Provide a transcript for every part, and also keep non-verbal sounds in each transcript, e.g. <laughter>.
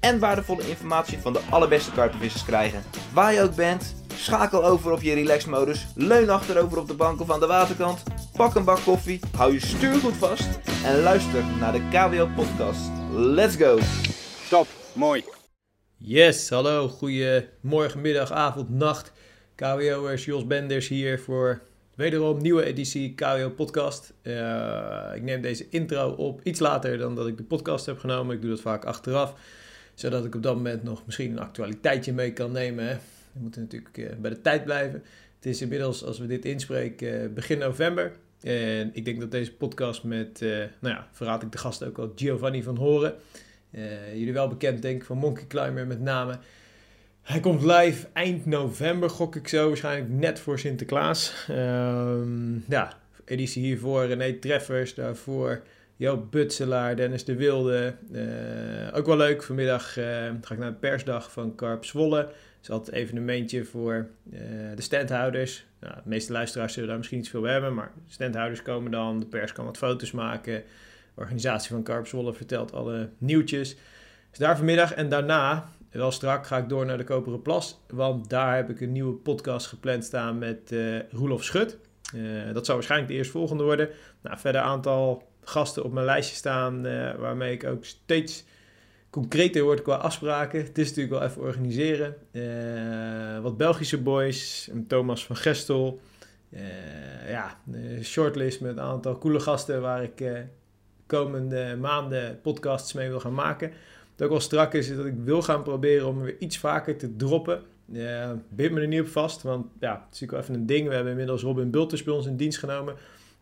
en waardevolle informatie van de allerbeste karpenvissers krijgen. Waar je ook bent, schakel over op je relaxmodus, leun achterover op de bank of aan de waterkant, pak een bak koffie, hou je stuur goed vast en luister naar de KWO podcast. Let's go! Top, mooi. Yes, hallo, goedemorgen, middag, avond, nacht. KWO'ers, Jos Benders hier voor wederom nieuwe editie KWO podcast. Uh, ik neem deze intro op iets later dan dat ik de podcast heb genomen. Ik doe dat vaak achteraf, zodat ik op dat moment nog misschien een actualiteitje mee kan nemen. We moeten natuurlijk uh, bij de tijd blijven. Het is inmiddels, als we dit inspreken, uh, begin november. En ik denk dat deze podcast met, nou ja, verraad ik de gast ook al, Giovanni van Horen. jullie wel bekend denk ik van Monkey Climber met name. Hij komt live eind november, gok ik zo, waarschijnlijk net voor Sinterklaas. Um, ja, editie hiervoor René Treffers, daarvoor Joop Butselaar, Dennis de Wilde. Uh, ook wel leuk, vanmiddag uh, ga ik naar de persdag van Karp Zwolle. Dat is altijd evenementje voor uh, de standhouders. Nou, de meeste luisteraars zullen daar misschien iets veel bij hebben, maar standhouders komen dan, de pers kan wat foto's maken. De organisatie van Karp Zwolle vertelt alle nieuwtjes. Dus daar vanmiddag en daarna wel strak ga ik door naar de Koperen Plas. Want daar heb ik een nieuwe podcast gepland staan met Roelof Schut. Dat zou waarschijnlijk de eerstvolgende worden. Nou, verder aantal gasten op mijn lijstje staan. Uh, waarmee ik ook steeds concreter word qua afspraken. Het is natuurlijk wel even organiseren. wat Belgische boys. Thomas van Gestel. ja, een shortlist met een aantal coole gasten waar ik komende maanden podcasts mee wil gaan maken. Wat ook wel strak is, is dat ik wil gaan proberen om weer iets vaker te droppen. Uh, bind me er niet op vast, want ja, het is natuurlijk wel even een ding. We hebben inmiddels Robin Bulters bij ons in dienst genomen.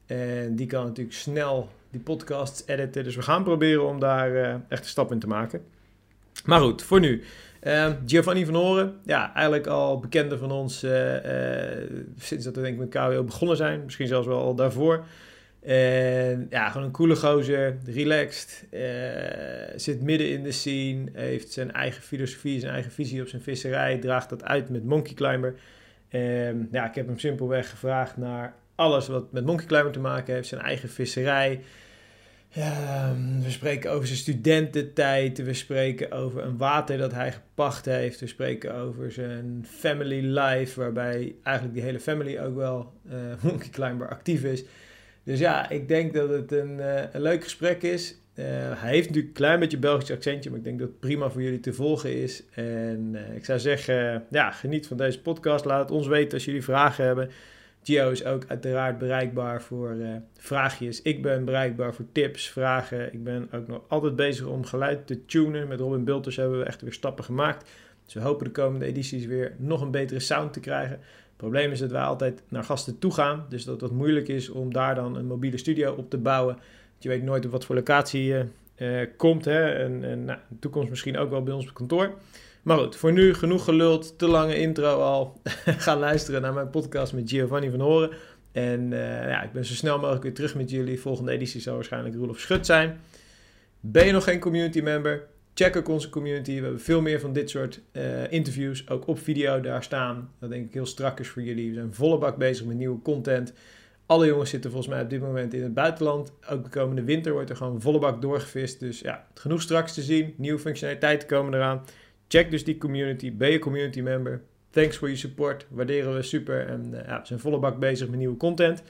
En die kan natuurlijk snel die podcasts editen. Dus we gaan proberen om daar uh, echt een stap in te maken. Maar goed, voor nu. Uh, Giovanni van Horen, ja, eigenlijk al bekende van ons uh, sinds dat we denk ik met KWO begonnen zijn. Misschien zelfs wel al daarvoor. En ja, gewoon een coole gozer, relaxed, zit midden in de scene, heeft zijn eigen filosofie, zijn eigen visie op zijn visserij, draagt dat uit met Monkey Climber. En ja, ik heb hem simpelweg gevraagd naar alles wat met Monkey Climber te maken heeft, zijn eigen visserij. Ja, we spreken over zijn studententijd, we spreken over een water dat hij gepacht heeft, we spreken over zijn family life, waarbij eigenlijk die hele family ook wel uh, <laughs> Monkey Climber actief is. Dus ja, ik denk dat het een, een leuk gesprek is. Uh, hij heeft natuurlijk een klein beetje Belgisch accentje, maar ik denk dat het prima voor jullie te volgen is. En ik zou zeggen, ja, geniet van deze podcast. Laat het ons weten als jullie vragen hebben. Gio is ook uiteraard bereikbaar voor vraagjes. Ik ben bereikbaar voor tips, vragen. Ik ben ook nog altijd bezig om geluid te tunen. Met Robin Bulters hebben we echt weer stappen gemaakt. Dus we hopen de komende edities weer nog een betere sound te krijgen. Het probleem is dat wij altijd naar gasten toe gaan. Dus dat het moeilijk is om daar dan een mobiele studio op te bouwen. Je weet nooit op wat voor locatie je uh, komt. Hè? En, en nou, in de toekomst misschien ook wel bij ons op kantoor. Maar goed, voor nu genoeg geluld. Te lange intro al. <laughs> Ga luisteren naar mijn podcast met Giovanni van Horen. En uh, ja, ik ben zo snel mogelijk weer terug met jullie. Volgende editie zal waarschijnlijk Roelof Schut zijn. Ben je nog geen community member? Check ook onze community. We hebben veel meer van dit soort uh, interviews, ook op video daar staan. Dat denk ik heel strak is voor jullie. We zijn volle bak bezig met nieuwe content. Alle jongens zitten volgens mij op dit moment in het buitenland. Ook de komende winter wordt er gewoon volle bak doorgevist. Dus ja, genoeg straks te zien. Nieuwe functionaliteiten komen eraan. Check dus die community. Ben je community member. Thanks voor je support. Waarderen we super. En uh, ja, we zijn volle bak bezig met nieuwe content.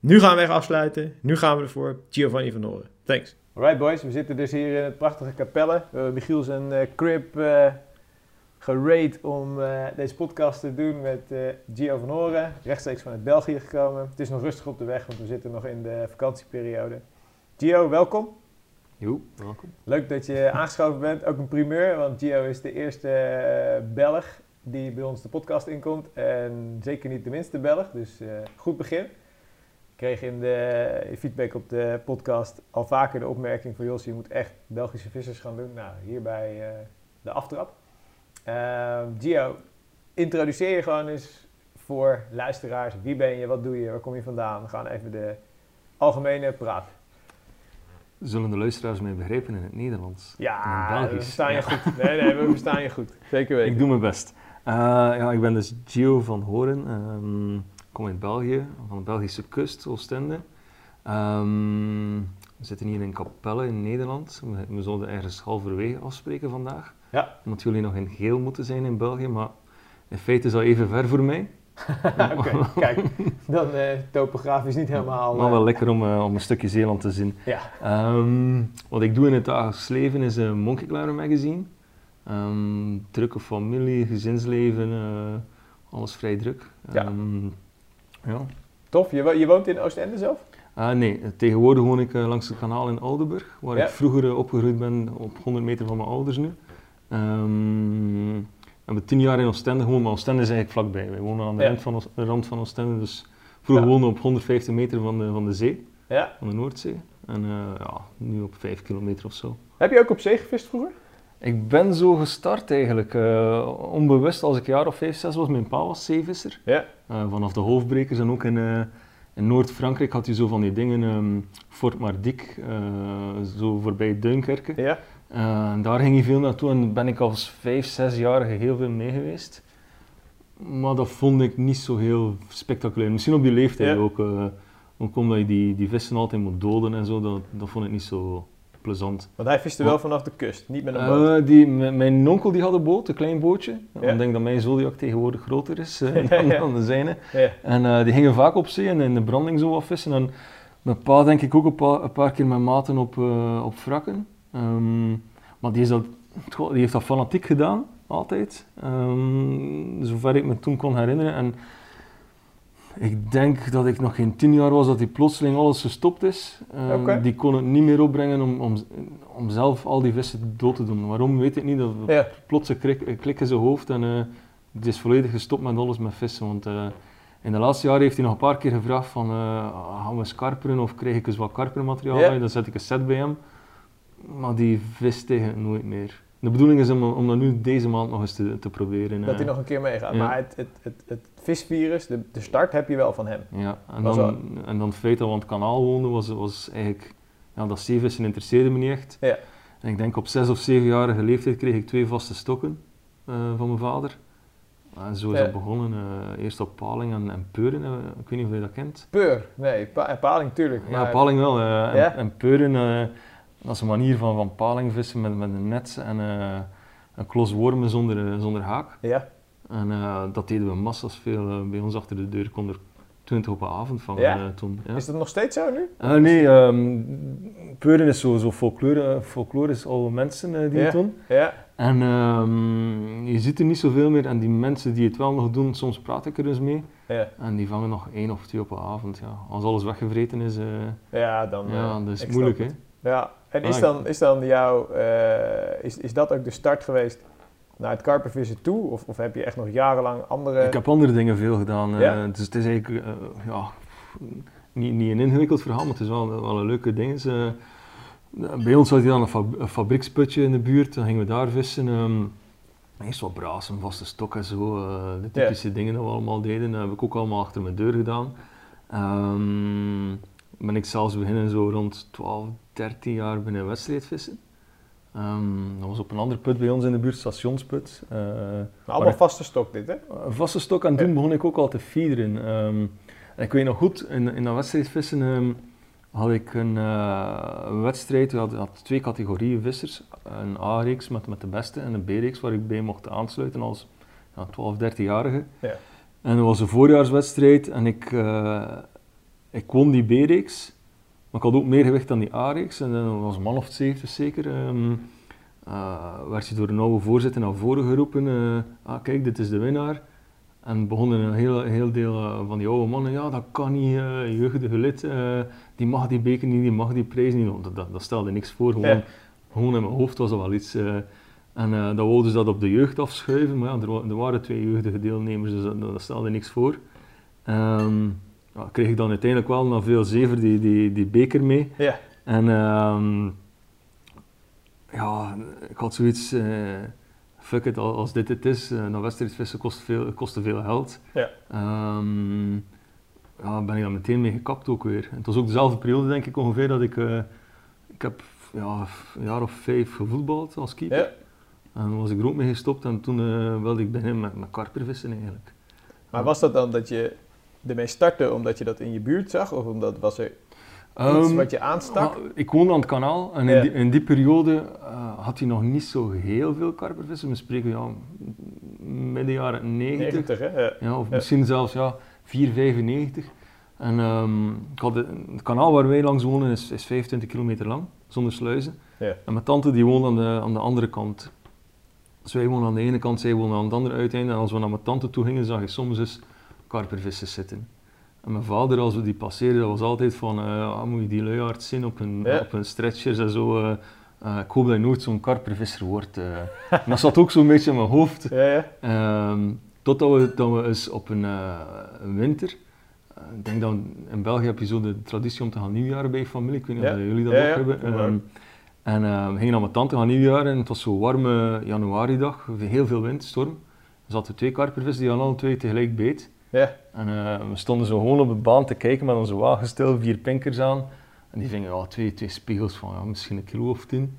Nu gaan we echt afsluiten. Nu gaan we ervoor. Giovanni van Horen. Thanks. Alright boys, we zitten dus hier in het prachtige Capelle. We hebben Michiel zijn uh, crib uh, gerate om deze podcast te doen met Gio van Horen. Rechtstreeks vanuit België gekomen. Het is nog rustig op de weg, want we zitten nog in de vakantieperiode. Gio, welkom. Jo, welkom. Leuk dat je aangeschoven bent. Ook een primeur, want Gio is de eerste Belg die bij ons de podcast inkomt. En zeker niet de minste Belg, dus goed begin kreeg in de feedback op de podcast al vaker de opmerking van Jos, je moet echt Belgische vissers gaan doen. Nou, hierbij uh, de aftrap. Ehm, Gio, introduceer je gewoon eens voor luisteraars. Wie ben je, wat doe je, waar kom je vandaan? We gaan even de algemene praat. Zullen de luisteraars mij begrijpen in het Nederlands? Ja, we Belgisch? verstaan je goed. Nee, nee, we verstaan je goed. Zeker <laughs> weten. Ik doe mijn best. Eh, ja, ik ben dus Gio van Horen. Ik kom uit België, van de Belgische kust, Oostende. Ehm, we zitten hier in Capelle in Nederland. We, we zouden ergens halverwege afspreken vandaag. Ja. Omdat jullie nog in geel moeten zijn in België, maar in feite is dat even ver voor mij. <laughs> Oké, kijk. Dan eh, topografisch niet helemaal... Maar eh, wel lekker om, eh, om een stukje Zeeland te zien. Ja. Ehm, wat ik doe in het dagelijks leven is een Monkey magazine. Ehm, drukke familie, gezinsleven, eh, alles vrij druk. Ja. Ehm, ja. Tof. Je, wo- je woont in Oostende zelf? Ah, nee, tegenwoordig woon ik eh, langs het kanaal in Oldenburg, waar Ja. ik vroeger eh, opgegroeid ben op 100 meter van mijn ouders nu. Hebben tien jaar in Oostende gewoond, maar Oostende is eigenlijk vlakbij. Wij wonen aan de Ja. rand, van, de rand van Oostende, dus vroeger Ja. woonden we op 150 meter van de, van de zee, Ja. van de Noordzee. En eh, ja, nu op 5 kilometer of zo. Heb je ook op zee gevist vroeger? Ik ben zo gestart eigenlijk, eh, onbewust als ik een jaar of 5, 6 was. Mijn pa was zeevisser. Ja. Eh, vanaf de hoofdbrekers en ook in, in Noord-Frankrijk had je zo van die dingen, ehm, Fort Mardic, eh, zo voorbij Duinkerke. Ja. Eh, daar ging hij veel naartoe en ben ik als 5, 6-jarige heel veel mee geweest. Maar dat vond ik niet zo heel spectaculair. Misschien op die leeftijd Ja. ook. eh, ook omdat je die, die vissen altijd moet doden en zo, dat, dat vond ik niet zo plezant. Want hij viste wel vanaf de kust, niet met een boot. Eh, die, m- mijn onkel die had een boot, een klein bootje. Ja. Ik denk dat mijn Zodiac tegenwoordig groter is <laughs> dan, ja. dan de zijne. Ja. En die gingen vaak op zee en in de branding zo wat vissen. En mijn pa denk ik ook een paar, een paar keer met maten op, op wrakken. Ehm, maar die, is dat, goh, die heeft dat fanatiek gedaan, altijd. Ehm, zover ik me toen kon herinneren. En ik denk dat ik nog geen tien jaar was dat die plotseling alles gestopt is. Ehm. Die kon het niet meer opbrengen om, om, om zelf al die vissen dood te doen. Waarom weet ik niet. Dat, Ja. plots klik, klik in zijn hoofd en eh, het is volledig gestopt met alles met vissen. Want eh, in de laatste jaren heeft hij nog een paar keer gevraagd van eh, gaan we skarperen of krijg ik eens wat karpermateriaal Ja. dan zet ik een set bij hem. Maar die vist tegen het nooit meer. De bedoeling is om, om dat nu deze maand nog eens te, te proberen. Dat hij nog een keer meegaat. Ja. Maar het, het, het, het visvirus, de, de start heb je wel van hem. Ja, en Was dan, en dan het feit dat we aan het kanaal woonden, was, was eigenlijk... Ja, dat zeevissen interesseerde me niet echt. Ja. En ik denk op zes of zevenjarige leeftijd kreeg ik twee vaste stokken eh, van mijn vader. En zo is Ja. dat begonnen. eh, eerst op paling en, en peuren. eh, ik weet niet of je dat kent. Peur, nee, pa paling tuurlijk. Ja, maar- paling wel. en, Ja? en peuren, dat is een manier van, van paling vissen met, met een net en eh, een klos wormen zonder, eh, zonder haak. Ja, En eh, dat deden we massas veel. bij ons achter de deur kon er 20 op een avond vangen Ja? toen. Ja. is dat nog steeds zo nu? Nee, ehm peuren is zo, zo folklore, folklorisch oude mensen die het doen. Ja, En ehm, je ziet er niet zoveel meer. En die mensen die het wel nog doen, soms praat ik er eens mee. ja. En die vangen nog één of twee op een avond. Ja. Als alles weggevreten is, ja dan... ja, dat is moeilijk. Hè? Ja, en is Ah, dan, is dan jouw... eh, is, is dat ook de start geweest naar het karpervissen toe? Of, of heb je echt nog jarenlang andere... Ik heb andere dingen veel gedaan. eh, dus het is eigenlijk eh, ja, niet, niet een ingewikkeld verhaal, maar het is wel, wel een leuke ding. bij ons had je dan een, fab- een fabrieksputje in de buurt, dan gingen we daar vissen. ehm, eerst wat braas, een vaste stok en zo, de typische dingen die we allemaal deden. Dat heb ik ook allemaal achter mijn deur gedaan. Ehm, ben ik zelfs beginnen zo rond 12, 13 jaar binnen wedstrijdvissen. Ehm, dat was op een andere put bij ons in de buurt, stationsput. Eh, allemaal vaste stok dit, hè? een vaste stok en toen begon ik ook al te feederen. Ehm, en ik weet nog goed, in, in dat wedstrijdvissen ehm, had ik een, eh, een wedstrijd, we hadden, had twee categorieën vissers. Een A-reeks met, met de beste en een B-reeks waar ik bij mocht aansluiten als ja, 12, 13-jarige. Ja. En dat was een voorjaarswedstrijd en ik, eh, ik won die B-reeks. Maar ik had ook meer gewicht dan die A-reeks en dat was een man of 70 zeker. ehm, eh, werd je door een oude voorzitter naar voren geroepen. eh, ah, kijk, dit is de winnaar. En begonnen een heel, heel deel eh, van die oude mannen, ja, dat kan niet, eh jeugdige lid, eh, die mag die beker niet, die mag die prijs niet. Dat, dat, dat stelde niks voor, gewoon, Ja. gewoon in mijn hoofd was dat wel iets. eh. en eh dan wouden ze dat op de jeugd afschuiven, maar ja, er, er waren twee jeugdige deelnemers, dus dat, dat stelde niks voor. Ehm, ja, kreeg ik dan uiteindelijk wel na veel zever die, die, die beker mee. Ja. En ehm, ja, ik had zoiets. eh, fuck it, al- als dit het is, uh, dan wedstrijdvissen kost veel, kostte veel geld. Ja. Ehm, ja, ben ik daar meteen mee gekapt ook weer. En het was ook dezelfde periode, denk ik, ongeveer, dat ik... eh, ik heb ja, een jaar of vijf gevoetbald als keeper. Ja. En dan was ik er ook mee gestopt en toen eh, wilde ik beginnen met, met karpervissen eigenlijk. Maar was dat dan dat je ermee startte omdat je dat in je buurt zag? Of omdat was er iets Ehm, wat je aanstak? Ah, ik woonde aan het kanaal en Ja. in, die, in die periode eh, had hij nog niet zo heel veel karpervissen. We spreken ja, midden jaren 90. 90, hè? Ja. Ja, of Ja. misschien zelfs ja, 4,95. En ehm, ik had het, het kanaal waar wij langs wonen is, is 25 kilometer lang, zonder sluizen. Ja. En mijn tante die woont aan de, aan de andere kant. Dus wij wonen aan de ene kant, zij wonen aan het andere uiteinde. En als we naar mijn tante toe gingen, zag je soms eens karpervissen zitten. En mijn vader, als we die passeerden, dat was altijd van, eh, ah, moet je die luiaard zien op hun, Ja. op hun stretchers en zo. eh, eh, ik hoop dat je nooit zo'n karpervisser wordt. <laughs> dat zat ook zo'n beetje in mijn hoofd. Ja, ja. Ehm, totdat we, dat we eens op een, een winter, ik denk dat in België heb je zo de traditie om te gaan nieuwjaren bij je familie, ik weet niet of jullie dat ook hebben. ook. en we gingen naar mijn tante gaan nieuwjaren en het was zo'n warme januaridag, heel veel wind, storm. Er zaten twee karpervissen die aan alle twee tegelijk beet. Ja. En eh, we stonden zo gewoon op de baan te kijken met onze wagen stil, vier pinkers aan. En die vingen ja, twee, twee spiegels van ja, misschien een kilo of tien.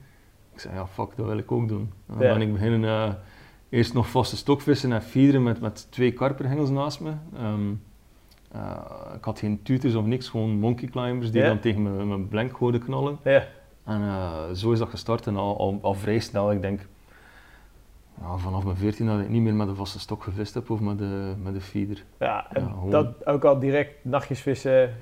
Ik zei, ja fuck, dat wil ik ook doen. En dan ben ik beginnen eh, eerst nog vaste stokvissen en feederen met, met twee karperhengels naast me. Ehm, eh, ik had geen tutors of niks, gewoon monkey climbers die dan tegen mijn, mijn blank gooiden knallen. Ja. En zo is dat gestart en al, al, al vrij snel, ik denk, ja, vanaf mijn 14 dat ik niet meer met een vaste stok gevist heb of met de, met de feeder. Ja, en Ja, dat ook al direct nachtjes vissen.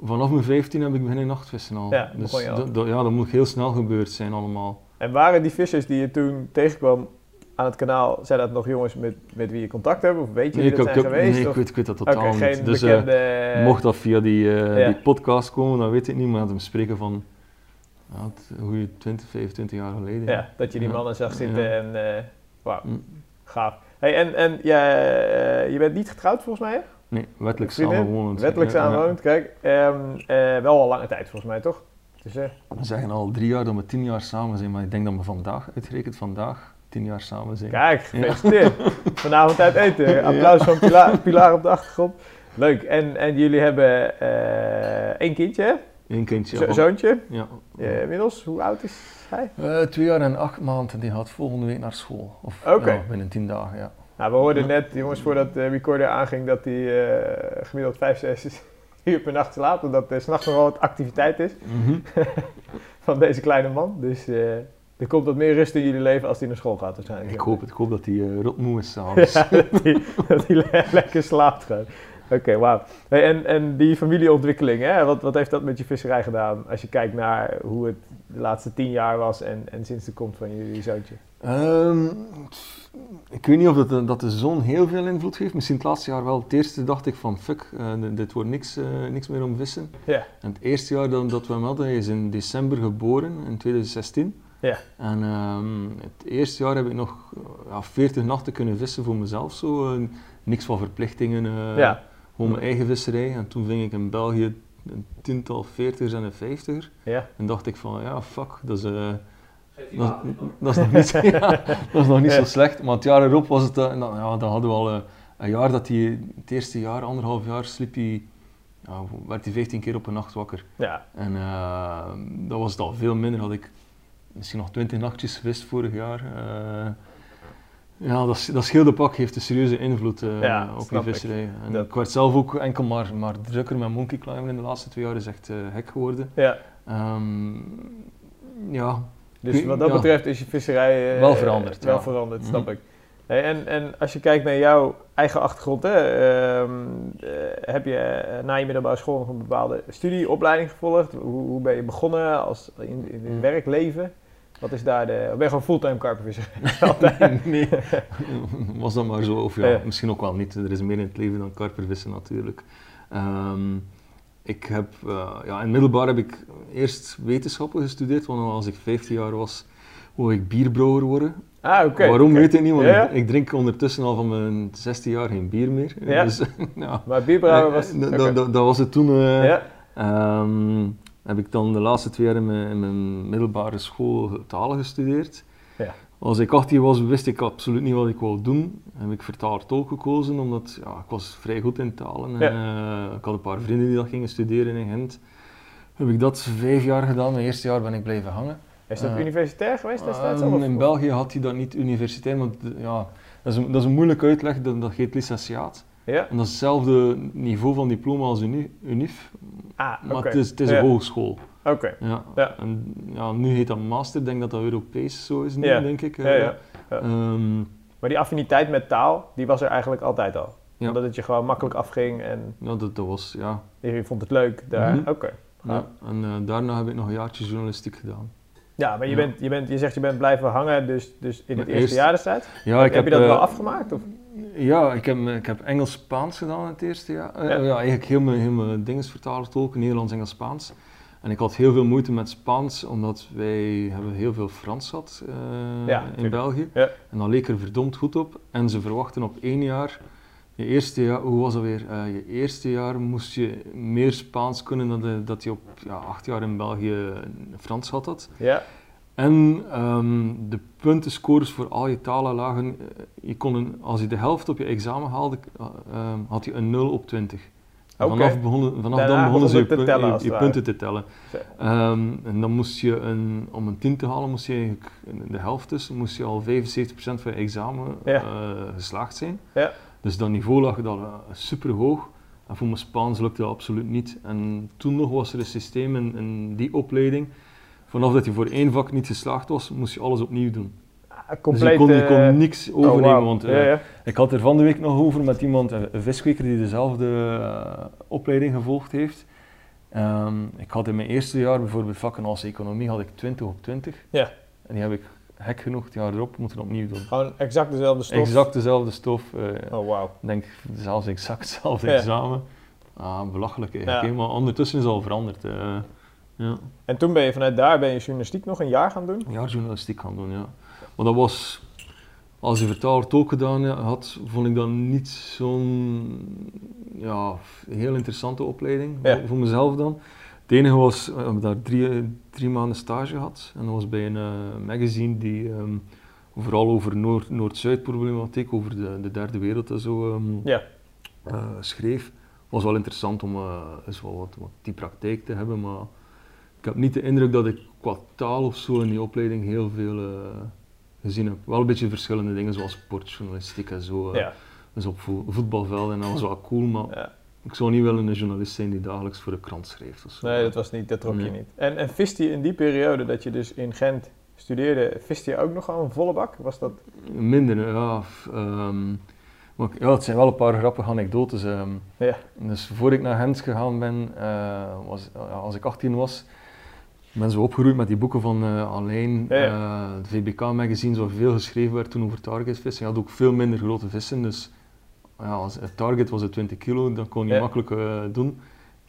Vanaf mijn 15 heb ik beginnen nachtvissen al. Ja, dus je al. dat- dat- ja, dat moet heel snel gebeurd zijn allemaal. En waren die vissers die je toen tegenkwam aan het kanaal, zijn dat nog jongens met, met wie je contact hebt? Of weet je wie ik, dat heb- zijn ik geweest? nee, Of- ik weet, ik weet dat totaal geen niet. Dus eh, mocht dat via die, eh, Ja. die podcast komen, dan weet ik niet, maar met hem spreken van ja, een goede 20, 25 jaar geleden. Ja, dat je die mannen zag zitten en... eh wauw, Mm. gaaf. Hey, en en ja, eh, je bent niet getrouwd volgens mij? Nee, wettelijk samenwonend. Wettelijk samenwoond, kijk. Ehm, eh, wel al lange tijd volgens mij, toch? Dus, eh, We zeggen al drie jaar dat we tien jaar samen zijn, maar ik denk dat we vandaag, uitgerekend vandaag, tien jaar samen zijn. kijk, gefeliciteerd. <laughs> Vanavond uit eten. Applaus van Pilar, Pilar op de achtergrond. Leuk. En, en jullie hebben eh één kindje, hè? Eén kindje. Zo- zoontje. Ja. Inmiddels, hoe oud is hij? Eh, twee jaar en acht maanden, die gaat volgende week naar school. Of Oké. ja, binnen tien dagen, ja. Nou, we hoorden net, jongens, voordat de recorder aanging, dat hij eh, gemiddeld 5, 6 <laughs> uur per nacht slaapt. Omdat er s'nachts nogal wat activiteit is Mhm. <laughs> van deze kleine man. Dus eh, er komt wat meer rust in jullie leven als hij naar school gaat waarschijnlijk. Ik hoop het, ik hoop dat hij eh, rotmoe is s'avonds. <laughs> Ja, dat hij, dat hij le- lekker slaapt gewoon. Oké, wauw. Hey, en, en die familieontwikkeling, hè? Wat, wat heeft dat met je visserij gedaan? Als je kijkt naar hoe het de laatste tien jaar was en, en sinds de komst van jullie zoontje. Ehm, ik weet niet of dat, dat de zon heel veel invloed heeft. Misschien het laatste jaar wel. Het eerste dacht ik van fuck, eh, dit wordt niks, eh, niks meer om vissen. Ja. En het eerste jaar dat, dat we hem hadden, hij is in december geboren, in 2016. Ja. En ehm, het eerste jaar heb ik nog eh, ja, 40 nachten kunnen vissen voor mezelf. Zo. eh, niks van verplichtingen, Ja. Gewoon mijn eigen visserij. En toen ving ik in België een tiental 40ers en een 50er. Ja. En dacht ik van, ja, fuck, dat is, eh, dat, dat is nog niet, <laughs> <laughs> ja, dat is nog niet zo slecht. Maar het jaar erop was het, eh, en dan, ja, dan hadden we al eh, een jaar dat hij, het eerste jaar, anderhalf jaar, sliep hij, ja, werd hij 15 keer op een nacht wakker. Ja. En eh, dat was het al veel minder, had ik misschien nog 20 nachtjes gewist vorig jaar. Eh, ja, dat, dat schilderpak heeft een serieuze invloed eh, Ja, op snap je ik. visserij. En Dat- ik werd zelf ook enkel maar, maar drukker met monkey climber in de laatste twee jaar, is echt eh, gek geworden. ja. Ehm, ja, Dus wat dat Ja. betreft is je visserij eh, Wel veranderd, Wel ja. veranderd, snap Mhm. ik. Hey, en, en als je kijkt naar jouw eigen achtergrond, hè, ehm, eh, heb je eh, na je middelbare school nog een bepaalde studieopleiding gevolgd? Hoe, hoe ben je begonnen als in, in het Mhm. werkleven? Wat is daar de... Ben je gewoon fulltime karpervisser? <laughs> <laughs> Nee, <laughs> was dat maar zo. Of ja, Ja. misschien ook wel niet. Er is meer in het leven dan karpervissen natuurlijk. Ehm, ik heb, eh, ja, in middelbaar heb ik eerst wetenschappen gestudeerd, want als ik 15 jaar was, wou ik bierbrouwer worden. Ah, oké. Waarom weet ik niet, want Ja? ik, drink ondertussen al van mijn 16 jaar geen bier meer. Ja. Dus, ja. Maar bierbrouwer was... Eh, dat- oké. dat- was het toen. eh, ja? Ehm, heb ik dan de laatste twee jaar in mijn, in mijn middelbare school talen gestudeerd. Ja. Als ik 18 was, wist ik absoluut niet wat ik wou doen. Heb ik vertaler tolk gekozen, omdat ja, ik was vrij goed in talen. En, eh, ik had een paar vrienden die dat gingen studeren in Gent. Heb ik dat vijf jaar gedaan. Mijn eerste jaar ben ik blijven hangen. Is dat Eh, universitair geweest destijds? Ehm, of- in België had hij dat niet universitair, want eh, ja, dat is een, dat is een moeilijke uitleg, dat, dat heet licentiaat. Ja? En dat is hetzelfde niveau van diploma als uni, UNIF, Ah, maar het is, het is Ja. een hogeschool. Oké. Ja. Ja. En ja, nu heet dat master, ik denk dat dat Europees zo is nu, denk ik. Ja, eh. ja. Ja. Ehm, Maar die affiniteit met taal, die was er eigenlijk altijd al. Ja. Omdat het je gewoon makkelijk afging en ja, dat, dat was, ja. je vond het leuk daar. Mhm. Oké. ja. En eh, daarna heb ik nog een jaartje journalistiek gedaan. Ja, maar je. Bent, je, bent, je zegt je bent blijven hangen, dus, dus in het Maar eerste eerst- jaar destijds. Ja, heb, ik heb je dat eh, wel afgemaakt? Of? Ja, ik heb, ik heb Engels-Spaans gedaan in het eerste jaar. Eh, Ja. ja. eigenlijk heel mijn, heel mijn dingen vertalen tolken, Nederlands, Engels, Spaans. En ik had heel veel moeite met Spaans, omdat wij hebben heel veel Frans gehad eh, Ja, in. België. Ja. En dat leek er verdomd goed op. En ze verwachten op één jaar, je eerste jaar, hoe was dat weer? Eh, je eerste jaar moest je meer Spaans kunnen dan de- dat je op ja, acht jaar in België Frans had. had. Ja. En ehm, de puntenscores voor al je talen lagen, eh, je kon een, als je de helft op je examen haalde, eh, ehm, had je een 0 op 20. En Oké. Vanaf, begonnen, vanaf Daarna dan begonnen ze je, pun- tellen, punten te tellen. Ehm, en dan moest je, een, om een 10 te halen, moest je eigenlijk, de helft dus, moest je al 75% van je examen Ja. eh, geslaagd zijn. Ja. Dus dat niveau lag dan super hoog. En voor mijn Spaans lukte dat absoluut niet. En toen nog was er een systeem in, in die opleiding. Vanaf dat je voor één vak niet geslaagd was, moest je alles opnieuw doen. Dus compleet... je kon, je kon eh, niks oh, overnemen. want, ja, eh, ja. ik had er van de week nog over met iemand, een viskweker die dezelfde eh, opleiding gevolgd heeft. Ehm, ik had in mijn eerste jaar bijvoorbeeld vakken als economie had ik 20 op 20. Ja. En die heb ik gek genoeg het jaar erop moeten opnieuw doen. Gewoon exact dezelfde stof. Exact dezelfde stof. Oh, ik denk zelfs exact <laughs> hetzelfde Ja. examen. Ah, belachelijk eigenlijk. Ja. Maar ondertussen is al veranderd. Ja. En toen ben je vanuit daar ben je journalistiek nog een jaar gaan doen? Een jaar journalistiek gaan doen, ja. Maar dat was, als je vertaler ook gedaan had, vond ik dat niet zo'n ja, heel interessante opleiding Ja. voor- voor mezelf dan. Het enige was, we hebben daar drie, drie maanden stage gehad en dat was bij een eh, magazine die ehm, vooral over Noord- Noord-Zuid problematiek, over de, de derde wereld en zo ehm, Ja. eh, schreef. was wel interessant om eh, eens wel wat, wat die praktijk te hebben, maar heb niet de indruk dat ik qua taal of zo in die opleiding heel veel eh, gezien heb. Wel een beetje verschillende dingen zoals sportjournalistiek en zo. eh. Ja. Dus op vo- voetbalvelden en dat was wel cool, maar ja. ik zou niet willen een journalist zijn die dagelijks voor de krant schreef. Of zo. Nee, dat, was niet, dat trok je niet. En, en viste je in die periode dat je dus in Gent studeerde, viste je ook nog een volle bak? Was dat... Minder, ja. ehm, maar ik- ja, het zijn wel een paar grappige anekdotes. ehm. Ja. Dus voor ik naar Gent gegaan ben, eh, was, als ik 18 was, ben zo opgegroeid met die boeken van eh Alain. Ja, ja. eh, het VBK-magazine, waar veel geschreven werd toen over targetvissen. Je had ook veel minder grote vissen, dus ja, als het target was het 20 kilo, dat kon je Ja. makkelijk eh, doen.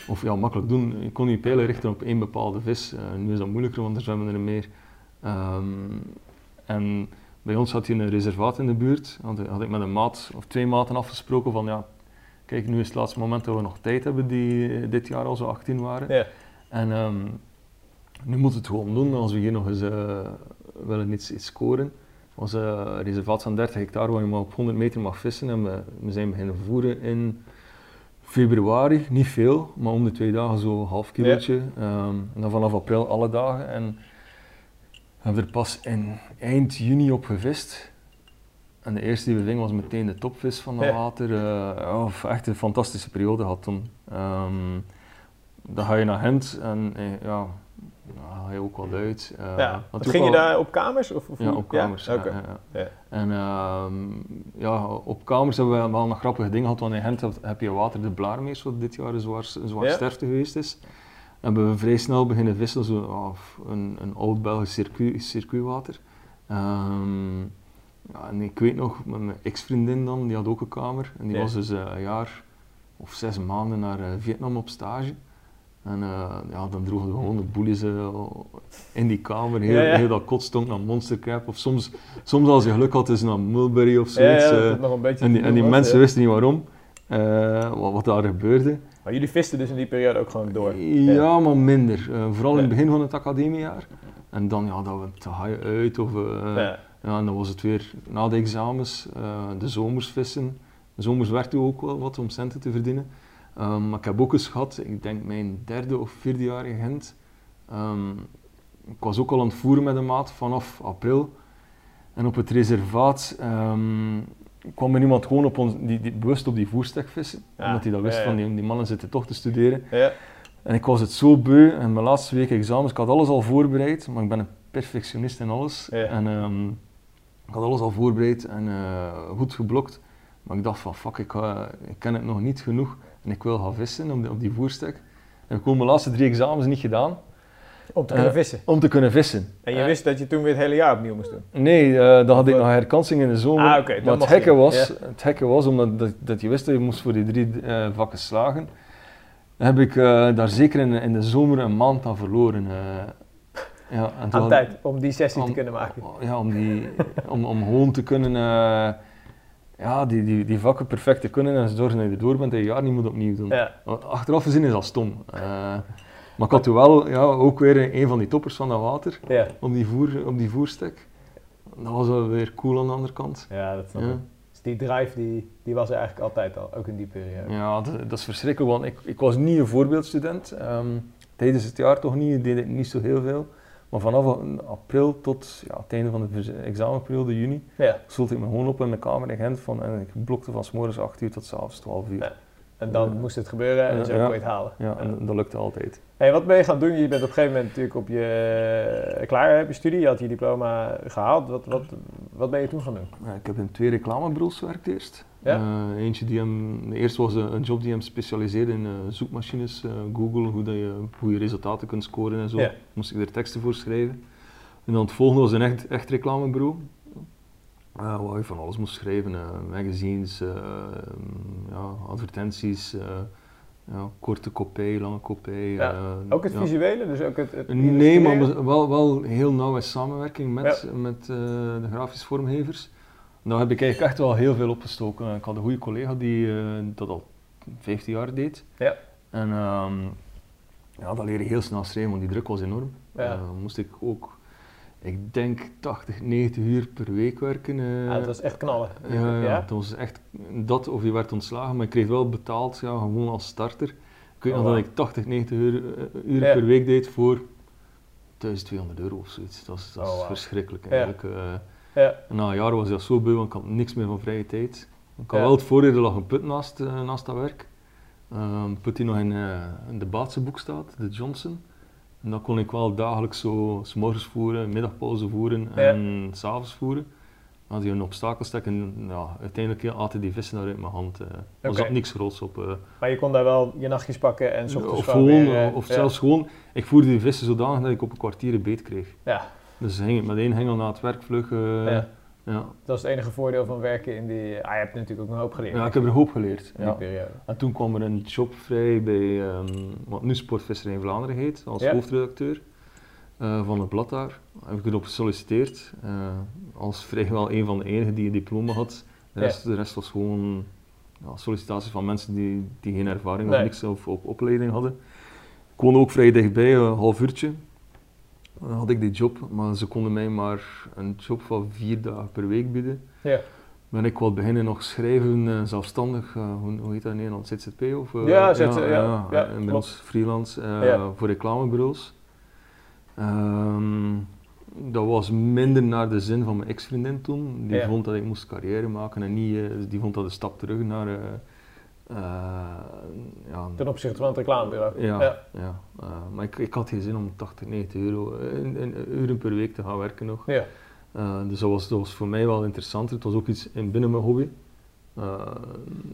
Of ja, makkelijk doen. Je kon je pijlen richten op één bepaalde vis. Eh, nu is dat moeilijker, want er zwemmen er meer. Ehm, en bij ons had je een reservaat in de buurt. Had, had ik met een maat of twee maten afgesproken van ja, kijk, nu is het laatste moment dat we nog tijd hebben die eh, dit jaar al zo 18 waren. Ja. En ehm, nu moeten we het gewoon doen als we hier nog eens eh, willen iets, iets scoren. Het was eh, een reservaat van 30 hectare waar je maar op 100 meter mag vissen. En we, we zijn beginnen voeren in februari, niet veel, maar om de twee dagen zo een half kilootje. Ehm, en dan vanaf april alle dagen. En we hebben er pas in eind juni op gevist. En de eerste die we vingen was meteen de topvis van dat Ja. water. Eh, ja, of echt een fantastische periode had toen. Ehm, dan ga je naar Gent en eh, ja, dan ga je ook. Eh, ja. Want ook ging je daar op kamers? Of, of ja, op kamers. Ja, ja. En ehm, ja, op kamers hebben we wel nog grappige dingen gehad, want in Gent heb- je water de Blaarmeers, wat dit jaar een zwaar, een zwaar sterfte geweest is. Hebben we vrij snel beginnen vissen, zo, ah, f- een, een oud Belgisch circuit, circuitwater. Ehm, en ik weet nog, mijn ex-vriendin dan, die had ook een kamer. En die was dus eh, een jaar of zes maanden naar eh, Vietnam op stage. En eh, ja, dan droegen we gewoon de boelies eh, in die kamer. Heel, Ja, ja. heel dat kot stonk naar Monster Crab. Of soms, soms als je geluk had, is naar Mulberry of zoiets. ja, eh. nog een beetje en die, en die was, mensen wisten niet waarom, wat, wat daar gebeurde. Maar jullie visten dus in die periode ook gewoon door? Ja, maar minder. Vooral in het begin van het academiejaar. En dan ja, dat we te haaien uit of Ja. En dan was het weer na de examens, de zomers vissen. De zomers werkte ook wel wat om centen te verdienen. Ehm, maar ik heb ook eens gehad, ik denk mijn derde of vierde jaar in Gent. Ehm, ik was ook al aan het voeren met een maat vanaf april. En op het reservaat ehm, kwam er iemand gewoon op ons, die, die bewust op die voerstek vissen. Ja, Omdat hij dat wist ja, ja. van die, die mannen zitten toch te studeren. Ja. En ik was het zo beu en mijn laatste week examens, ik had alles al voorbereid, maar ik ben een perfectionist in alles. En ik had alles al voorbereid en eh, goed geblokt. Maar ik dacht van fuck, ik, ga- ik ken het nog niet genoeg en ik wil gaan vissen op die, op die voerstek. En ik mijn laatste drie examens niet gedaan Om te kunnen Eh, vissen. om te kunnen vissen. En je wist dat je toen weer het hele jaar opnieuw moest doen. Nee, eh dan had ik nog herkansing in de zomer. Ah, maar het gekke, was, Ja. het gekke was, omdat dat, dat je wist dat je moest voor die drie eh, vakken slagen, heb ik daar zeker in, in de zomer een maand aan verloren. ja, en Aan tijd om die sessie te om- kunnen maken. Ja, om, die, om, om gewoon te kunnen, ja, die, die, die vakken perfect te kunnen en zorgen dat je erdoor bent en je jaar niet moet opnieuw doen. Ja. Achteraf gezien is dat stom. Eh, maar ik had toen wel ja, ook weer een van die toppers van dat water Ja. op die, voer, op die voerstek. Dat was wel weer cool aan de andere kant. ja, dat snap Ja. Dus die drive die, die was er eigenlijk altijd al, ook in die periode. Ja, dat, dat is verschrikkelijk, want ik, ik was niet een voorbeeldstudent. Ehm, tijdens het jaar toch niet, deed ik niet zo heel veel. Maar vanaf april tot ja, het einde van de examenperiode, juni, Ja. ik me gewoon op in mijn kamer in Gent van, en ik blokte van s morgens 8 uur tot s avonds 12 uur. Ja. Ja, En dan Ja. moest het gebeuren en Ja, zo ja. kon je het halen. en dat lukte altijd. Hey, wat ben je gaan doen? Je bent op een gegeven moment natuurlijk op je, eh, klaar met je studie. Je had je diploma gehaald. Wat, wat, wat ben je toen gaan doen? Ja, ik heb in twee reclamebureaus gewerkt eerst. Ja? Eh, eentje die hem, de eerste was een, een job die hem specialiseerde in eh, zoekmachines, Google, hoe, dat je, hoe je resultaten kunt scoren en zo. Ja. Moest ik er teksten voor schrijven. En dan het volgende was een echt, echt reclamebureau. Eh, waar je van alles moest schrijven, eh, magazines, eh, ja, advertenties, eh, ja, korte kopij, lange kopij. Ja, Ook het visuele, dus ook het, het Nee, maar wel, wel heel nauwe samenwerking met, met de grafisch vormgevers. Daar heb ik eigenlijk echt wel heel veel opgestoken. Ik had een goede collega die dat al 15 jaar deed. Ja. En ehm, ja, dat leerde heel snel schrijven, want die druk was enorm. Ja. Moest ik ook, ik denk 80, 90 uur per week werken. eh. Ja, dat was echt knallen. Ja, ja, het was echt dat of je werd ontslagen, maar ik kreeg wel betaald, ja, gewoon als starter. Ik weet Oh, nog dat wauw. ik 80, 90 uur, eh, uur Ja. per week deed voor 1200 euro of zoiets. Dat is, dat is Oh, verschrikkelijk eigenlijk. eh. Na een jaar was dat zo beu, want ik had niks meer van vrije tijd. Ik had wel het voordeel, er lag een put naast, naast dat werk. Ehm, Een put die nog in, in de Baatse boek staat, de Johnson. En dat kon ik wel dagelijks zo, s morgens voeren, middagpauze voeren Ja. en s s'avonds voeren. Als je een obstakel stak en ja, uiteindelijk aten die vissen daar uit mijn hand. eh was Oké. dat niks groots op. eh. Maar je kon daar wel je nachtjes pakken en ochtends of gewoon weer, eh, of ja. zelfs gewoon, ik voerde die vissen zodanig dat ik op een kwartier een beet kreeg. Ja, Dus ging ik met één hengel na het werk vlug. eh, Ja. Ja. Ja. dat is het enige voordeel van werken in die... Ah, je hebt natuurlijk ook een hoop geleerd. ik heb er hoop geleerd. in Ja. die periode. En toen kwam er een job vrij bij ehm, wat nu Sportvisserij in Vlaanderen heet, als Ja. hoofdredacteur eh, van het blad daar. Heb ik erop gesolliciteerd, eh, als vrijwel een van de enigen die een diploma had. De Ja. rest, de rest was gewoon ja, sollicitaties van mensen die, die geen ervaring Nee. of niks of op opleiding hadden. Ik woonde ook vrij dichtbij, een half uurtje. Had ik die job, maar ze konden mij maar een job van vier dagen per week bieden. Ja. Ben ik wat beginnen nog schrijven, eh, zelfstandig, eh, hoe, hoe heet dat in Nederland, ZZP of? eh, Ja, ZZ, ja, ja, en bij klopt. ons freelance Ja. voor reclamebureaus. Ehm, dat was minder naar de zin van mijn ex-vriendin toen. Die Ja. vond dat ik moest carrière maken en niet, die vond dat een stap terug naar... eh, ja, Ten opzichte van het reclamebureau. ja, Ja. ja. eh, maar ik, ik had geen zin om 80, 90 euro, in, in uren per week te gaan werken nog. Ja. Eh, dus dat was, dat was voor mij wel interessanter. Het was ook iets in binnen mijn hobby. Eh,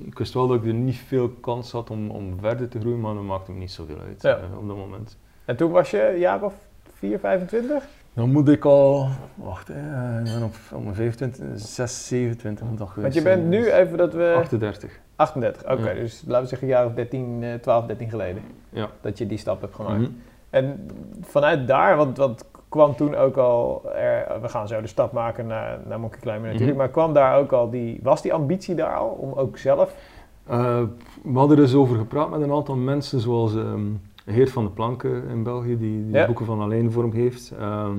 ik wist wel dat ik er niet veel kans had om, om verder te groeien, maar dat maakte me niet zoveel uit Ja. op dat moment. En toen was je een jaar of 4, 25? Dan moet ik al, wacht, hè, ik ben op, op mijn 25, 6, 27 moet dat Want geweest je bent nu even dat we... 38. 38, oké. Ja. Dus laten we zeggen een jaar of 13, eh, 12, 13 geleden. Ja. Dat je die stap hebt gemaakt. Mhm. En vanuit daar, want, want kwam toen ook al, er, we gaan zo de stap maken naar, naar Monkey Climber natuurlijk, Mhm. maar kwam daar ook al die, was die ambitie daar al om ook zelf? Eh, we hadden er eens over gepraat met een aantal mensen, zoals ehm Heert van de Planken in België, die, die Ja. boeken van Alleen vorm heeft. Ehm,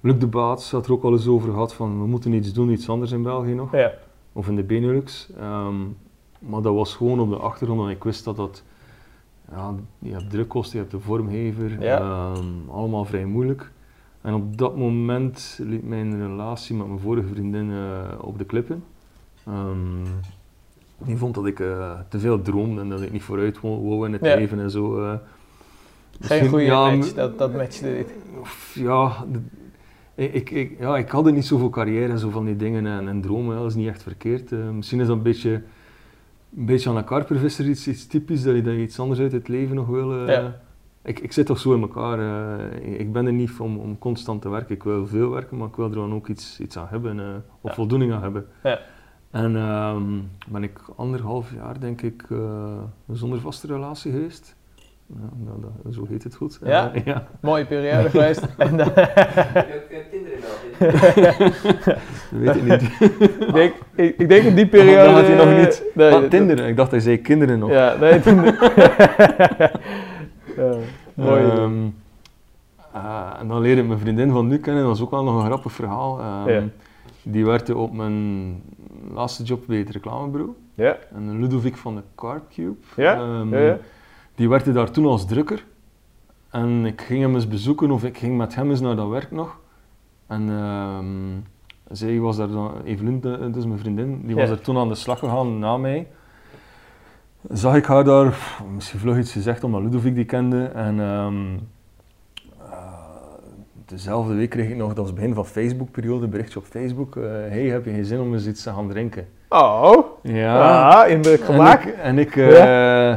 Luc de Baats had er ook al eens over gehad van we moeten iets doen, iets anders in België nog. Ja. Of in de Benelux. Ehm, maar dat was gewoon op de achtergrond, want ik wist dat dat... Ja, je hebt drukkosten, je hebt de vormgever, Ja. ehm, allemaal vrij moeilijk. En op dat moment liep mijn relatie met mijn vorige vriendin eh, op de klippen. Die vond dat ik eh, te veel droomde en dat ik niet vooruit wou, in het Ja. leven en zo. eh. Geen goede ja, match, dat, dat matchte niet. of, ja, ik, ik, ja, ik had er niet zoveel carrière en zo van die dingen en, en dromen, dat is niet echt verkeerd. Eh, misschien is dat een beetje, een beetje aan een karpervisser iets, iets typisch, dat je, dat je iets anders uit het leven nog wil. eh. Ja. ik, ik zit toch zo in elkaar. eh. ik ben er niet om, om constant te werken. Ik wil veel werken, maar ik wil er dan ook iets, iets aan hebben, of Ja. voldoening aan hebben. Ja. En ehm, ben ik anderhalf jaar, denk ik, zonder vaste relatie geweest. Ja, nou, dat- zo heet het goed. Ja? Eh, ja. Mooie periode geweest. <laughs> En dan, Tinder in België. Dat weet ik niet. <laughs> ik, denk, ik, ik denk in die periode... Dat had hij nog niet. Nee, ah, Tinder, ik dacht hij zei kinderen nog. Ja, nee, <laughs> Tinder. ja, mooi. Ehm, eh, en dan leerde ik mijn vriendin van nu kennen, dat is ook wel nog een grappig verhaal. Ehm, Ja. Die werkte op mijn laatste job bij het reclamebureau. ja, En Ludovic van de Carpcube. Ja, ehm, ja, ja. Die werkte daar toen als drukker. En ik ging hem eens bezoeken, of ik ging met hem eens naar dat werk nog. En ehm, zij was daar dan, Evelien, de- dus mijn vriendin, die was Ja. er toen aan de slag gegaan na mij. Zag ik haar daar, misschien vlug iets gezegd omdat Ludovic die kende. En ehm, eh, dezelfde week kreeg ik nog, dat was het begin van Facebook-periode, een berichtje op Facebook. eh, hey, heb je geen zin om eens iets te gaan drinken? Oh, Ja. ah, indruk gemaakt. En ik, en ik, eh,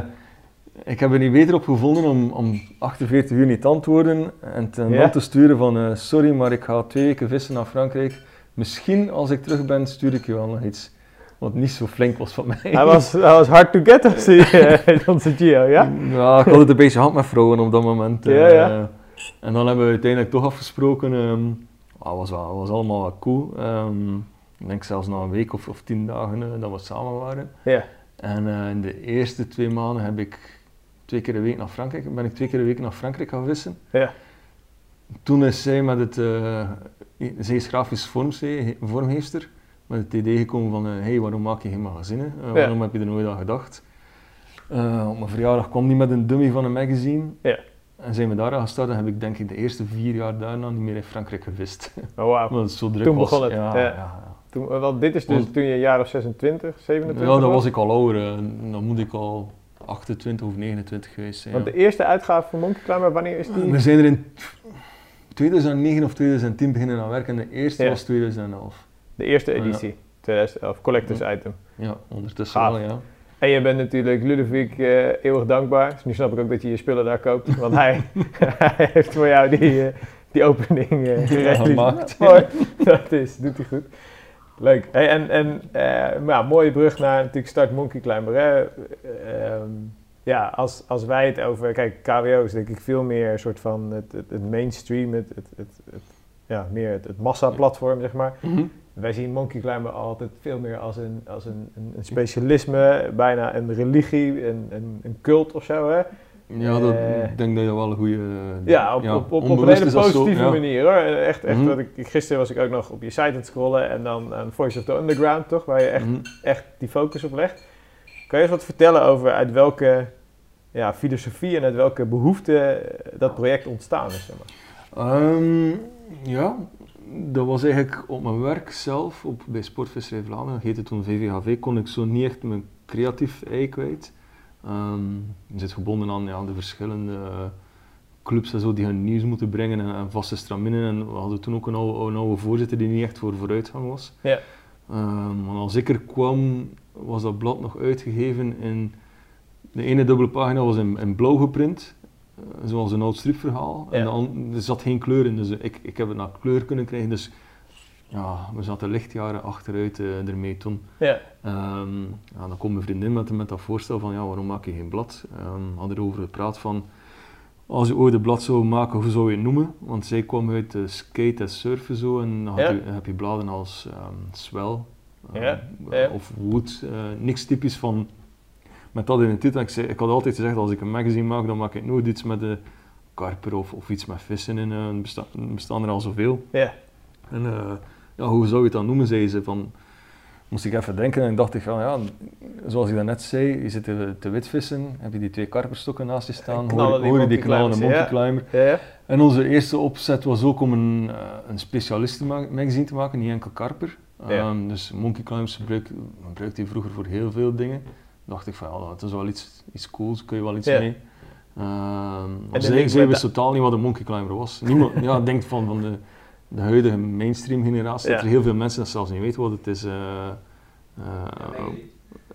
ik heb er niet beter op gevonden om, om 48 uur niet te antwoorden en te, dan te sturen van eh, sorry, maar ik ga twee weken vissen naar Frankrijk. Misschien als ik terug ben, stuur ik je wel nog iets. Wat niet zo flink was van mij. Hij was, hij was hard to get, die, eh, <laughs> onze Gio, ja? Ja, ik had het een beetje hand met vrouwen op dat moment. eh. Ja. En dan hebben we uiteindelijk toch afgesproken. ah, was, wel, was allemaal wel cool. Ehm, ik denk zelfs na een week of, of tien dagen eh, dat we samen waren. Ja, En in de eerste twee maanden heb ik twee keer een week naar Frankrijk, ben ik twee keer een week naar Frankrijk gaan vissen. ja, Toen is zij met het, eh, zij is grafisch vormgeefster, met het idee gekomen van, eh, hey, waarom maak je geen magazinnen? Eh, waarom heb je er nooit aan gedacht? Eh, op mijn verjaardag kwam die met een dummy van een magazine. Ja. En zijn we daar aan gestart en heb ik denk ik de eerste vier jaar daarna niet meer in Frankrijk gevist. oh. <laughs> Omdat het zo druk Toen was. begon het, Ja, ja. ja. Toen, want dit is dus Want- toen je een jaar of 26, 27 Ja, dan was ik al ouder. eh, Dan moet ik al 28 of 29 geweest zijn. Want ja. de eerste uitgave van Monkey Climber, wanneer is die? We zijn er in 2009 of 2010 beginnen aan werken en de eerste Ja. was 2011. De eerste Ja. editie, 2011, Collectors Item. Ja, ondertussen Gaaf. wel, ja. En je bent natuurlijk Ludovic eh, eeuwig dankbaar. Dus nu snap ik ook dat je je spullen daar koopt. Want hij, <laughs> <laughs> hij heeft voor jou die, eh, die opening eh gerealiseerd. gemaakt. Mooi. Dat is, doet hij goed. Leuk. Hey, en en eh, ja, mooie brug naar natuurlijk Start Monkey Climber. Hè. Ehm, ja, als, als wij het over... Kijk, KWO is denk ik veel meer een soort van het, het, het mainstream, het, het, het, het- ja, meer het, het massa-platform, zeg maar. Wij zien Monkey Climber altijd veel meer als een, als een, een, een specialisme, bijna een religie, een, een, een cult of zo. Hè? Ja, dat, Eh. ik denk dat je wel een goede... Ja, op, op, op, op een hele zo, positieve manier hoor. Echt, echt Mhm. wat ik, gisteren was ik ook nog op je site aan het scrollen en dan aan Voice of the Underground, toch? Waar je echt, Mhm. echt die focus op legt. Kan je eens wat vertellen over uit welke ja, filosofie en uit welke behoefte eh, dat project ontstaan is? Zeg maar. Ehm, ja, dat was eigenlijk op mijn werk zelf, op, bij Sportvisserij Vlaanderen, dat heette toen VVHV, kon ik zo niet echt mijn creatief ei kwijt. Ehm, je zit gebonden aan ja, de verschillende eh, clubs en zo die hun nieuws moeten brengen en, en vaste straminen. En we hadden toen ook een oude, een oude voorzitter die niet echt voor vooruitgang was. Ja. Want als ik er kwam, was dat blad nog uitgegeven in... De ene dubbele pagina was in, in blauw geprint, eh, zoals een oud stripverhaal. En de er zat geen kleur in, dus ik, ik heb het naar kleur kunnen krijgen. Dus ja, we zaten lichtjaren achteruit eh, ermee toen. Ja, Ehm, ja, dan komt mijn vriendin met, met dat voorstel van, ja, waarom maak je geen blad? Ehm had erover gepraat van, als je ooit een blad zou maken, hoe zou je het noemen? Want zij kwam uit de skate en surfen zo, en dan Ja. heb, je, heb je bladen als ehm swell Ja, eh, ja. of wood, niks typisch van, met dat in de titel. Ik, zei, ik had altijd gezegd, als ik een magazine maak, dan maak ik nooit iets met de karper of, of iets met vissen in. er bestaan er al zoveel. Ja. En ja, hoe zou je het dan noemen, zei ze. Van, moest ik even denken en dacht ik van ja, zoals ik daarnet zei, je zit te, te witvissen, heb je die twee karperstokken naast je staan, hoor, die hoor je die monkey knallende climbers, monkey ja. climber. Ja, ja. En onze eerste opzet was ook om een, eh, een specialistenmagazine te maken, niet enkel karper. Ja. Ehm, dus Monkey Climbs gebruik, gebruikte hij vroeger voor heel veel dingen. dacht ik van ja, dat is wel iets, iets cools, kun je wel iets Ja. mee. Ehm maar denk zij, wist totaal niet wat een Monkey Climber was. Niemand ja, denkt van, van de, de huidige mainstream generatie dat Ja. er heel veel mensen dat zelfs niet weten wat het is. eh,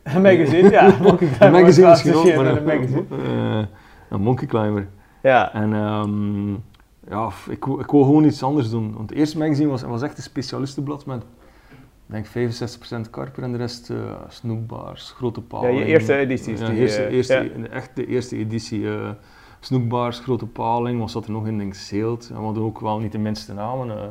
Een magazine, ja. <laughs> Een magazine is genoeg, maar een magazine. eh, een Monkey Climber. Ja. En ehm, ja, ik, ik wou gewoon iets anders doen. Want het eerste magazine was, was echt een specialistenblad met, denk 65% karper en de rest snoekbaars, grote ja, palen. je eerste edities. Ja, eerste, eerste, ja. Echt de eerste editie. Snoekbaars, grote paling, wat zat er nog in? Denk Zeelt. En we hadden ook wel niet de minste namen. eh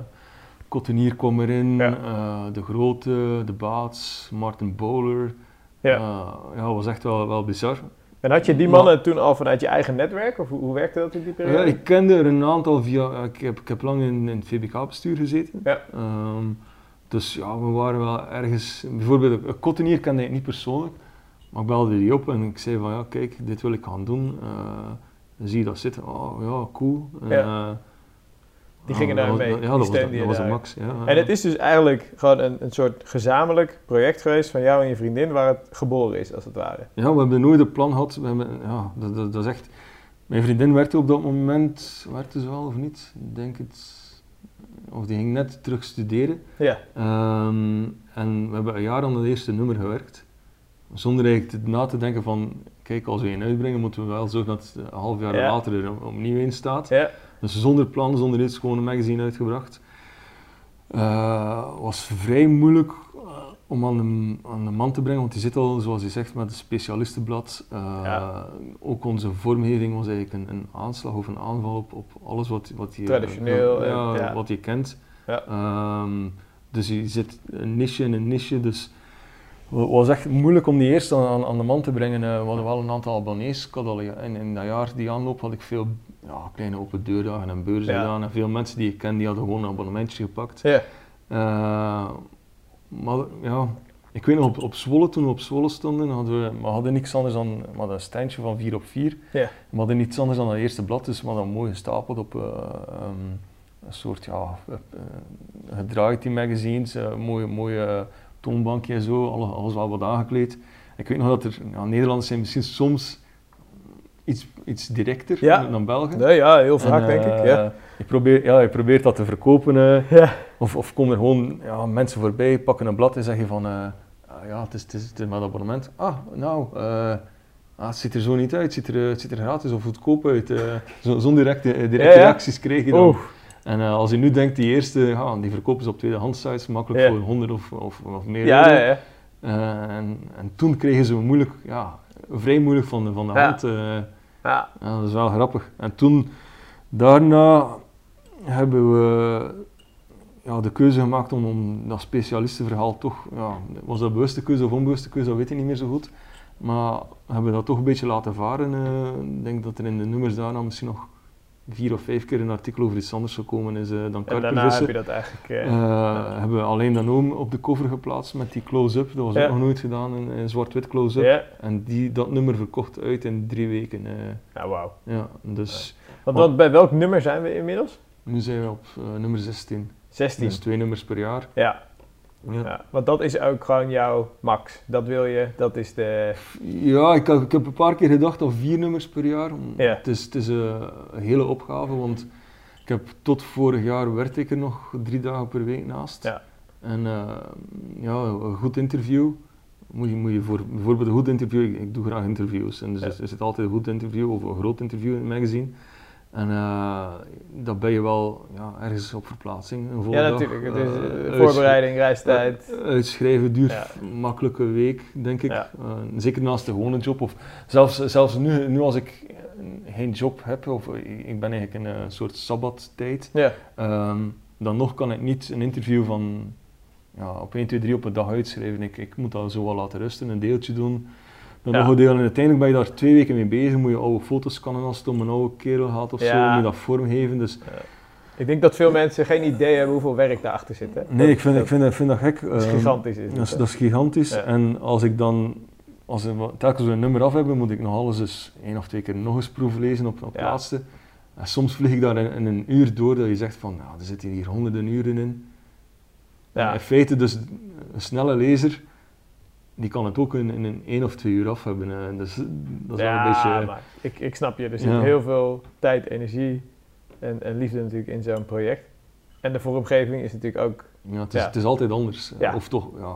Cottonier kwam erin, Ja. eh, De Grote, De Baats, Martin Bowler. Ja. Eh, ja, was echt wel, wel bizar. En had je die Maar- mannen toen al vanuit je eigen netwerk? Of hoe, hoe werkte dat in die periode? Ja, ik kende er een aantal via. Ik heb, ik heb lang in, in het VBK-bestuur gezeten. Ja. Ehm, dus ja, we waren wel ergens. Bijvoorbeeld, een kottenier kende ik niet persoonlijk. Maar ik belde die op en ik zei van ja, kijk, dit wil ik gaan doen. Zie je dat zitten? Oh ja, cool. En, Ja. eh, Die gingen dat daar mee, Ja, die dat was, dat max. Ja, En het is dus eigenlijk gewoon een, een soort gezamenlijk project geweest van jou en je vriendin waar het geboren is, als het ware. Ja, we hebben nooit een plan gehad. We hebben, ja, dat, dat, dat is echt... Mijn vriendin werkte op dat moment, werkte ze wel of niet? Ik denk het... Of die ging net terug studeren. Ja. Ehm, en we hebben een jaar aan het eerste nummer gewerkt. Zonder eigenlijk na te denken van, kijk, als we een uitbrengen, moeten we wel zorgen dat het een half jaar Ja. later er opnieuw in staat. Ja. Dus zonder plan, zonder iets, gewoon een magazine uitgebracht. Eh was vrij moeilijk eh, om aan de, aan de man te brengen, want die zit al, zoals je zegt, met een specialistenblad. Eh, Ja. Ook onze vormgeving was eigenlijk een, een aanslag of een aanval op, op alles wat, wat je... Traditioneel, ja, wat je kent. Ja. Ehm, dus je zit een niche in een niche, dus het was echt moeilijk om die eerst aan, aan, de man te brengen. Eh, we hadden wel een aantal abonnees. Ik had al, in, in dat jaar die aanloop had ik veel ja, kleine open deurdagen en beurzen Ja. gedaan. En veel mensen die ik ken, die hadden gewoon een abonnementje gepakt. Ja. Eh, maar ja, ik weet nog, op, op Zwolle, toen we op Zwolle stonden, hadden we, we hadden niks anders dan we hadden een standje van 4 op 4. Ja. We hadden niets anders dan dat eerste blad, dus we hadden dat mooi gestapeld op eh, ehm, een soort, ja, uh, gedraaid die magazines, mooie, mooie toonbankje en zo, alles, alles wel wat aangekleed. Ik weet nog dat er, ja, Nederlanders zijn misschien soms iets, iets directer Ja. dan Belgen. Nee, ja, heel vaak En, denk ik. eh, Ja. Je probeert, ja, je probeert dat te verkopen. eh, <laughs> Ja. of, of komen er gewoon ja, mensen voorbij, pakken een blad en zeggen van... eh, ah, ja, het is, het, is, het is met abonnement. Ah, nou, ah, het ziet er zo niet uit. Het ziet er, het ziet er gratis of goedkoop uit. zo- Zo'n directe, eh, directe Ja, ja. reacties kreeg je dan. En eh, als je nu denkt, die eerste, ja, die verkopen ze op tweedehands sites makkelijk Ja. voor 100 of, of, of meer Ja, euro. ja, ja. Eh, en, en toen kregen ze moeilijk, ja, vrij moeilijk van de, van de hand. eh. Ja. Dat is wel grappig. En toen, daarna hebben we ja, de keuze gemaakt om, om dat specialistenverhaal toch, ja, was dat bewuste keuze of onbewuste keuze, dat weet ik niet meer zo goed. Maar we hebben dat toch een beetje laten varen. Ik denk dat er in de nummers daarna misschien nog vier of vijf keer een artikel over iets anders gekomen is eh, dan En daarna heb je dat eigenlijk... eh, Eh, hebben we alleen dan ook op de cover geplaatst met die close-up. Dat was Ja. ook nog nooit gedaan, een, een zwart-wit close-up. ja. En die, dat nummer verkocht uit in drie weken. Ja, wauw. ja, dus Want wat, bij welk nummer zijn we inmiddels? nu zijn we op nummer 16. 16. Dus twee nummers per jaar. Ja. Ja, ja. Want dat is ook gewoon jouw max. Dat wil je, dat is de... ja ik, heb, ik heb een paar keer gedacht aan vier nummers per jaar. Ja. Het is, het is een hele opgave, want ik heb tot vorig jaar werkte ik er nog drie dagen per week naast. Ja. En eh, ja, een goed interview. Moet je, moet je voor bijvoorbeeld een goed interview, ik, ik doe graag interviews. En dus Ja. er zit altijd een goed interview of een groot interview in het magazine. En eh dat ben je wel ja, ergens op verplaatsing. Een Ja, dag, natuurlijk. Is eh, eh, voorbereiding, reistijd. Uitschrijven duurt Ja. makkelijk een week, denk ik. Ja. Zeker naast de gewone job. Of zelfs, zelfs nu, nu als ik geen job heb, of ik ben eigenlijk in een soort sabbattijd, Ja. ehm, dan nog kan ik niet een interview van ja, op 1, 2, 3 op een dag uitschrijven. Ik, ik moet dat zo wel laten rusten, een deeltje doen. Dan nog deel. En uiteindelijk ben je daar twee weken mee bezig. Moet je oude foto's scannen als het om een oude kerel gaat of zo. Moet je dat vormgeven. Dus Ik denk dat veel mensen geen idee hebben hoeveel werk daarachter zit. Hè? nee, Dat- ik vind, dat, ik vind, ik vind dat gek. dat is Ehm, gigantisch. Is Dat is, dat is gigantisch. Ja. En als ik dan, als we telkens een nummer af hebben, moet ik nog alles eens één of twee keer nog eens proeflezen op, op het Ja. laatste. En soms vlieg ik daar in, in een uur door dat je zegt van, nou, er zitten hier honderden uren in. Ja. In feite dus een snelle lezer, die kan het ook in, in een één of twee uur af hebben. Dus dat is wel ja, een beetje... maar ik, ik snap je. Er zit Ja. heel veel tijd, energie en, en liefde natuurlijk in zo'n project. En de vormgeving is natuurlijk ook... Ja, het, is, Ja. het is altijd anders. Of toch, ja.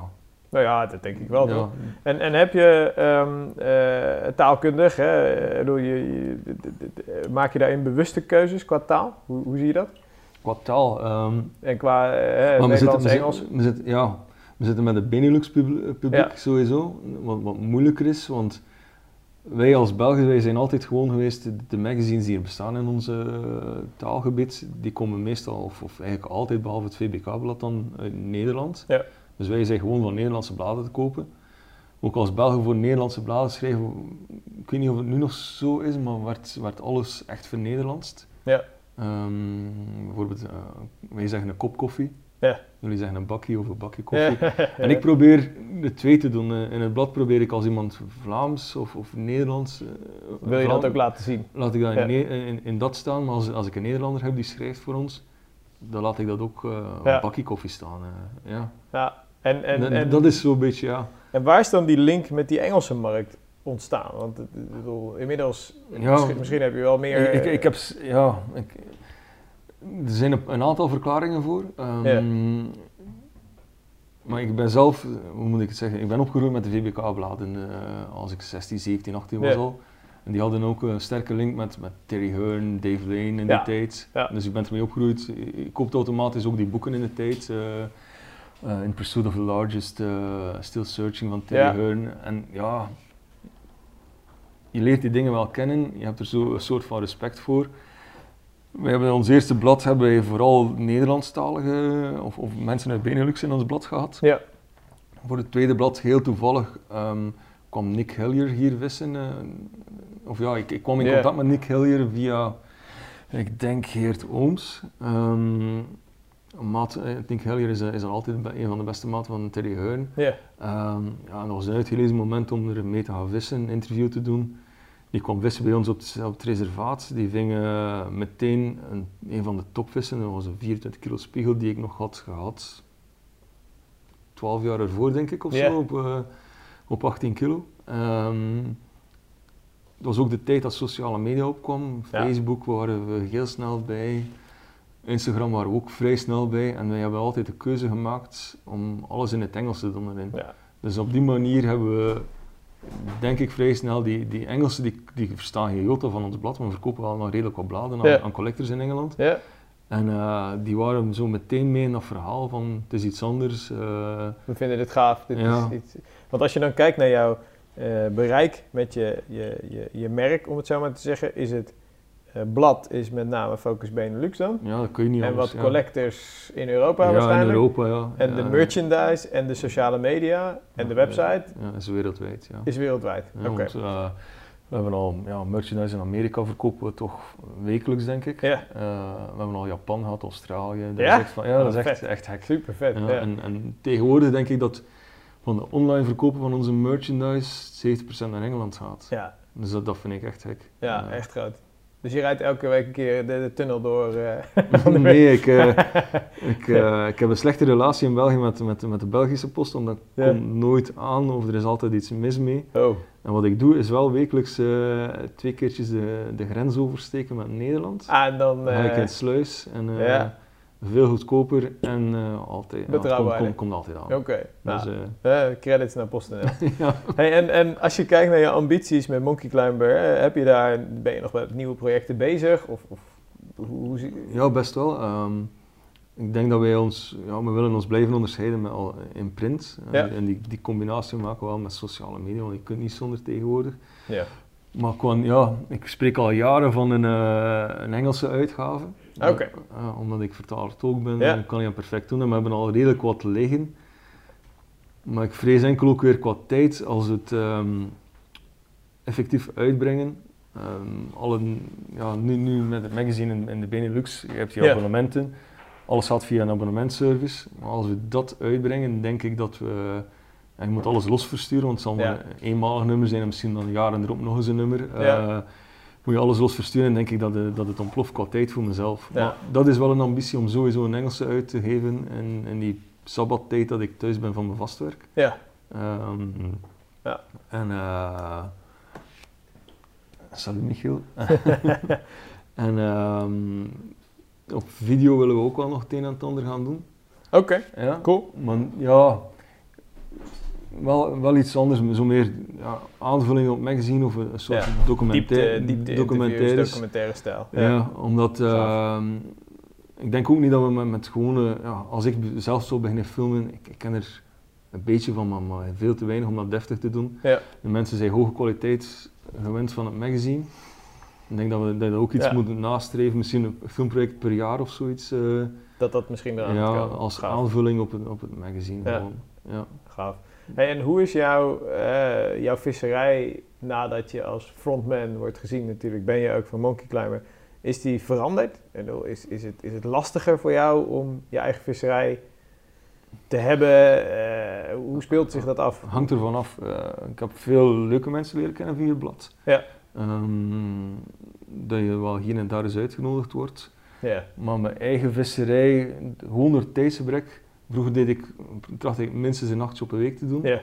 Nou ja, dat denk ik wel. ja. En, en heb je ehm, eh, taalkundig, hè, eh, bedoel je, je- d- d- maak je daarin bewuste keuzes qua taal? Hoe, hoe zie je dat? Qua taal... ehm, En qua eh, zitten, Nederlands, Engels? we zitten- ja, we zitten met het Benelux publiek, publiek Ja. sowieso, wat, wat moeilijker is, want wij als Belgen wij zijn altijd gewoon geweest, de, magazines die er bestaan in onze eh, taalgebied, die komen meestal, of, of eigenlijk altijd, behalve het VBK-blad dan, uit Nederland. Ja. Dus wij zijn gewoon van Nederlandse bladen te kopen. Ook als Belgen voor Nederlandse bladen schrijven, ik weet niet of het nu nog zo is, maar werd, werd alles echt vernederlandst. Ja. Ehm, bijvoorbeeld, eh, wij zeggen een kop koffie. Ja. Jullie zeggen een bakje of een bakje <laughs> koffie. En ik probeer de twee te doen. Eh, In het blad probeer ik als iemand Vlaams of, of Nederlands... eh, Wil je Vlaam- dat ook laten zien? Laat ik dat Ja. in, in, in dat staan, maar als, als ik een Nederlander heb die schrijft voor ons, dan laat ik dat ook eh Ja. een bakje koffie staan. eh, ja. Ja. En, en, En, en, dat is zo'n beetje, ja... en waar is dan die link met die Engelse markt ontstaan? Want ik bedoel, inmiddels, Ja. misschien, misschien heb je wel meer... Ik, ik, ik heb, ja, ik, er zijn een, aantal verklaringen voor. Ehm, Maar ik ben zelf, hoe moet ik het zeggen, ik ben opgegroeid met de VBK-bladen eh, als ik 16, 17, 18 was Ja. al. En die hadden ook een sterke link met, met Terry Hearn, Dave Lane in Ja. die tijd. Ja. Dus ik ben ermee opgegroeid. Ik koopte automatisch ook die boeken in de tijd. eh, eh, In Pursuit of the Largest, Still Searching van Terry Ja. Hearn. En ja, je leert die dingen wel kennen. Je hebt er zo een soort van respect voor. We hebben ons eerste blad hebben wij vooral Nederlandstalige of, of mensen uit Benelux in ons blad gehad. Ja. Voor het tweede blad, heel toevallig, ehm, kwam Nick Hillier hier vissen. eh, of ja, ik, ik kwam in contact met Nick Hillier via, ik denk Geert Ooms. Een maat, eh, Nick Hillier is, eh, is al altijd een van de beste maten van Terry Hearn. Ja. Ehm, ja, en dat was een uitgelezen moment om er mee te gaan vissen, een interview te doen. Die kwam vissen bij ons op het, op het reservaat. Die ving eh, meteen een, een van de topvissen. Dat was een 24 kilo spiegel die ik nog had gehad. 12 jaar ervoor, denk ik, of zo, op, eh, op 18 kilo. Ehm, het was ook de tijd dat sociale media opkwam. Ja. Facebook waren we heel snel bij. Instagram waren we ook vrij snel bij. En wij hebben altijd de keuze gemaakt om alles in het Engels te doen erin. Ja. Dus op die manier hebben we, denk ik, vrij snel die, die Engelsen, die, die verstaan geen jota van ons blad, maar we verkopen wel nog redelijk wat bladen aan, Ja. aan collectors in Engeland. Ja. En eh, die waren zo meteen mee in dat verhaal van het is iets anders. eh, We vinden dit gaaf. Dit Ja. is iets. Want als je dan kijkt naar jouw eh, bereik met je, je, je, je merk, om het zo maar te zeggen, is het blad is met name Focus Benelux dan. ja, dat kun je niet en anders. wat ja. collectors in Europa Ja, waarschijnlijk. in Europa, ja. En de merchandise en de sociale media en de website Ja, is wereldwijd, ja. is wereldwijd. Oké. eh, we hebben al ja, merchandise in Amerika verkopen we toch wekelijks, denk ik. Ja, Eh, we hebben al Japan gehad, Australië. Dat Ja? is echt, van, ja, dat is echt, echt hek. super vet. Ja, En, en tegenwoordig denk ik dat van de online verkopen van onze merchandise 70% naar Engeland gaat. ja, Dus dat, dat vind ik echt gek. ja, Eh, echt groot. Dus je rijdt elke week een keer de, de tunnel door. eh, <laughs> nee, ik, eh, <laughs> ik, eh, ik heb een slechte relatie in België met, met, met de Belgische post, omdat ik Ja. kom nooit aan of er is altijd iets mis mee. oh, En wat ik doe is wel wekelijks twee keertjes de, de grens oversteken met Nederland. ah, en dan... Dan ga ik in Sluis en ja. Veel goedkoper en eh, altijd, Betrouwbaar, komt, altijd aan. Oké, Dus, nou, eh, eh, credits naar PostNL. <laughs> ja. hey, en, en als je kijkt naar je ambities met Monkey Climber, eh, heb je daar, ben je nog met nieuwe projecten bezig? Of, of hoe, zie Ja, best wel. Ehm, ik denk dat wij ons, ja, we willen ons blijven onderscheiden met al, in print. En- Ja. En die, die combinatie maken we wel met sociale media, want je kunt niet zonder tegenwoordig. Ja. Maar qua, ja, ik spreek al jaren van een, eh, een Engelse uitgave. Oké. Eh, omdat ik vertaler ook ben, Ja. kan je dat perfect doen. En we hebben al redelijk wat liggen. Maar ik vrees enkel ook weer qua tijd, als het, ehm, effectief uitbrengen. Alle, ja, nu, nu met het magazine in, in de Benelux, je hebt je Ja. abonnementen. Alles gaat via een abonnementservice. Maar als we dat uitbrengen, denk ik dat we... En je moet alles los versturen, want het zal Ja. een eenmalig nummer zijn en misschien dan jaren erop nog eens een nummer. Ja. Eh, moet je alles los versturen en denk ik dat, het- dat het ontploft qua tijd voor mezelf. Ja. Maar dat is wel een ambitie om sowieso een Engelse uit te geven in, in die sabbattijd dat ik thuis ben van mijn vastwerk. Ja, Ehm, Ja. En... eh salut Michiel. <laughs> en ehm, op video willen we ook wel nog het een en het ander gaan doen. oké, Ja. cool. Maar ja, wel, wel iets anders, zo meer ja, aanvulling op magazine of een soort Ja, documentaire, Diepte, documentaire stijl. Ja, omdat ehm, ik denk ook niet dat we met, met gewone, ja, als ik zelf zou beginnen filmen, ik, ik ken er een beetje van, maar, maar veel te weinig om dat deftig te doen. De mensen zijn hoge kwaliteit gewend van het magazine. Ik denk dat we dat ook iets moeten nastreven, misschien een filmproject per jaar of zoiets. eh, Dat dat misschien eraan ja, als aanvulling op het, op het magazine. Ja. Gewoon. Ja. Gaaf. Hey, en hoe is jouw, eh, jouw visserij nadat je als frontman wordt gezien natuurlijk, ben je ook van Monkey Climber, is die veranderd? Bedoel, Is, is, het, is het lastiger voor jou om je eigen visserij te hebben? Eh, hoe speelt zich dat af? Hangt ervan af. Eh, ik heb veel leuke mensen leren kennen via het blad. Ja. Ehm, dat je wel hier en daar eens uitgenodigd wordt. Ja, Maar mijn eigen visserij, gewoon door tijdsgebrek. Vroeger deed ik, tracht ik minstens een nachtje op een week te doen. ja.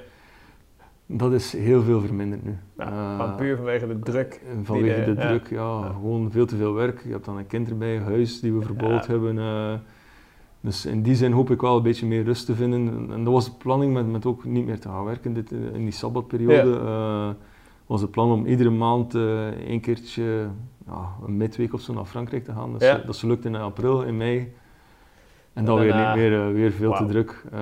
Dat is heel veel verminderd nu. Nou, Eh, puur vanwege de druk. Vanwege die de ja. druk, ja, Ja. Gewoon veel te veel werk. Je hebt dan een kind erbij, een huis die we verbouwd Ja. hebben. eh. dus in die zin hoop ik wel een beetje meer rust te vinden. En dat was de planning met, met ook niet meer te gaan werken dit, eh, in die sabbatperiode. eh, was het plan om iedere maand eh een keertje, ja, een midweek of zo naar Frankrijk te gaan. Dat, Ja. dat gelukt in april, in mei. En dan weer daarna- niet meer, eh, weer veel te druk. eh,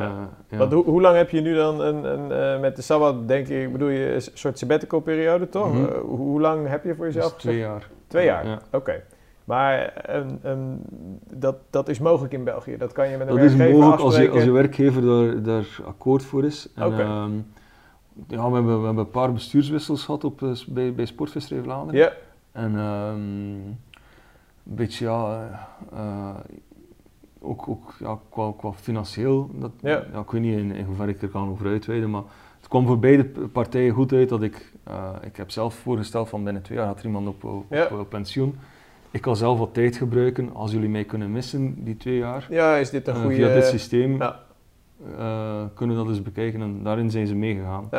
Ja. Want hoe, hoe lang heb je nu dan een, een, eh, met de Sabbat, denk ik, bedoel je een soort sabbatical periode toch? Mhm. Eh, hoe, lang heb je voor jezelf is twee jaar. Twee jaar? Ja. Oké. Maar een, een, dat, dat is mogelijk in België. Dat kan je met een Dat is werkgever mogelijk als je, als je werkgever daar, daar akkoord voor is. En, Oké. ehm, ja, we, hebben, we hebben een paar bestuurswissels gehad op, eh, bij, bij Sportvisserij Vlaanderen. Ja, En ehm, een beetje, ja, eh, eh, ook, ook ja, qua, qua financieel, dat, Ja. ja. ik weet niet in, in hoeverre ik er kan over uitweiden, maar het kwam voor beide partijen goed uit dat ik, eh, ik heb zelf voorgesteld van binnen twee jaar gaat er iemand op, op, Ja. op pensioen. Ik kan zelf wat tijd gebruiken als jullie mij kunnen missen, die twee jaar. ja, is dit een Eh, goede... via dit systeem Ja. eh, kunnen we dat eens bekijken en daarin zijn ze meegegaan.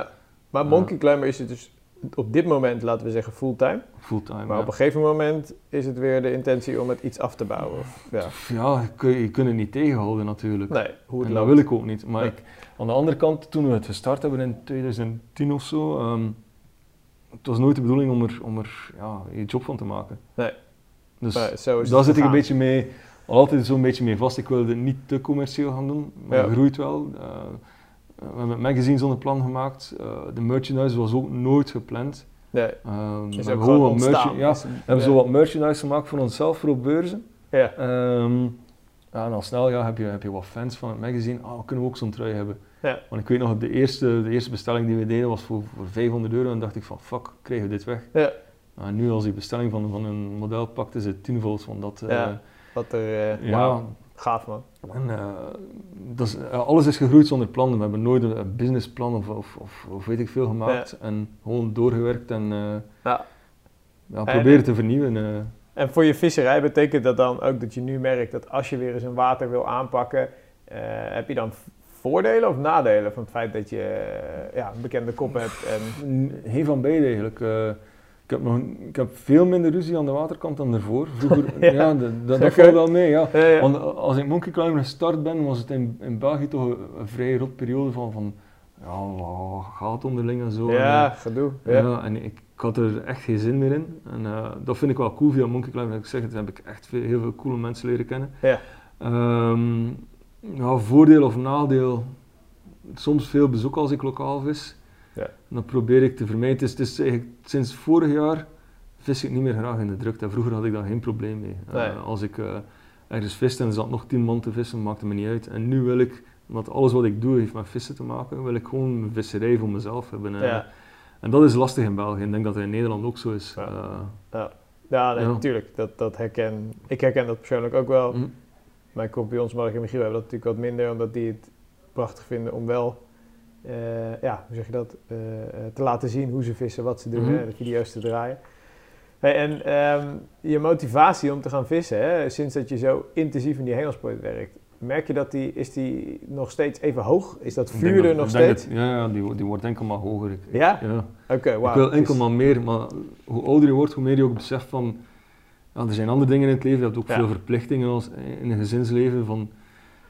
Maar Monkey Climber is het dus op dit moment, laten we zeggen, fulltime. Fulltime. Maar ja. op een gegeven moment is het weer de intentie om het iets af te bouwen. Of, ja. Ja, je, kun- je kunt het niet tegenhouden natuurlijk. Nee, hoe het en dat wil ik ook niet. Maar Nee. ik, aan de andere kant, toen we het gestart hebben in 2010 of zo, ehm, het was nooit de bedoeling om er, om er ja, je job van te maken. Nee. Dus Maar zo is daar zit ik een beetje mee, al altijd zo'n beetje mee vast. Ik wilde het niet te commercieel gaan doen, maar Ja. het groeit wel. Eh, we hebben het magazine zonder plan gemaakt. Eh, de merchandise was ook nooit gepland. Nee, we is hebben ook gewoon wat ja, we hebben zo wat merchandise gemaakt voor onszelf, voor op beurzen. Ja, Ehm, ja, en al snel ja, heb, je, heb je wat fans van het magazine. Ah, we kunnen we ook zo'n trui hebben. Ja. Want ik weet nog, de eerste, de eerste bestelling die we deden was voor, voor 500 euro. En dacht ik van, fuck, krijgen we dit weg? Ja. En nu als die bestelling van, van een model pakt, is het tienvoud van dat. eh, Ja. wat er... eh ja. gaaf man. En, eh, eh, alles is gegroeid zonder plan. We hebben nooit een, businessplan of, of, of, of weet ik veel gemaakt. En gewoon doorgewerkt en eh, Ja. ja, proberen te vernieuwen. En voor je visserij betekent dat dan ook dat je nu merkt dat als je weer eens een water wil aanpakken, heb je dan voordelen of nadelen van het feit dat je ja, een bekende kop hebt? En, Heel van beide eigenlijk. Ik, heb nog, ik heb veel minder ruzie aan de waterkant dan ervoor. Vroeger, <laughs> Ja. ja, dat, valt wel mee. Ja. Ja, ja. Want als ik Monkey Climber gestart ben, was het in, in België toch een, een vrij rot periode van, van ja, wat gaat onderling en zo. ja, En, gedoe. eh, Ja. ja, en ik, ik had er echt geen zin meer in. En eh, dat vind ik wel cool via Monkey Climber. Ik zeg het, heb ik echt veel, heel veel coole mensen leren kennen. Ja. Ja, voordeel of nadeel. Soms veel bezoek als ik lokaal vis. Ja. En dat probeer ik te vermijden. Het is eigenlijk sinds vorig jaar vis ik niet meer graag in de drukte. Vroeger had ik daar geen probleem mee. Eh, als ik eh, ergens viste en er zat nog tien man te vissen, maakte me niet uit. En nu wil ik, omdat alles wat ik doe heeft met vissen te maken, wil ik gewoon een visserij voor mezelf hebben. Ja. En dat is lastig in België. Ik denk dat het in Nederland ook zo is. Ja. Eh, Ja, nee, Ja. natuurlijk. Dat, dat herken, ik herken dat persoonlijk ook wel. mm, Mijn compagnons Mark en Michiel hebben dat natuurlijk wat minder, omdat die het prachtig vinden om wel, eh, ja, hoe zeg je dat, eh, eh, te laten zien hoe ze vissen, wat ze doen, Mhm. hè, de video's te draaien. Hey, en ehm, je motivatie om te gaan vissen, hè, sinds dat je zo intensief in die hengelsport werkt, merk je dat die, is die nog steeds even hoog? Is dat vuur er dat- nog steeds? dat- ja, die, die wordt enkel maar hoger. Ik, Ja? ja. Oké, wauw. ik wil Dus- enkel maar meer, maar hoe ouder je wordt, hoe meer je ook beseft van... Ja, er zijn andere dingen in het leven, je hebt ook Ja. veel verplichtingen als, in een gezinsleven. Van,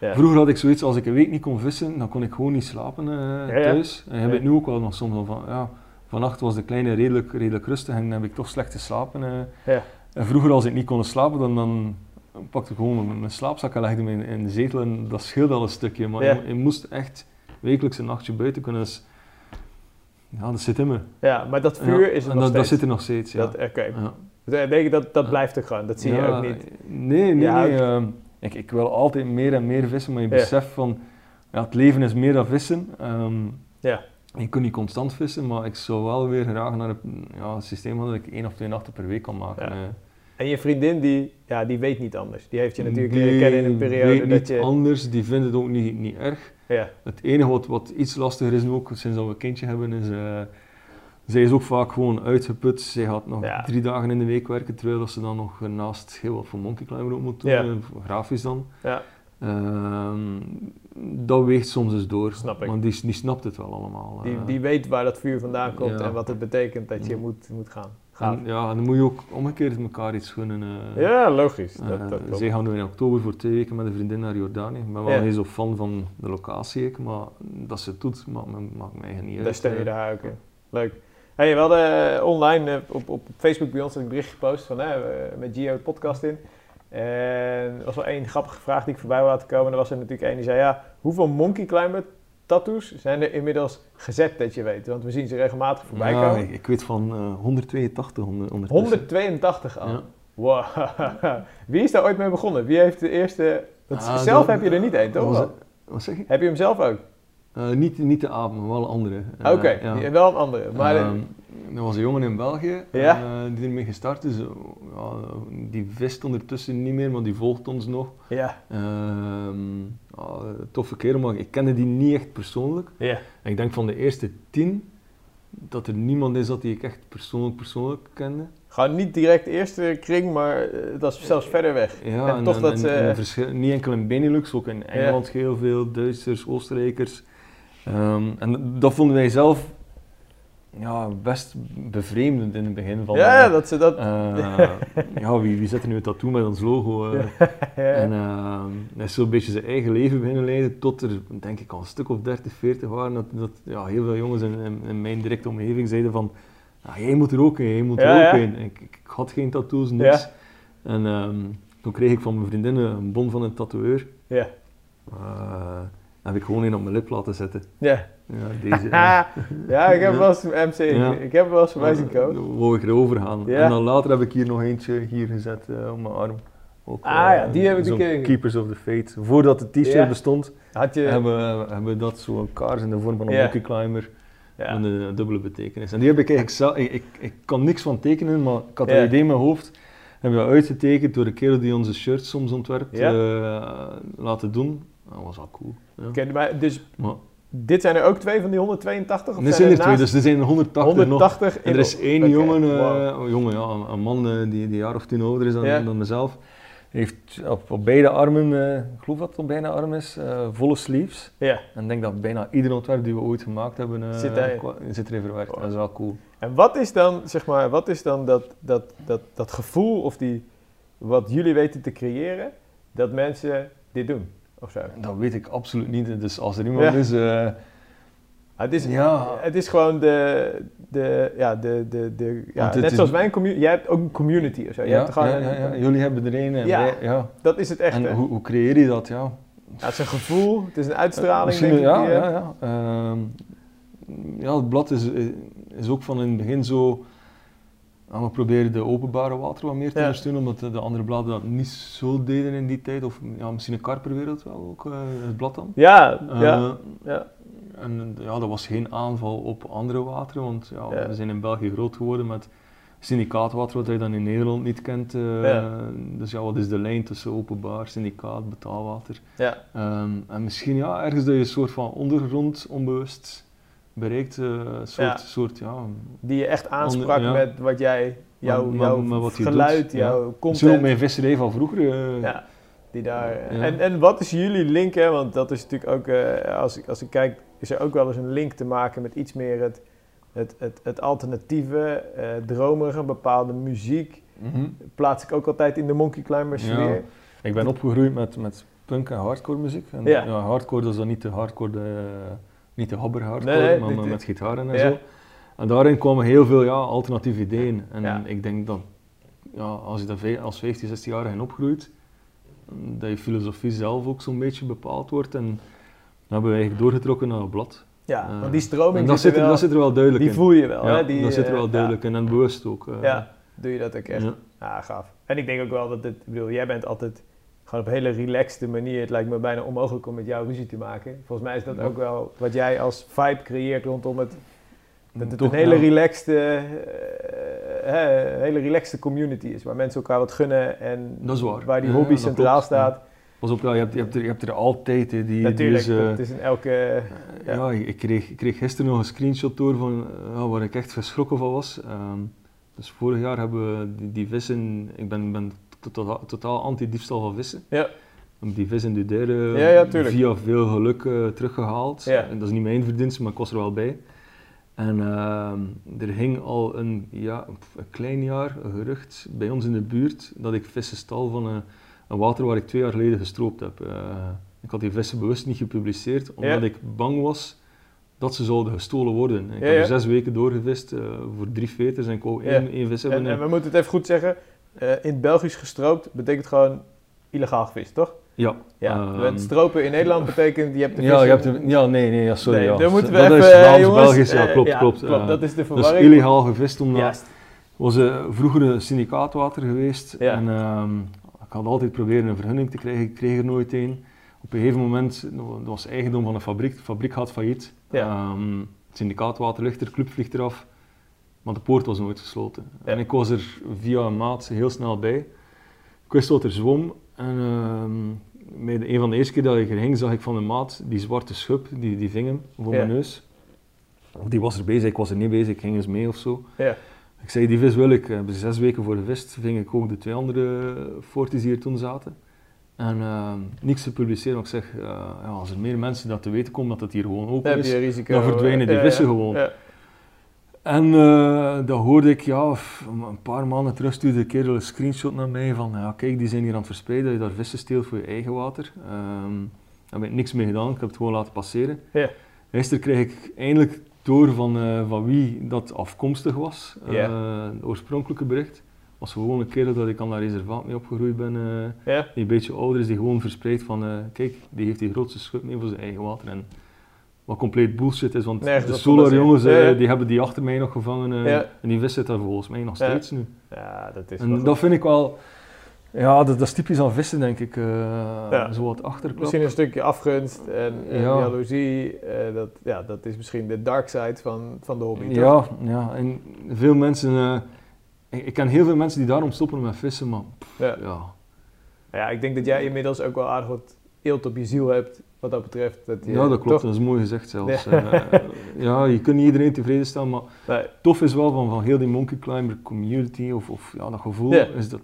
ja. Vroeger had ik zoiets, als ik een week niet kon vissen, dan kon ik gewoon niet slapen eh, thuis. En Ja. het nu ook wel nog soms van, ja, vannacht was de kleine redelijk, redelijk rustig en dan heb ik toch slecht geslapen. Ja. En vroeger als ik niet kon slapen, dan, dan pakte ik gewoon mijn, slaapzak en legde me in, in de zetel en dat scheelde al een stukje. Maar je, je moest echt wekelijks een nachtje buiten kunnen. Dus, ja, dat zit in me. ja, maar dat vuur Ja, is er nog dat, dat steeds. zit er nog steeds, ja. Dat, Oké, Ja. Eh, denk je dat, dat blijft er gewoon, dat zie je ook niet. Nee, nee, nee. ehm, ik, ik wil altijd meer en meer vissen, maar je Ja. beseft van, ja, het leven is meer dan vissen. Ehm, Ja. Je kunt niet constant vissen, maar ik zou wel weer graag naar een, ja, een systeem dat ik één of twee nachten per week kan maken. Ja. eh. En je vriendin, die, ja, die weet niet anders. Die heeft je natuurlijk Die leren kennen in een periode weet dat niet je... anders, die vindt het ook niet, niet erg. Ja, Het enige wat, wat iets lastiger is nu ook, sinds dat we een kindje hebben, is... eh, zij is ook vaak gewoon uitgeput. Zij gaat nog Ja. drie dagen in de week werken, terwijl ze dan nog naast heel wat voor Monkey Climber ook moet doen, Ja. eh, grafisch dan. ja, Ehm, dat weegt soms eens door. Snap ik. Maar die, die snapt het wel allemaal. die, eh. die weet waar dat vuur vandaan komt en wat het betekent dat je Mm. moet, moet gaan. En, ja, en dan moet je ook omgekeerd elkaar iets gunnen. eh. Ja, logisch. Dat, dat klopt. zij gaan nu in oktober voor twee weken met een vriendin naar Jordanië. Ik ben wel Ja. heel zo fan van de locatie, ik, maar dat ze het doet, maakt, me- maakt mij eigenlijk niet Daar uit. steun je eh. daar ook in. Leuk. Hey, we hadden eh, online eh, op, op Facebook bij ons een bericht gepost van, hè, eh, met Gio de podcast in. En er was wel één grappige vraag die ik voorbij wil laten komen. Er was er natuurlijk één die zei, ja, hoeveel Monkey Climber tattoos zijn er inmiddels gezet dat je weet? Want we zien ze regelmatig voorbij Ja, komen. ik, ik weet van eh 182 onder, ondertussen. 182 al. Ja. Wow. <laughs> Wie is daar ooit mee begonnen? Wie heeft de eerste... Want Ah, zelf dat- heb je er niet één, toch? Was Wat zeg je? Heb je hem zelf ook? Eh, niet, niet de aap, maar wel een andere. Eh, Oké, ja. wel een andere. Maar Ehm, er was een jongen in België Ja? eh, die ermee gestart is. Die vist ondertussen niet meer, maar die volgt ons nog. ja, Ehm, ja, toffe kerel, maar ik kende die niet echt persoonlijk. ja. En ik denk van de eerste tien dat er niemand is dat die ik echt persoonlijk persoonlijk kende. Gewoon niet direct de eerste kring, maar dat is zelfs verder weg. Ja, En toch dat en niet enkel in Benelux, ook in Engeland heel veel, Duitsers, Oostenrijkers. Ehm, en dat vonden wij zelf ja, best bevreemdend in het begin. Van, ja, eh, dat ze dat... eh, ja, wie, wie zet er nu een tattoo met ons logo? eh? <laughs> ja, En eh, hij is zo'n beetje zijn eigen leven beginnen leiden, tot er, denk ik, al een stuk of 30, 40 waren, dat, dat ja, heel veel jongens in, in, in mijn directe omgeving zeiden van, "Ah, jij moet er ook in, jij moet er ook in. Ik, ik had geen tattoos, niks. En ehm, toen kreeg ik van mijn vriendin een bon van een tatoeëur. ja. Heb ik gewoon een op mijn lip laten zetten. Ja. Ja, deze. <laughs> ja, ik heb wel eens MC, Ja. ik heb wel eens voorbij zien. Dan wou ik erover gaan. Ja. En dan later heb ik hier nog eentje hier gezet eh, op mijn arm. Ook, Ah ja, eh, die heb ik zo'n een keer- Keepers of the Fate. Voordat de t-shirt bestond, Had je... hebben, we- hebben we dat zo'n kaars in de vorm van een monkey climber. ja. Een dubbele betekenis. En die heb ik eigenlijk zelf... Ik, ik, ik kan niks van tekenen, maar ik had Ja. een idee in mijn hoofd. Hebben we uitgetekend door de kerel die onze shirts soms ontwerpt. Ja. eh, laten doen. Dat was wel cool. Oké, dus dit zijn er ook twee van die 182? Of er zijn er twee, dus er zijn er 180 nog. 180 En er is één jongen, eh, wow. oh, jongen ja, een, een man eh, die, die een jaar of tien ouder is dan, dan mezelf. Heeft op, op beide armen, eh, ik geloof dat het op beide armen is, volle sleeves. Ja. En ik denk dat bijna ieder ontwerp die we ooit gemaakt hebben, Zit kwa- zit erin verwerkt. Wow. Dat is wel cool. En wat is dan, zeg maar, wat is dan dat, dat, dat, dat gevoel of die, wat jullie weten te creëren, dat mensen dit doen? Of zo? Dat weet ik absoluut niet. Dus als er iemand Ja. is... eh, het, is, Ja. het is gewoon de, de, ja, de, de, de ja, net is- zoals mijn community, jij hebt ook een community of zo. Ja, hebt ja, ja, jullie hebben er een en Ja. wij- ja. Dat is het echte. En hoe, hoe creëer je dat? Ja, het is een gevoel, het is een uitstraling, denk ik. ja, je ja, ja. Ehm, ja, het blad is, is ook van in het begin zo... we proberen de openbare water wat meer te ondersteunen, omdat de, de andere bladen dat niet zo deden in die tijd. Of ja, misschien een karperwereld wel ook, eh, het blad dan. Ja, Eh, ja, ja. En ja, dat was geen aanval op andere wateren, want ja, Ja. we zijn in België groot geworden met syndicaatwater, wat je dan in Nederland niet kent. eh, Ja. Dus ja, wat is de lijn tussen openbaar, syndicaat, betaalwater? Ja, Ehm, en misschien ja, ergens dat je een soort van ondergrond onbewust bereikt, eh, soort, Ja. soort ja, die je echt aansprak ja. met wat jij, jouw, wat geluid, jouw content. mijn visserij van vroeger. eh, Ja, die daar. Ja. En, en wat is jullie link, hè? Want dat is natuurlijk ook, eh, als, ik, als ik kijk, is er ook wel eens een link te maken met iets meer het, het, het, het alternatieve, eh dromerige, bepaalde muziek. mhm. Plaats ik ook altijd in de Monkey Climber Ja. sfeer. Ik ben opgegroeid met, met punk en hardcore muziek. En, Ja. hardcore dat is dan niet de hardcore, de, niet de habber hardcore, Nee, nee, maar dit- met- dit- gitaren en Ja. zo. En daarin kwamen heel veel ja, alternatieve ideeën. En Ja. ik denk dat ja, als je dat als 15, 16-jarige opgroeit, dat je filosofie zelf ook zo'n beetje bepaald wordt. En dan hebben we eigenlijk doorgetrokken naar het blad. Ja, Eh, want die stroming dat zit er wel, dat zit er wel duidelijk die in. voel je wel. ja, hè? Die, dat zit er eh, wel duidelijk in en bewust ook. eh. Ja, doe je dat ook echt. Ja. Ja, gaaf. En ik denk ook wel dat ik bedoel, jij bent altijd gewoon op een hele relaxte manier. Het lijkt me bijna onmogelijk om met jou ruzie te maken. Volgens mij is dat Ja. ook wel wat jij als vibe creëert rondom het. Dat het een hele relaxte, eh, hele relaxte community is. Waar mensen elkaar wat gunnen en Dat is waar. waar die hobby centraal klopt, staat. Pas op, ja, je, hebt, je, hebt er, je hebt er altijd. Hè, die, die Natuurlijk, is, eh, is in elke... ja. Ja, ik, kreeg, ik kreeg gisteren nog een screenshot door van, eh, waar ik echt verschrokken van was. Ehm, dus vorig jaar hebben we die, die vissen, ik ben, ben totaal, totaal anti-diefstal van vissen. Ja. Die vis in de derde Ja, ja, tuurlijk. via veel geluk eh, teruggehaald. Ja. En dat is niet mijn verdienste, maar ik was er wel bij. En ehm, er hing al een, ja, een klein jaar een gerucht bij ons in de buurt dat ik vissen stal van een, een water waar ik twee jaar geleden gestroopt heb. Eh, ik had die vissen bewust niet gepubliceerd, omdat ik bang was dat ze zouden gestolen worden. Ik heb er zes weken doorgevist eh, voor drie veters en ik wou één, één vis hebben. En, en we moeten het even goed zeggen. Eh, in het Belgisch gestroopt betekent gewoon illegaal gevist, toch? ja. Ja, het stropen in Nederland betekent je hebt de ja, vissen- je hebt er, ja, nee, nee, ja, sorry. Nee, ja. dan moeten we dat even, is eh, Vlaams, jongens, Belgisch, ja, eh, klopt, klopt. klopt eh. dat is de verwarring. illegaal gevist, omdat Juist. was eh, vroeger een syndicaatwater geweest. Ja. En ehm, ik had altijd proberen een vergunning te krijgen, ik kreeg er nooit een. Op een gegeven moment, dat was eigendom van een fabriek, de fabriek gaat failliet. Ja. Ehm, het syndicaatwater ligt er, de club vliegt eraf, maar de poort was nooit gesloten. En ik was er via een maat heel snel bij. Ik wist wat er zwom en ehm, de, een van de eerste keer dat ik er ging, zag ik van de maat die zwarte schub, die, die ving hem voor mijn neus. Die was er bezig, ik was er niet bezig, ik ging eens mee of zo. Ja. Ik zei, die vis wil ik. Zes weken voor gevist. Ving ik ook de twee andere forties die er toen zaten. En uh, niks te publiceren. Ik zeg, uh, ja, als er meer mensen dat te weten komen dat het hier gewoon open is, dan verdwijnen die Ja, vissen ja. gewoon. En uh, dan hoorde ik, ja, een paar maanden terug stuurde een kerel een screenshot naar mij van, ja, kijk, die zijn hier aan het verspreiden, dat je daar vissen steelt voor je eigen water. Ehm daar heb ik niks mee gedaan, ik heb het gewoon laten passeren. Ja. Gisteren kreeg ik eindelijk door van, eh, van wie dat afkomstig was, eh Ja. het oorspronkelijke bericht. was gewoon een kerel dat ik aan dat reservaat mee opgegroeid ben, eh, Ja. die een beetje ouder is, die gewoon verspreidt van, eh, kijk, die heeft die grootste schut mee voor zijn eigen water. En wat compleet bullshit is, want Nergens de Solar jongens, eh, Ja, ja. die hebben die achter mij nog gevangen eh, Ja. en die vis zit daar volgens mij nog Ja. steeds nu. Ja, dat is En dat vind ik wel, ja, dat, dat is typisch aan vissen denk ik, Ja. zo wat achterklap. Misschien een stukje afgunst en, en Ja. jaloezie. dat, ja, dat is misschien de dark side van, van de hobby. toch? Ja, ja, en veel mensen, ik, ik ken heel veel mensen die daarom stoppen met vissen, maar pff, Ja. ja, ja, ik denk dat jij inmiddels ook wel aardig wat eelt op je ziel hebt wat dat betreft. Dat je, ja, dat klopt, dat is mooi gezegd zelfs. Ja. Eh, ja, je kunt niet iedereen tevreden stellen, maar Nee. tof is wel van, van heel die monkey climber community of, of ja, dat gevoel, Ja. is dat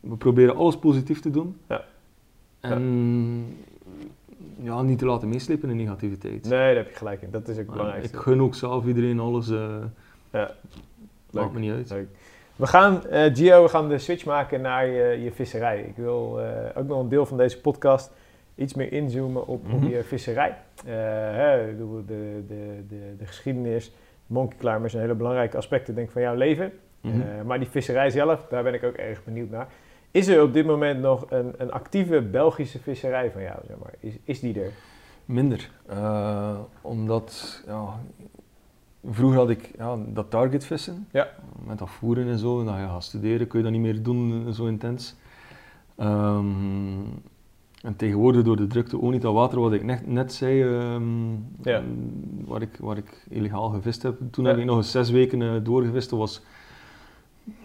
we proberen alles positief te doen. Ja. En ja, niet te laten meeslepen in negativiteit. nee, daar heb je gelijk in. Dat is ook belangrijkste. ik gun ook zelf iedereen alles, eh Ja. maakt me niet uit. Leuk. We gaan, eh, Gio, we gaan de switch maken naar je, je visserij. Ik wil eh, ook nog een deel van deze podcast iets meer inzoomen op, op Mhm. je visserij. Eh, de, de, de, de geschiedenis, zijn hele belangrijke aspecten denk ik, van jouw leven. Mhm. Eh, maar die visserij zelf, daar ben ik ook erg benieuwd naar. Is er op dit moment nog een, een actieve Belgische visserij van jou? Zeg maar? is, is die er? Minder. Eh, omdat, ja, vroeger had ik ja, dat target vissen. Ja. Met dat voeren en zo. En dan je gaat studeren kun je dat niet meer doen zo intens. Ehm, en tegenwoordig door de drukte ook niet dat water wat ik net, net zei, Ja. ehm, waar, ik, waar ik illegaal gevist heb. Toen Ja. heb ik nog eens zes weken eh, doorgevist. Dat was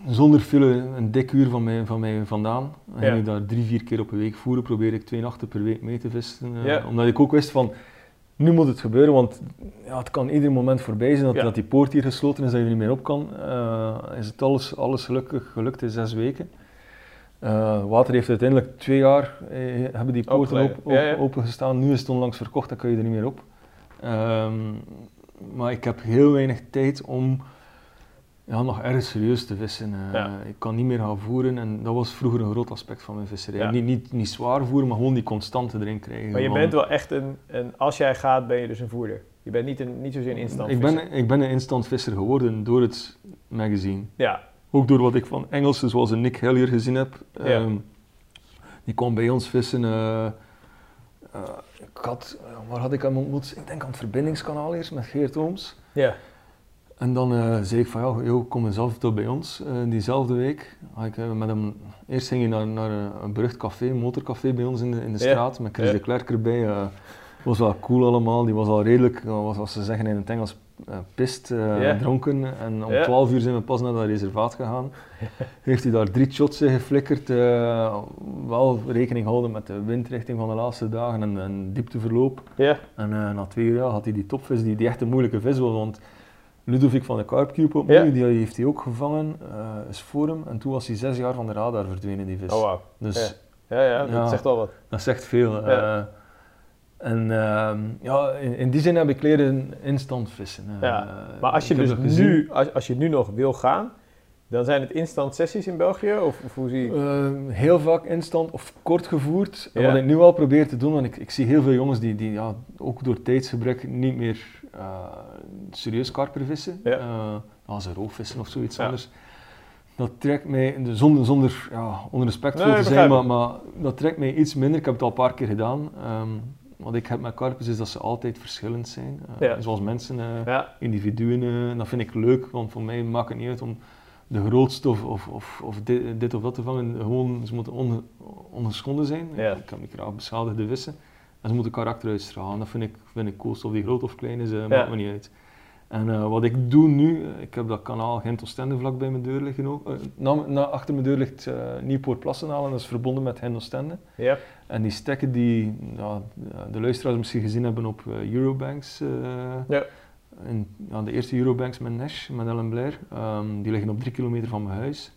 zonder file een dik uur van mij, van mij vandaan. En Ja. ging ik daar drie, vier keer op een week voeren. Probeerde ik twee nachten per week mee te vissen. eh. Omdat ik ook wist van, nu moet het gebeuren, want ja, het kan ieder moment voorbij zijn dat, dat die poort hier gesloten is, dat je er niet meer op kan. Eh, is het alles, alles gelukkig gelukt in zes weken. Eh, water heeft uiteindelijk twee jaar, eh, hebben die poorten op, op, Ja, ja. opengestaan. Nu is het onlangs verkocht, dan kan je er niet meer op. Ehm, maar ik heb heel weinig tijd om ja, nog erg serieus te vissen. Eh. Ik kan niet meer gaan voeren en dat was vroeger een groot aspect van mijn visserij. Niet, niet, niet zwaar voeren, maar gewoon die constante erin krijgen. Maar je bent wel echt een, een, als jij gaat ben je dus een voerder. Je bent niet, een, niet zozeer een instant ik visser. ben, ik ben een instantvisser geworden door het magazine. Ja, Ook door wat ik van Engelsen zoals een Nick Hellier gezien heb. Ja. Ehm, die kwam bij ons vissen. eh, eh, ik had, eh, waar had ik hem ontmoet? Ik denk aan het verbindingskanaal eerst met Geert Ooms. ja, En dan zei ik van ja, joh, kom eens af tot bij ons. Diezelfde week had ik met hem, eerst ging hij naar, naar een, berucht café, een motorcafé bij ons in de, in de Ja. straat, met Chris Ja. de Klerk erbij. was wel cool allemaal, die was al redelijk, was, als ze zeggen in het Engels, pist, eh, Ja. dronken. En om Ja. 12 uur zijn we pas naar dat reservaat gegaan. <laughs> Heeft hij daar drie shots in geflikkerd, eh, wel rekening houden met de windrichting van de laatste dagen en, en diepteverloop. ja, En eh, na twee uur ja, had hij die topvis, die, die echt een moeilijke vis was. Want Ludovic van de Carpcube opnieuw, die heeft hij ook gevangen, eh, is voor hem. En toen was hij zes jaar van de radar verdwenen, die vis. oh wauw. Dus Ja, ja, dat Ja. zegt wel wat. dat zegt veel. Ja. En ehm, ja, in, in die zin heb ik leren instant vissen. eh. Ja, Maar als je dus nu, als, als je nu nog wil gaan, dan zijn het instant sessies in België? Of, of hoe zie je... Ehm, heel vaak instant of kort gevoerd. En Ja. wat ik nu al probeer te doen, want ik, ik zie heel veel jongens die, die ja, ook door tijdsgebrek niet meer eh, serieus karper vissen. Ja. Eh, als ze roofvissen of zoiets Ja. anders. Dat trekt mij, de- zonder, zonder ja, onrespectvol Nee, te zijn, maar, maar dat trekt mij iets minder. Ik heb het al een paar keer gedaan. Ehm, wat ik heb met karpers is dat ze altijd verschillend zijn. Eh, Ja. Zoals mensen, eh, Ja, individuen. eh, dat vind ik leuk, want voor mij maakt het niet uit om de grootste of, of, of, of dit, dit of dat te vangen. Gewoon, ze moeten onge- ongeschonden zijn. Ja. Ik heb niet graag beschadigde vissen. En ze moeten karakter uitstralen. Dat vind ik, vind ik coolst. Of die groot of klein is, maakt me niet uit. En eh, wat ik doe nu, eh, ik heb dat kanaal Gent-Oostende vlak bij mijn deur liggen ook. Eh, na, na, achter mijn deur ligt uh, Nieuwpoort Plassenhalen, dat is verbonden met Gent-Oostende. ja, En die stekken die ja, de luisteraars misschien gezien hebben op Eurobanks. Ja. in, ja, de eerste Eurobanks met Nash, met Ellen Blair. ehm, die liggen op drie kilometer van mijn huis.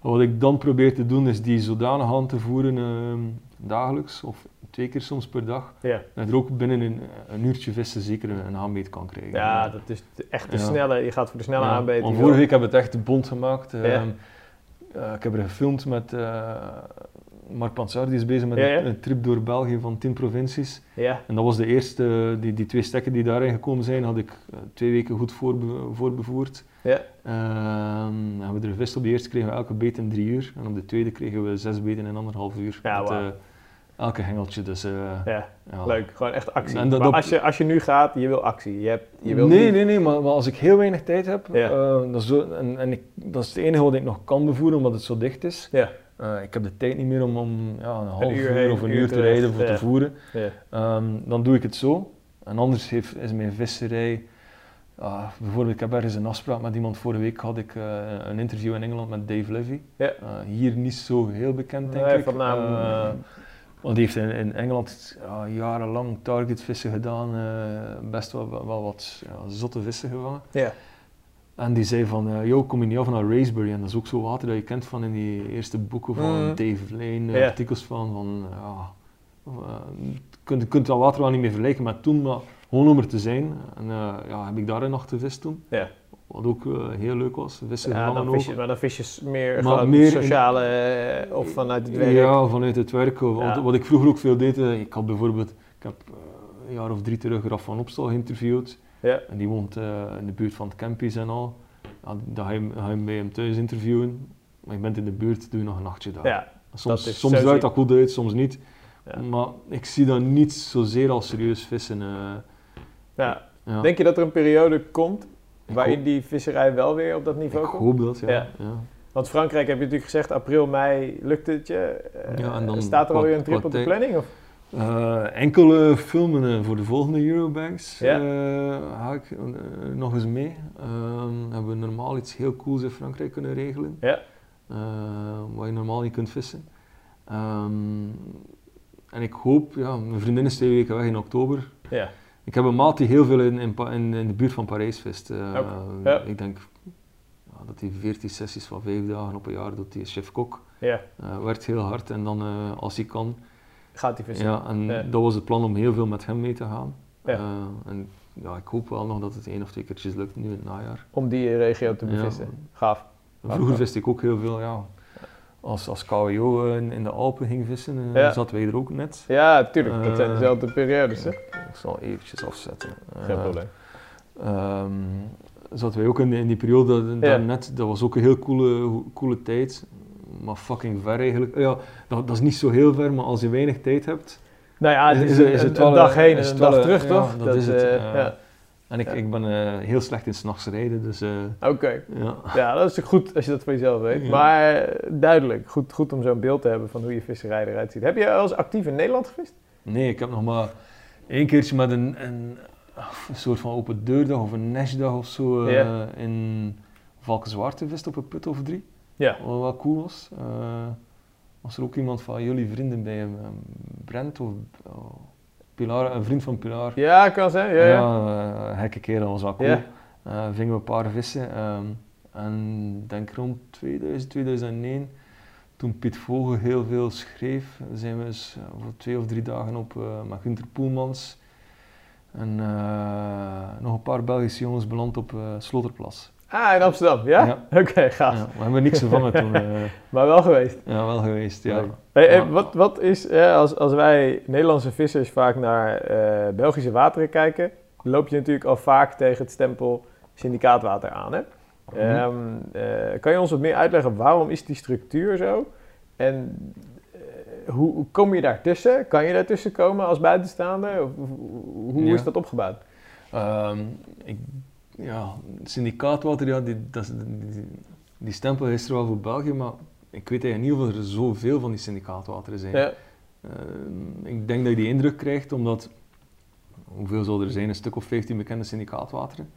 Wat ik dan probeer te doen is die zodanig aan te voeren ehm, dagelijks of twee keer soms per dag. ja. Dat er ook binnen een, een uurtje vissen zeker een, een aanbeet kan krijgen. ja, dat is echt de Ja. snelle, je gaat voor de snelle Ja, aanbeet. want vorige week hebben we het echt bond gemaakt. Ehm, eh, ik heb er gefilmd met eh, Mark Pansar, die is bezig met Ja, ja. Een, trip door België van 10 provincies. Ja, En dat was de eerste, die, die twee stekken die daarin gekomen zijn, had ik eh, twee weken goed voorbe, voorbevoerd. ja, Ehm, en we er vist op de eerste kregen we elke beet in drie uur. En op de tweede kregen we zes beten in anderhalf uur. Ja, met, eh, elke hengeltje. Dus, eh, ja, ja. leuk. Gewoon echt actie. En dat- maar als je, als je nu gaat, je wil actie. Je, hebt, je wil nee, niet- nee, nee, maar, maar als ik heel weinig tijd heb, Ja. dat, is zo, en, en ik, dat is het enige wat ik nog kan bevoeren, omdat het zo dicht is. Ja, Eh, ik heb de tijd niet meer om, om ja, een half uur of een uur uur te rijden voor ja. te voeren. ja, Ehm, dan doe ik het zo. En anders heeft, is mijn visserij... ah, bijvoorbeeld, ik heb ergens een afspraak met iemand. Vorige week had ik eh, een interview in Engeland met Dave Levy. Ja. Eh, hier niet zo heel bekend, denk Nee, ik. van naam, Eh, want die heeft in, in Engeland ja, jarenlang targetvissen gedaan. eh, best wel, wel wat ja, zotte vissen gevangen. En die zei van, eh yo, kom je niet af naar Racebury? En dat is ook zo water dat je kent van in die eerste boeken van Mhm. Dave Lane, eh, artikels van, van ja, eh, je kunt, je kunt dat water wel niet meer vergelijken met toen, maar gewoon om er te zijn. En eh, ja, heb ik daar een nacht gevist toen, ja. wat ook eh, heel leuk was. Vissen ja dan vis je, maar dan vis je meer, Maar gewoon meer sociale eh, of vanuit het werk. Ja, vanuit het werk. Want Ja. Wat ik vroeger ook veel deed, eh, ik had bijvoorbeeld, ik heb eh, een jaar of drie terug Raf van Opstal geïnterviewd. Ja, En die woont eh, in de buurt van het Campies en al. Ja, dan ga je, hem- ga je hem bij hem thuis interviewen. Maar je bent in de buurt, doe je nog een nachtje daar. ja, soms dat soms dat goed uit, soms niet. Ja. Maar ik zie dat niet zozeer als serieus vissen. eh. ja. ja. Denk je dat er een periode komt Ik waarin die visserij wel weer op dat ik niveau komt? hoop dat, ja. Want Frankrijk heb je natuurlijk gezegd, april, mei lukt het je. Eh, Ja, en dan staat er alweer een trip op de planning? Of? Eh, enkele filmen eh, voor de volgende Eurobanks Ja. eh, ga ik nog eens mee. Ehm, hebben we normaal iets heel cools in Frankrijk kunnen regelen. Ja. Eh, waar je normaal niet kunt vissen. Ehm, en ik hoop, ja, mijn vriendin is twee weken weg in oktober. Ja. Ik heb een maat die heel veel in, in, in, in de buurt van Parijs vist. Ik denk ja, dat hij 14 sessies van vijf dagen op een jaar doet. Die chef-kok. ja, werkt heel hard en dan als hij kan. Gaat hij vissen. Ja, en Ja. dat was het plan om heel veel met hem mee te gaan. Ja. Eh, en ja, ik hoop wel nog dat het één of twee keertjes lukt nu in het najaar. Om die regio te Ja. bevissen. Gaaf. Vroeger viste ik ook heel veel, ja. Als, als KWO in, in de Alpen ging vissen, eh, Ja. zaten wij er ook net. Ja, tuurlijk. dat zijn Eh, dezelfde periodes, hè? Ik zal eventjes afzetten. Geen probleem. Ehm, zaten wij ook in, in die periode Ja. daarnet, dat was ook een heel coole, coole tijd. Maar fucking ver eigenlijk. Ja, dat, dat is niet zo heel ver, maar als je weinig tijd hebt. Nou ja, het is, is- een, is het een wel, dag heen en een wel, dag terug, ja, toch? dat is het, eh, ja. En ik, Ja. ik ben eh, heel slecht in s'nachts rijden, dus eh, Oké. ja. Ja, dat is goed als je dat voor jezelf weet. Maar duidelijk, goed, goed om zo'n beeld te hebben van hoe je visserij eruit ziet. Heb je al eens actief in Nederland gevist? Nee, ik heb nog maar één keertje met een, een, een soort van open deurdag of een nestdag of zo in Valkenswaard gevist op een put of drie. Ja. Wat wel cool was. Eh, was er ook iemand van jullie vrienden bij hem, eh, Brent of oh, Pilar, een vriend van Pilar. Ja, kan zijn. Ja, ja. eh, gekke kerel, was wel cool. Vingen we een paar vissen. ehm, en ik denk rond 2000, 2001, toen Piet Vogel heel veel schreef, zijn we eens voor twee of drie dagen op eh, met Gunther Poelmans. En nog een paar Belgische jongens beland op eh Sloterplas. Ah, in Amsterdam, ja? Ja. <laughs> Oké, gaaf. Ja, we hebben niks gevangen toen. <laughs> eh, Maar wel geweest. ja, wel geweest, ja. Hey, hey, Maar- wat, wat is, eh, als, als wij Nederlandse vissers vaak naar eh, Belgische wateren kijken, loop je natuurlijk al vaak tegen het stempel syndicaatwater aan. Hè? Mhm. Ehm, eh, kan je ons wat meer uitleggen waarom is die structuur zo? En eh, hoe, hoe kom je daartussen? Kan je daartussen komen als buitenstaander? Of, hoe is dat opgebouwd? Ehm, ik, ja, syndicaatwater, ja, die, dat die, die stempel is er wel voor België, maar ik weet eigenlijk niet of er zoveel van die syndicaatwateren zijn. Ja, Ehm, ik denk dat je die indruk krijgt omdat, hoeveel zal er zijn, een stuk of 15 bekende syndicaatwateren.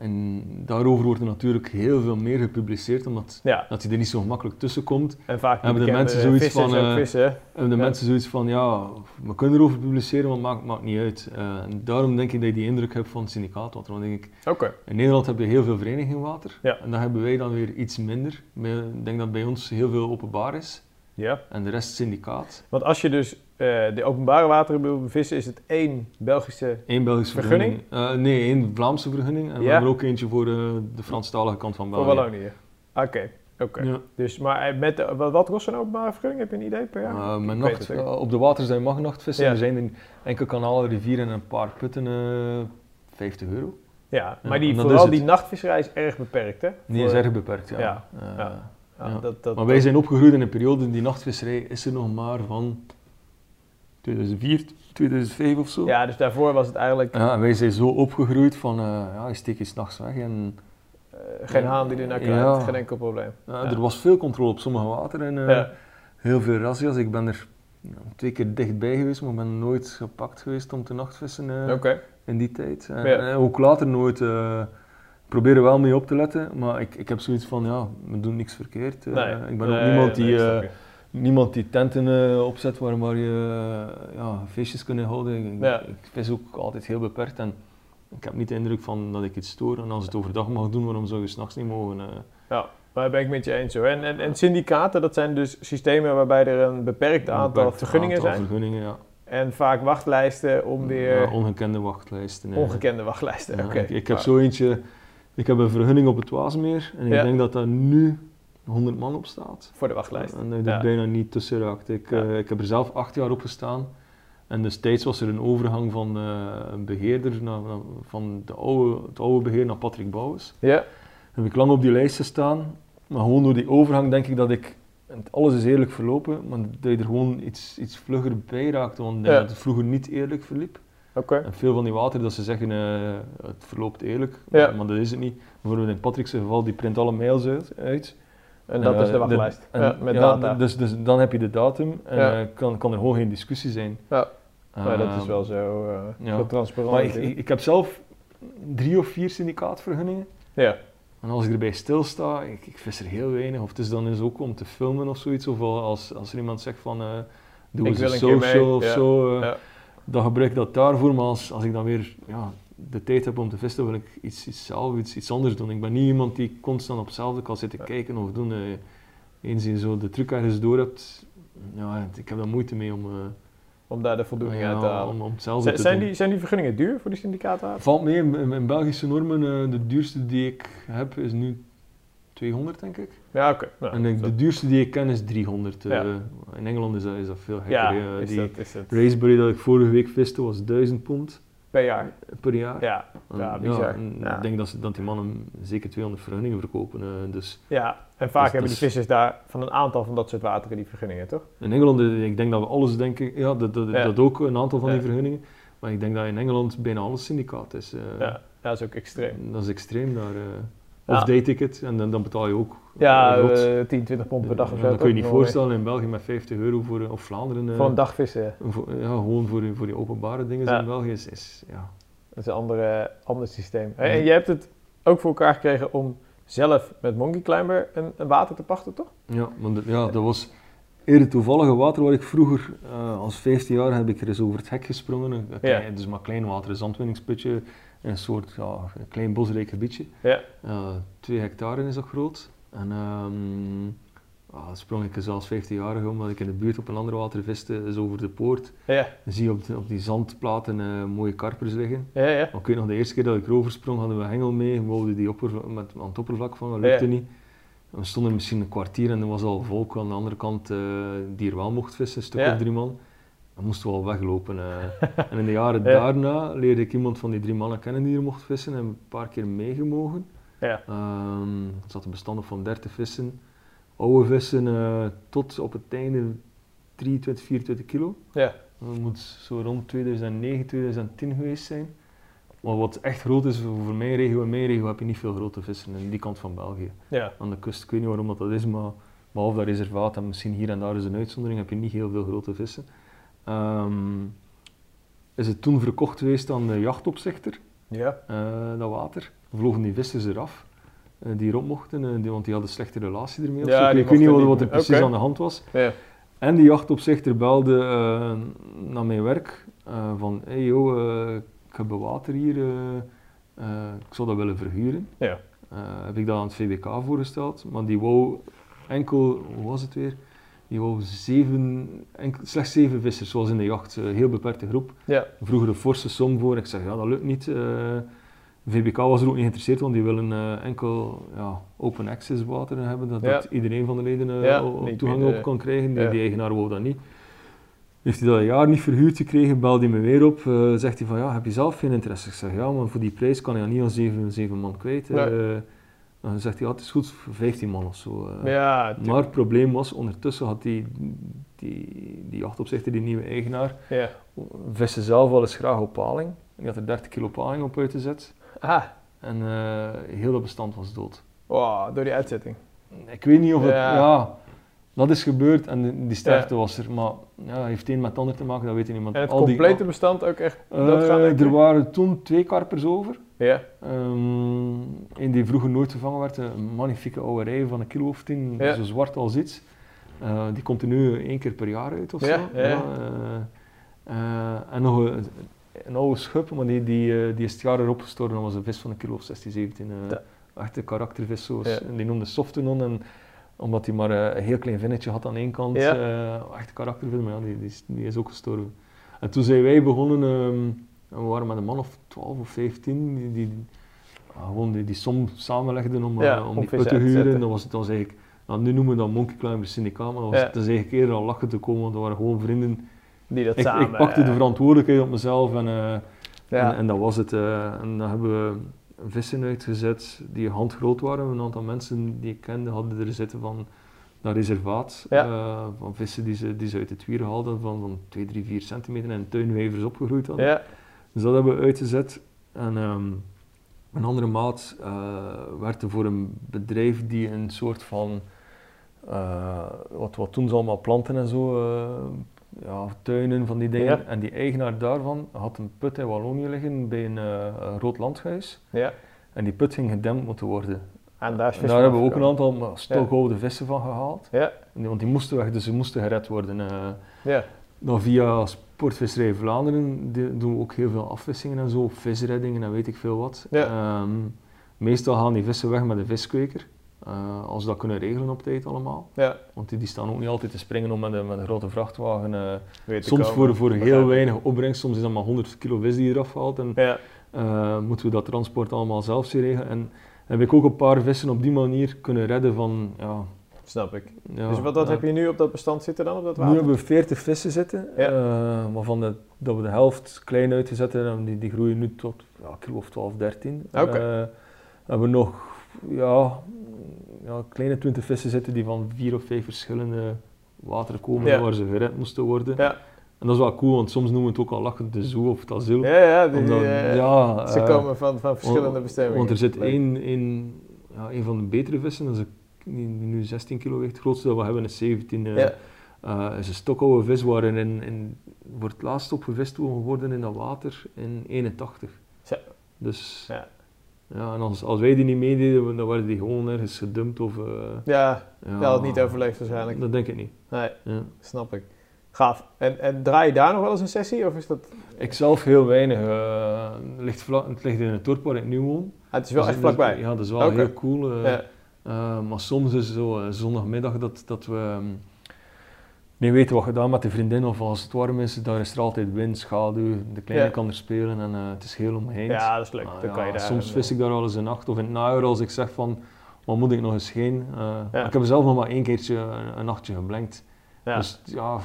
En daarover wordt er natuurlijk heel veel meer gepubliceerd, omdat ja. dat hij er niet zo gemakkelijk tussen komt. en vaak Hebben de mensen zoiets vissers van, eh, vissen. De Ja. mensen zoiets van, ja, we kunnen erover publiceren, maar het maakt, maakt niet uit. Eh, en daarom denk ik dat je die indruk hebt van syndicaatwater. Want denk ik, in Nederland heb je heel veel verenigingwater. Ja. En dan hebben wij dan weer iets minder. Ik denk dat bij ons heel veel openbaar is. Ja. En de rest syndicaat. Want als je dus eh, de openbare wateren wil bevissen, is het één Belgische Eén Belgische Vergunning? vergunning. Eh, nee, één Vlaamse vergunning. En we hebben er ook eentje voor de, de Franstalige kant van voor België. Wallonië. Oké, oké. Ja. Dus, maar eh, met, de- wat, kost een openbare vergunning? Heb je een idee per jaar? Eh, met nacht, eh, op de waters zijn mag nachtvissen. Ja. Er zijn in enkel kanalen, rivieren en een paar putten eh 50 euro. ja, maar die, vooral die nachtvisserij is erg beperkt, hè? Die Voor- is erg beperkt, ja. Ja. Dat, dat, Maar wij zijn opgegroeid in een periode, die nachtvisserij is er nog maar van 2004, 2005 of zo. Ja, dus daarvoor was het eigenlijk Ja, en wij zijn zo opgegroeid van, eh, ja, je steekt je s'nachts weg. En, eh, geen haan die er naar Ja. geen enkel probleem. ja. Er was veel controle op sommige wateren en eh, heel veel razzia's. Ik ben er twee keer dichtbij geweest, maar ben nooit gepakt geweest om te nachtvissen in die tijd. En, en ook later nooit. Eh proberen wel mee op te letten, maar ik, ik heb zoiets van, ja, we doen niks verkeerd. Eh, nee. ik ben ook niemand die... eh, niemand die tenten eh, opzet waar, waar je ja, feestjes kunnen houden. Ik, Ja. ik vis ook altijd heel beperkt en ik heb niet de indruk van dat ik iets stoor. En als het overdag mag doen, waarom zou je s'nachts niet mogen? Ja, maar dat ben ik met je eens hoor. En, en, en syndicaten, dat zijn dus systemen waarbij er een beperkt Een aantal beperkt vergunningen aantal zijn. vergunningen, ja. En vaak wachtlijsten om weer Ja, ongekende wachtlijsten. ongekende wachtlijsten. Ja, Oké. ik, ik heb zo eentje, ik heb een vergunning op het Waasmeer en ik Ja. denk dat daar nu 100 man op staat. Voor de wachtlijst. En dat er Ja. bijna niet tussen raakt. Ik, Ja. eh, ik heb er zelf acht jaar op gestaan. En destijds was er een overgang van eh, een beheerder naar, naar- van de oude, het oude beheer naar Patrick Bouwens. Ja, Heb ik lang op die lijst gestaan. Maar gewoon door die overgang denk ik dat ik... en Alles is eerlijk verlopen, maar dat je er gewoon iets, iets vlugger bij raakte. Want ik denk Ja. dat het vroeger niet eerlijk verliep. En veel van die water dat ze zeggen, eh, het verloopt eerlijk, Ja. maar, maar dat is het niet. Bijvoorbeeld in Patrick's geval, die print alle mails uit. uit. En dat Eh, is de de- wachtlijst. en- ja, met ja, data. Dus, dus dan heb je de datum en eh, kan, kan er gewoon geen discussie zijn. Ja. Maar dat is Ehm, wel zo, ja. zo transparant. Maar ik, ik, ik heb zelf drie of vier syndicaatvergunningen. ja. En als ik erbij stilsta, ik, ik vis er heel weinig. Of het is dan eens ook om te filmen of zoiets. Of als, als er iemand zegt van, doe Ik eens een social mee, of zo. Dan gebruik ik dat daarvoor. Maar als, als ik dan weer ja, de tijd heb om te vissen, wil ik iets, iets zelf, iets, iets anders doen. Ik ben niet iemand die constant op hetzelfde kan zitten kijken of doen. eh eens je zo de truc ergens door hebt, ja, ik heb daar moeite mee om, eh, Om daar de voldoening ja, uit te halen. om, om hetzelfde Zijn, te zijn, doen. die, zijn die vergunningen duur voor die syndicaten? Valt mee, in, in- in Belgische normen, eh, de duurste die ik heb is nu 200 denk ik. Ja, oké. En de, de duurste die ik ken is 300. eh. In Engeland is dat, is dat veel gekker. ja, eh, is, die dat, is dat ik vorige week viste was 1000 pond per jaar? per jaar. Ja, ja, bizar. Ja. Ik denk dat, ze, dat die mannen zeker 200 vergunningen verkopen. eh, dus ja. En vaak Dus- hebben dus- die vissers daar van een aantal van dat soort wateren die vergunningen, toch? in Engeland, ik denk dat we alles denken, ja, dat, dat, Ja. dat ook een aantal van die vergunningen. Maar ik denk dat in Engeland bijna alles syndicaat is. Ja, dat is ook extreem. Dat is extreem daar. Ja. Of day-ticket, en dan, dan betaal je ook. Ja, eh, rot. eh, 10, 20 pond per dag of Ja, zo. dat kun je niet voorstellen in België met 50 euro voor, eh, of Vlaanderen. eh, Voor een dag vissen, ja. voor- ja, gewoon voor, voor die openbare dingen Ja. in België is, is ja. Dat is een andere, ander systeem. Hey, Ja. En je hebt het ook voor elkaar gekregen om zelf met Monkey Climber een, een water te pachten, toch? Ja, dat- ja, dat was eerder toevallige water waar ik vroeger, eh, als 15 jaar, heb ik er eens over het hek gesprongen. Klein- Dus maar klein water, een zandwinningsputje, een soort ja, een klein bosrijk gebiedje. Ja. Eh, twee hectare is dat groot. En ehm sprong ik eens als 15-jarige omdat ik in de buurt op een ander water viste, is over de poort. Ja, Dan zie je op, de- op die zandplaten eh, mooie karpers liggen. ja, ja. Maar ik weet nog, de eerste keer dat ik erover sprong, hadden we hengel mee. We wouden die met, aan het oppervlak van, dat lukte niet. En we stonden misschien een kwartier en er was al volk aan de andere kant eh, die er wel mocht vissen, een stuk Ja. of drie man. Dan moesten we al weglopen. eh. <laughs> en in de jaren Ja. daarna leerde ik iemand van die drie mannen kennen die er mocht vissen en een paar keer meegemogen. Ja. Ehm, er zat een bestand op van 30 vissen. Oude vissen eh, tot op het einde 23, 24 kilo. Ja. Dat moet zo rond 2009, 2010 geweest zijn. Maar wat echt groot is voor mijn regio, in mijn regio heb je niet veel grote vissen in die kant van België. Ja, Aan de kust, ik weet niet waarom dat, dat is, maar behalve dat reservaat en misschien hier en daar is een uitzondering, heb je niet heel veel grote vissen. Ehm, is het toen verkocht geweest aan de jachtopzichter, ja. eh, dat water. Vlogen die vissers eraf, eh, die erop mochten, eh, die, want die hadden een slechte relatie ermee. Ja. Ik weet niet wat, wat er precies aan de hand was. ja. En die jachtopzichter belde naar mijn werk van hey joh, ik heb water hier, eh, eh, ik zou dat willen verhuren. Ja. Eh, heb ik dat aan het VBK voorgesteld, maar die wou enkel, hoe was het weer? Die wou zeven, enkel, slechts zeven vissers, zoals in de jacht, een heel beperkte groep. Ja. Vroeger een forse som voor, ik zeg ja dat lukt niet. VBK was er ook niet geïnteresseerd, want die willen enkel ja, open access water hebben, dat, Ja. dat iedereen van de leden Ja, toegang op kan krijgen. Die, die eigenaar wou dat niet. Heeft hij dat een jaar niet verhuurd gekregen, belde hij me weer op. eh, zegt hij van ja, heb je zelf geen interesse? Ik zeg ja, maar voor die prijs kan je niet aan zeven, zeven man kwijt. Nee. Dan zegt hij ja, het is goed voor 15 man of zo. eh. Ja, maar het probleem was, ondertussen had die, die, die jachtopzichter, die nieuwe eigenaar, ja. vissen zelf wel eens graag op paling. Die had er 30 kilo paling op uitgezet. Ah, En eh, heel dat bestand was dood. wow, door die uitzetting. Ik weet niet of het... Ja. Ja, dat is gebeurd en die sterfte Ja. was er. Maar ja, heeft een met het ander te maken, dat weet je. Want En het al die- complete bestand ook echt Eh, ik? er waren toen twee karpers over. Ja, Ehm een die vroeger nooit vervangen werd. Een magnifieke oude rij van een kilo of tien, Ja. zo zwart als iets. Eh, die komt er nu één keer per jaar uit of zo. ja, ja. eh, en nog een, een oude schub, maar die, die, die is het jaar erop gestorven. Dat was een vis van een kilo of 16, 17. eh Ja. Echt een karaktervis. Zo. Ja. En die noemde Softenon. En omdat hij maar eh, een heel klein vinnetje had aan één kant. Ja. eh, echt een maar ja, die, die, is, die is ook gestorven. En toen zijn wij begonnen, ehm, en we waren met een man of 12 of 15, die, die ah, gewoon die, die som samenlegden om, Ja, eh, om om die put te huren. Dat was, dat was eigenlijk, nou, nu noemen we dat Monkey Climber Syndicaat, maar dat was, dat is eigenlijk eerder al lachen te komen, want dat waren gewoon vrienden. die dat Ik, samen... ik pakte de verantwoordelijkheid op mezelf en, en, en dat was het. en dan hebben we vissen uitgezet die handgroot waren. Een aantal mensen die ik kende hadden er zitten van dat reservaat. Ja. eh, van vissen die ze, die ze uit het wier haalden van, van 2, 3, 4 centimeter en tuinwijvers opgegroeid hadden. ja, Dus dat hebben we uitgezet. En ehm, een andere maat eh, werkte voor een bedrijf die een soort van eh, wat, wat doen ze allemaal, planten en zo, ja, tuinen van die dingen. Ja. En die eigenaar daarvan had een put in Wallonië liggen bij een, eh, een rood landhuis. Ja. En die put ging gedempt moeten worden. En daar En hebben we ook een aantal stokoude vissen van gehaald. Ja, Want die moesten weg, dus ze moesten gered worden. eh. ja. dan via Sportvisserij Vlaanderen doen we ook heel veel afvissingen en zo, visreddingen en weet ik veel wat. Ja. Ehm, meestal gaan die vissen weg met een viskweker, eh, als ze dat kunnen regelen op tijd allemaal. ja. Want die, die staan ook niet altijd te springen om met een, met een grote vrachtwagen. eh, soms komen. voor, voor heel weinig opbrengst, soms is dat maar 100 kilo vis die eraf haalt. En Ja, eh, moeten we dat transport allemaal zelf zien regelen. En heb ik ook een paar vissen op die manier kunnen redden van... Ja, snap ik. ja, dus wat, ja. heb je nu op dat bestand zitten dan, op dat Nu water? hebben we 40 vissen zitten, Ja. eh, waarvan de, dat we de helft klein uitgezet hebben. En die, die groeien nu tot ja, kilo of 12, 13. Oké. Eh, hebben we nog ja, ja, kleine 20 vissen zitten die van vier of vijf verschillende wateren komen Ja. waar ze gered moesten worden. Ja, En dat is wel cool, want soms noemen we het ook al lachen de zoo of het asiel. ja, ja, die, Omdat, eh, ja, ze eh, komen van, van verschillende want- bestemmingen. Want er zit één, één, ja, één van de betere vissen, dat is een, die nu 16 kilo weegt. Het grootste dat we hebben is 17. eh, Ja, eh, is een stokoude vis waarin in, in, wordt het laatst opgevist geworden in dat water in 81. Zo. Dus Ja. Ja, en als, als wij die niet meededen, dan werden die gewoon ergens gedumpt of... eh, ja, ja, dat had niet overleefd waarschijnlijk. Dat denk ik niet. Nee, Ja. snap ik. Gaaf. En, en draai je daar nog wel eens een sessie? Of is dat... Ik zelf heel weinig. eh, het, ligt vlak, het ligt in het dorp waar ik nu woon. Ah, het is wel Dus- echt vlakbij. Ja, dat is wel heel cool. eh, Ja. Maar soms is het zo zondagmiddag dat, dat we ehm, niet weten wat gedaan met de vriendin of als het warm is, daar is er altijd wind, schaduw, de kleine Ja. kan er spelen en eh, het is heel omheind. Ja, dat is leuk. Ah, Dan ja, kan je daar soms een, vis ik daar wel eens een nacht of in het najaar als ik zeg van wat moet ik nog eens heen. Eh, Ja. Ik heb zelf nog maar één keertje een, een nachtje geblenkt. Ja. Dus ja,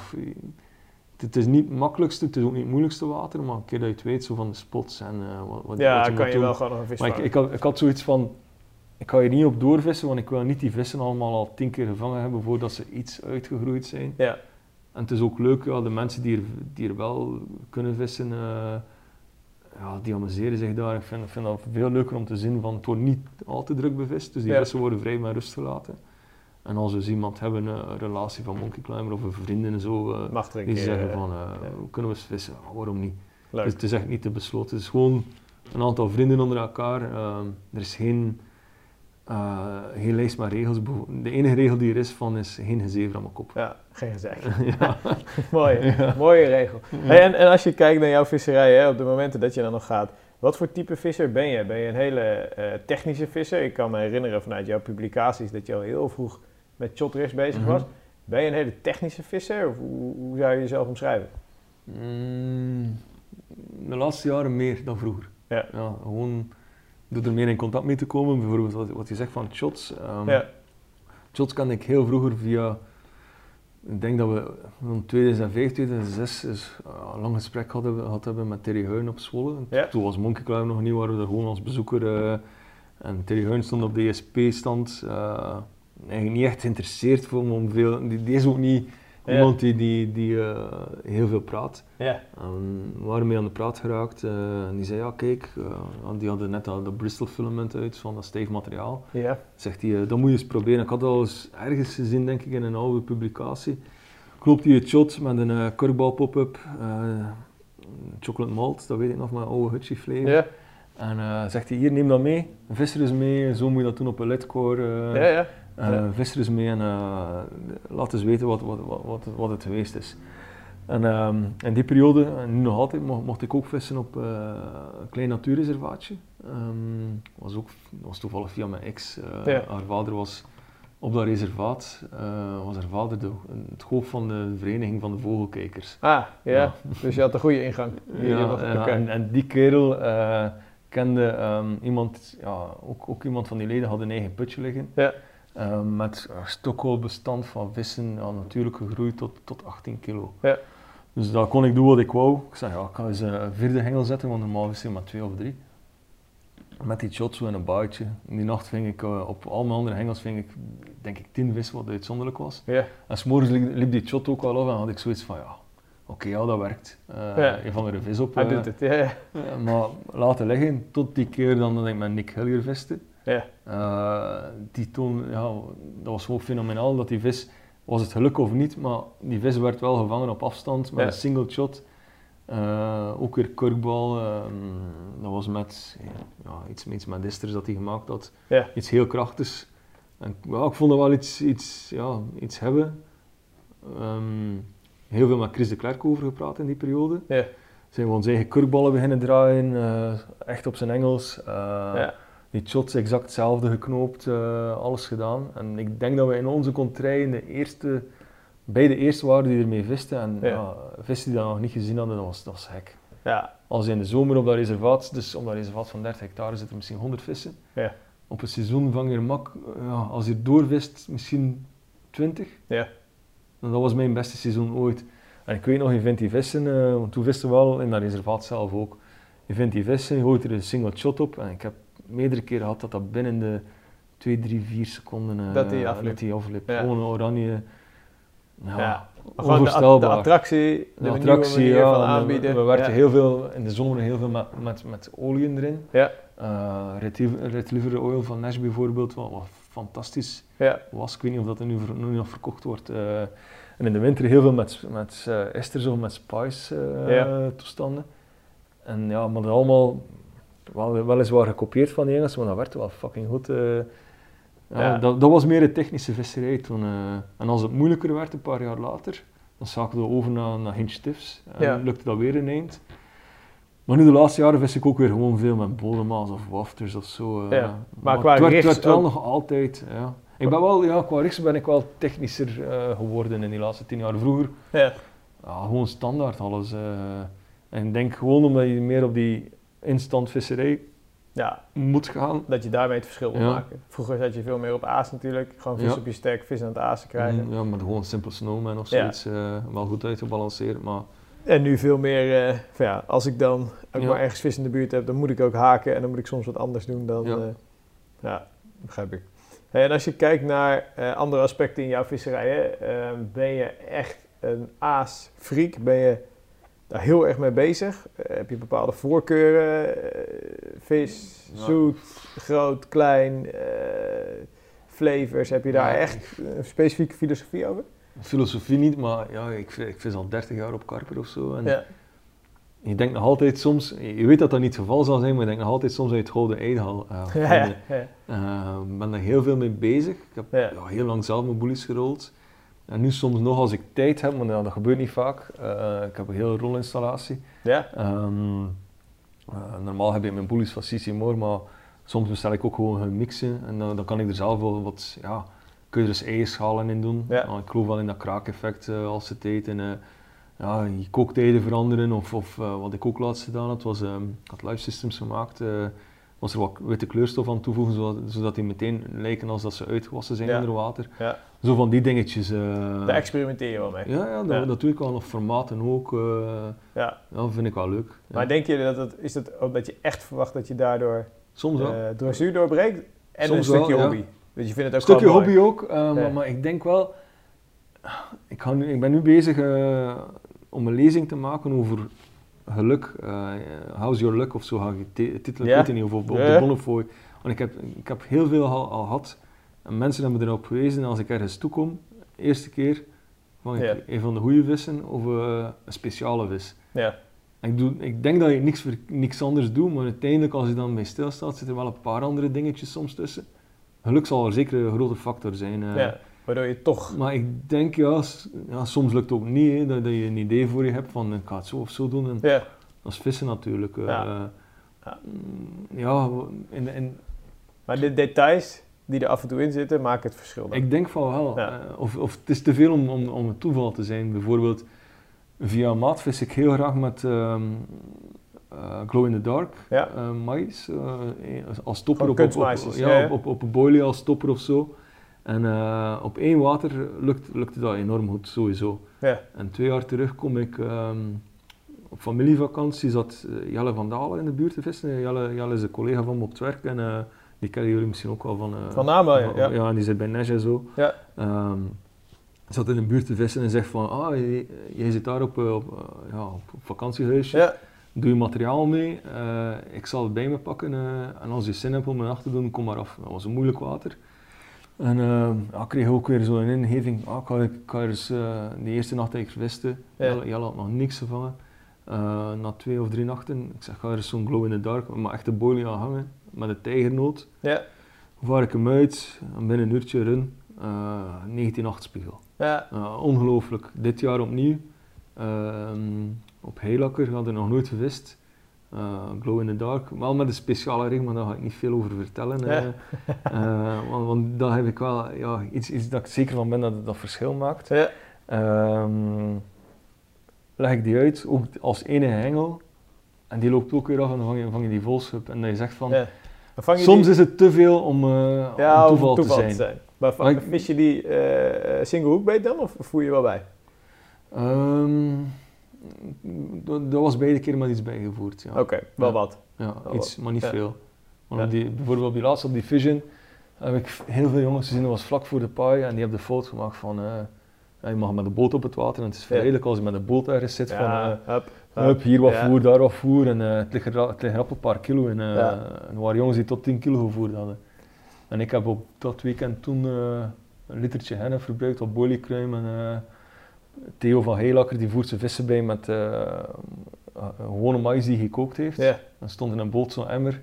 het, is niet het makkelijkste, het is ook niet het moeilijkste water, maar een keer dat je het weet zo van de spots en eh, wat, wat, ja, wat kan moet je doen. wel gewoon nog een vis Maar ik, ik, had, ik had zoiets van, ik ga hier niet op doorvissen, want ik wil niet die vissen allemaal al tien keer gevangen hebben voordat ze iets uitgegroeid zijn. Ja, En het is ook leuk, ja, de mensen die er, die er wel kunnen vissen, eh, ja, die amuseren zich daar. Ik vind, ik vind dat veel leuker om te zien van, het wordt niet al te druk bevist, dus die Ja. vissen worden vrij met rust gelaten. En als we eens iemand hebben, eh, een relatie van monkey climber of een vriendin en zo, eh, die keer. zeggen van, ja. kunnen we eens vissen? Waarom niet? Dus het is echt niet te besloten. Het is gewoon een aantal vrienden onder elkaar. Ehm, er is geen, eh, geen lijst met regels. De enige regel die er is van is geen gezever aan mijn kop. Ja, geen gezegd. <laughs> <laughs> ja. Mooie, mooie regel. Hey, en, en als je kijkt naar jouw visserij, hè, op de momenten dat je dan nog gaat, wat voor type visser ben je? Ben je een hele eh, technische visser? Ik kan me herinneren vanuit jouw publicaties dat je al heel vroeg met shotdrifts bezig Mhm. was. Ben je een hele technische visser of hoe, hoe zou je jezelf omschrijven? Mm, de laatste jaren meer dan vroeger. Ja. gewoon door er meer in contact mee te komen. Bijvoorbeeld wat, wat je zegt van shots. Ehm, Ja, Shots kende ik heel vroeger via. Ik denk dat we in 2005, 2006 is, uh, een lang gesprek hadden, gehad hebben met Terry Huyn op Zwolle. Ja. Toen was Monkey Climb nog niet, waren we daar gewoon als bezoeker. eh, en Terry Huyn stond op de ESP-stand. eh, eigenlijk niet echt geïnteresseerd voor me om veel. Die, die is ook niet. Iemand die, die, die eh, heel veel praat. ja, En we waren mee aan de praat geraakt. eh, en die zei: Ja, kijk, eh, die hadden net dat, dat Bristol filament uit van dat stijf materiaal. ja, Zegt hij, dat moet je eens proberen. Ik had al eens ergens gezien, denk ik, in een oude publicatie. Klopt hij het shot met een korkbal pop-up, chocolate malt, dat weet ik nog, een oude hutchie flavor. ja, En zegt hij, hier, neem dat mee. Visser is mee, zo moet je dat doen op een lidcore. ja, ja. Ja. Visser is mee en eh, laat eens weten wat, wat, wat, wat, het geweest is. En ehm, in die periode, en nu nog altijd, mocht, mocht ik ook vissen op eh, een klein natuurreservaatje. Ehm, was ook was toevallig via mijn ex. eh, Ja. Haar vader was op dat reservaat, eh, was haar vader de, het hoofd van de vereniging van de vogelkijkers. Ah, ja. Ja. Dus je had een goede ingang. <laughs> Ja, en, en die kerel kende ehm, iemand, ja, ook, ook iemand van die leden had een eigen putje liggen. Ja. Eh, met een stokhoudbestand van vissen, ja, natuurlijk gegroeid tot, tot 18 kilo. Ja. Dus dat kon ik doen wat ik wou. Ik zei, ja, ik ga eens eh, een vierde hengel zetten, want normaal vissen we maar twee of drie. Met die shot zo in een buitje. In die nacht ving ik eh, op al mijn andere hengels ving ik, denk ik, tien vissen, wat uitzonderlijk was. Ja, En s'morgens liep, liep die shot ook al af en had ik zoiets van, ja, oké, ja, dat werkt. Eh Ja. Een van de vis op. Hij doet het, ja. maar laten liggen tot die keer dan dat ik met Nick Hillier viste. Ja, Eh, die toon, ja, dat was gewoon fenomenaal dat die vis, was het geluk of niet, maar die vis werd wel gevangen op afstand met Ja. een single shot. Eh, ook weer kurkbal, ehm, dat was met ja, iets, iets met disters dat hij gemaakt had. Ja. Iets heel krachtigs. En, ja, ik vond dat wel iets, iets, ja, iets hebben. Ehm, heel veel met Chris de Klerk over gepraat in die periode. ja, Zijn we onze eigen kurkballen beginnen draaien, eh, echt op zijn Engels. Ja. Die shots exact hetzelfde geknoopt, eh, alles gedaan. En ik denk dat we in onze contraien de eerste, bij de eerste waren die ermee visten. En Ja. ja. vissen die dat nog niet gezien hadden, dat was, dat was gek. ja. Als in de zomer op dat reservaat, dus op dat reservaat van 30 hectare zitten misschien 100 vissen. Ja. Op een seizoen vang je mak, ja, als je doorvist, misschien 20. Ja. En dat was mijn beste seizoen ooit. En ik weet nog, je vindt die vissen, eh, want toen visten we wel in dat reservaat zelf ook. Je vindt die vissen, je gooit er een single shot op. En ik heb meerdere keren gehad dat dat binnen de 2, 3, 4 seconden eh, Dat die afliep. dat die afliep. Ja. Gewoon oranje. Ja, Ja. Gewoon de, de onvoorstelbaar. attractie, de, De attractie, ja. van en aanbieden. We werkten ja. heel veel, in de zomer heel veel met, met, met oliën erin. Ja. Eh, Retrieve- Retriever Oil van Nash bijvoorbeeld, wat, wat fantastisch Ja, was. Ik weet niet of dat er nu, nog verkocht wordt. eh. en in de winter heel veel met, met esters of met spice toestanden. En ja, maar dat allemaal wel, weliswaar gekopieerd van die Engelsen, maar dat werkte wel fucking goed. eh. ja, Ja. Dat, dat was meer de technische visserij toen. eh. en als het moeilijker werd, een paar jaar later, dan zakken we over naar, naar Hinch Tiffs. En Ja. lukte dat weer een eind. Maar nu de laatste jaren vis ik ook weer gewoon veel met bodema's of wafters of zo. eh. Ja, maar qua werd, werd wel nog altijd, ja. Ik ben wel, ja, qua richts ben ik wel technischer geworden in die laatste tien jaar. Vroeger, ja, gewoon standaard alles. en ik denk gewoon omdat je meer op die instant visserij ja, moet gaan. dat je daarmee het verschil wil Ja. maken. Vroeger zat je veel meer op aas natuurlijk. Gewoon vis Ja. op je stek, vis aan het aasen krijgen. Mm, Ja, met gewoon Simple Snowman of zoiets. eh, wel goed uitgebalanceerd, maar En nu veel meer, eh, van ja, als ik dan ook maar ergens vis in de buurt heb, dan moet ik ook haken en dan moet ik soms wat anders doen dan. Ja. Ja, ja begrijp ik. Hey, en als je kijkt naar eh, andere aspecten in jouw visserij, hè, eh, ben je echt een aasfreak? Ben je daar heel erg mee bezig? Eh, heb je bepaalde voorkeuren? Eh, vis, zoet, groot, klein, eh, flavors? Heb je daar Ja, echt een specifieke filosofie over? filosofie niet, maar ja, ik, vis- ik vis al 30 jaar op karper of zo. En Ja, Je denkt nog altijd soms, je weet dat dat niet het geval zal zijn, maar je denkt nog altijd soms je het gouden ei Ik <laughs> ben daar heel veel mee bezig. Ik heb Ja. ja, heel lang zelf mijn boelies gerold. En nu soms nog als ik tijd heb, maar ja, dat gebeurt niet vaak. Eh, ik heb een hele rolinstallatie. ja. Ehm, eh, normaal heb ik mijn boelies van Sissi Moor, maar soms bestel ik ook gewoon hun mixen. En dan, dan kan ik er zelf wel wat, ja, kun je er eierschalen in doen. Ja. Ik geloof wel in dat kraakeffect eh, als het eet. En, ja, je kooktijden veranderen. Of, of wat ik ook laatst gedaan had, was, ehm, ik had live systems gemaakt. Was er wat witte kleurstof aan toevoegen, zodat, zodat die meteen lijken als dat ze uitgewassen zijn Ja. onder water. Ja. Zo van die dingetjes. eh, Daar experimenteer je wel mee. ja, ja, dat, dat doe ik wel nog. Formaten ook. eh Ja. ja, vind ik wel leuk. Maar denk je dat het, is dat je echt verwacht dat je daardoor Soms wel. dressuur doorbreekt? En Soms een stukje wel, hobby? Dus je vindt het Een stukje mooi. hobby ook, maar, maar ik denk wel... Ik, ga nu, ik ben nu bezig om een lezing te maken over geluk. eh, how's your luck of zo ga ik de titel, ik weet niet, of op, op de Bonnefoy. Want ik heb, ik heb heel veel al, al gehad. En mensen hebben erop gewezen, als ik ergens toekom, de eerste keer, vang ik een van de goede vissen of eh, een speciale vis. Ja. En Ik, doe, ik denk dat je niks, niks anders doet, maar uiteindelijk als je dan bij stilstaat, zitten er wel een paar andere dingetjes soms tussen. Geluk zal er zeker een grote factor zijn. eh. Waardoor je toch... Maar ik denk, ja, soms lukt het ook niet, hè, dat, dat je een idee voor je hebt van ik ga het zo of zo doen. En Ja. dat is vissen natuurlijk. eh. Ja. Ja. Mm, ja, in, in, Maar de details die er af en toe in zitten, maken het verschil dan. ik denk van wel. Ja. eh, of, of het is te veel om, om, om een toeval te zijn. Bijvoorbeeld, via maat vis ik heel graag met ehm, eh, glow in the dark Ja. mais. als topper op, op, ja. op, op, op een boilie als topper of zo. En eh, op één water lukt, lukte dat enorm goed, sowieso. Ja. En twee jaar terug kom ik ehm, op familievakantie, zat eh, Jelle van Dalen in de buurt te vissen. Jelle, Jelle is een collega van me op het werk en eh, die kennen jullie misschien ook wel van... eh, Van naam ja. ja. en die zit bij Nesh en zo. Ja. Ehm, zat in de buurt te vissen en zegt van, ah, jij, jij zit daar op, op, ja, op, op vakantiehuisje. Ja, Doe je materiaal mee, ik zal het bij me pakken en als je zin hebt om me af te doen, kom maar af. Dat was een moeilijk water. En eh, ja, kreeg ook weer zo'n ingeving, ah, ik ga, ik ga eens, eh, de eerste nacht dat ik viste, Ja. Jelle, had nog niks gevangen. Eh, na twee of drie nachten, ik zeg, ga er zo'n glow in the dark, maar echt een boilie aan hangen, met een tijgernoot. ja, Vaar ik hem uit, en binnen een uurtje run, eh 19 spiegel. ja. Ongelooflijk. Dit jaar opnieuw. Ehm, op Heilakker had ik nog nooit gevist. Eh, Glow in the Dark. Wel met een speciale ring, maar daar ga ik niet veel over vertellen. Ja. eh. Eh, want, want daar heb ik wel ja, iets, iets dat ik zeker van ben dat het dat verschil maakt. ja. Ehm, leg ik die uit, ook als enige hengel. En die loopt ook weer af en dan vang je, vang je die volschub. En dat je zegt van, ja. Maar je soms die- is het te veel om, ja, om om toeval, te zijn. Maar va- Maar ik- vis je die single hoekbeet dan, of voer je wel bij? Ehm, dat, was beide keer met iets bijgevoerd. Ja. Oké, wel wat. Ja, iets, maar niet veel. Want op die, bijvoorbeeld op die laatste, op die Vision, heb ik heel veel jongens gezien, dat was vlak voor de paai, en die hebben de foto gemaakt van, eh, ja, je mag met de boot op het water, en het is verleidelijk als je met de boot ergens zit, van, Ja, hup, hup, hier wat Ja. voer, daar wat voer, en eh, het, ligt het ligt een paar kilo, en, er waren jongens die tot 10 kilo gevoerd hadden. En ik heb op dat weekend toen een litertje hennep verbruikt op boliekruim, en Theo van Heilakker, die voert zijn vissen bij met eh, eh, gewone mais die hij gekookt heeft. Ja, Dan stond in een boot zo'n emmer.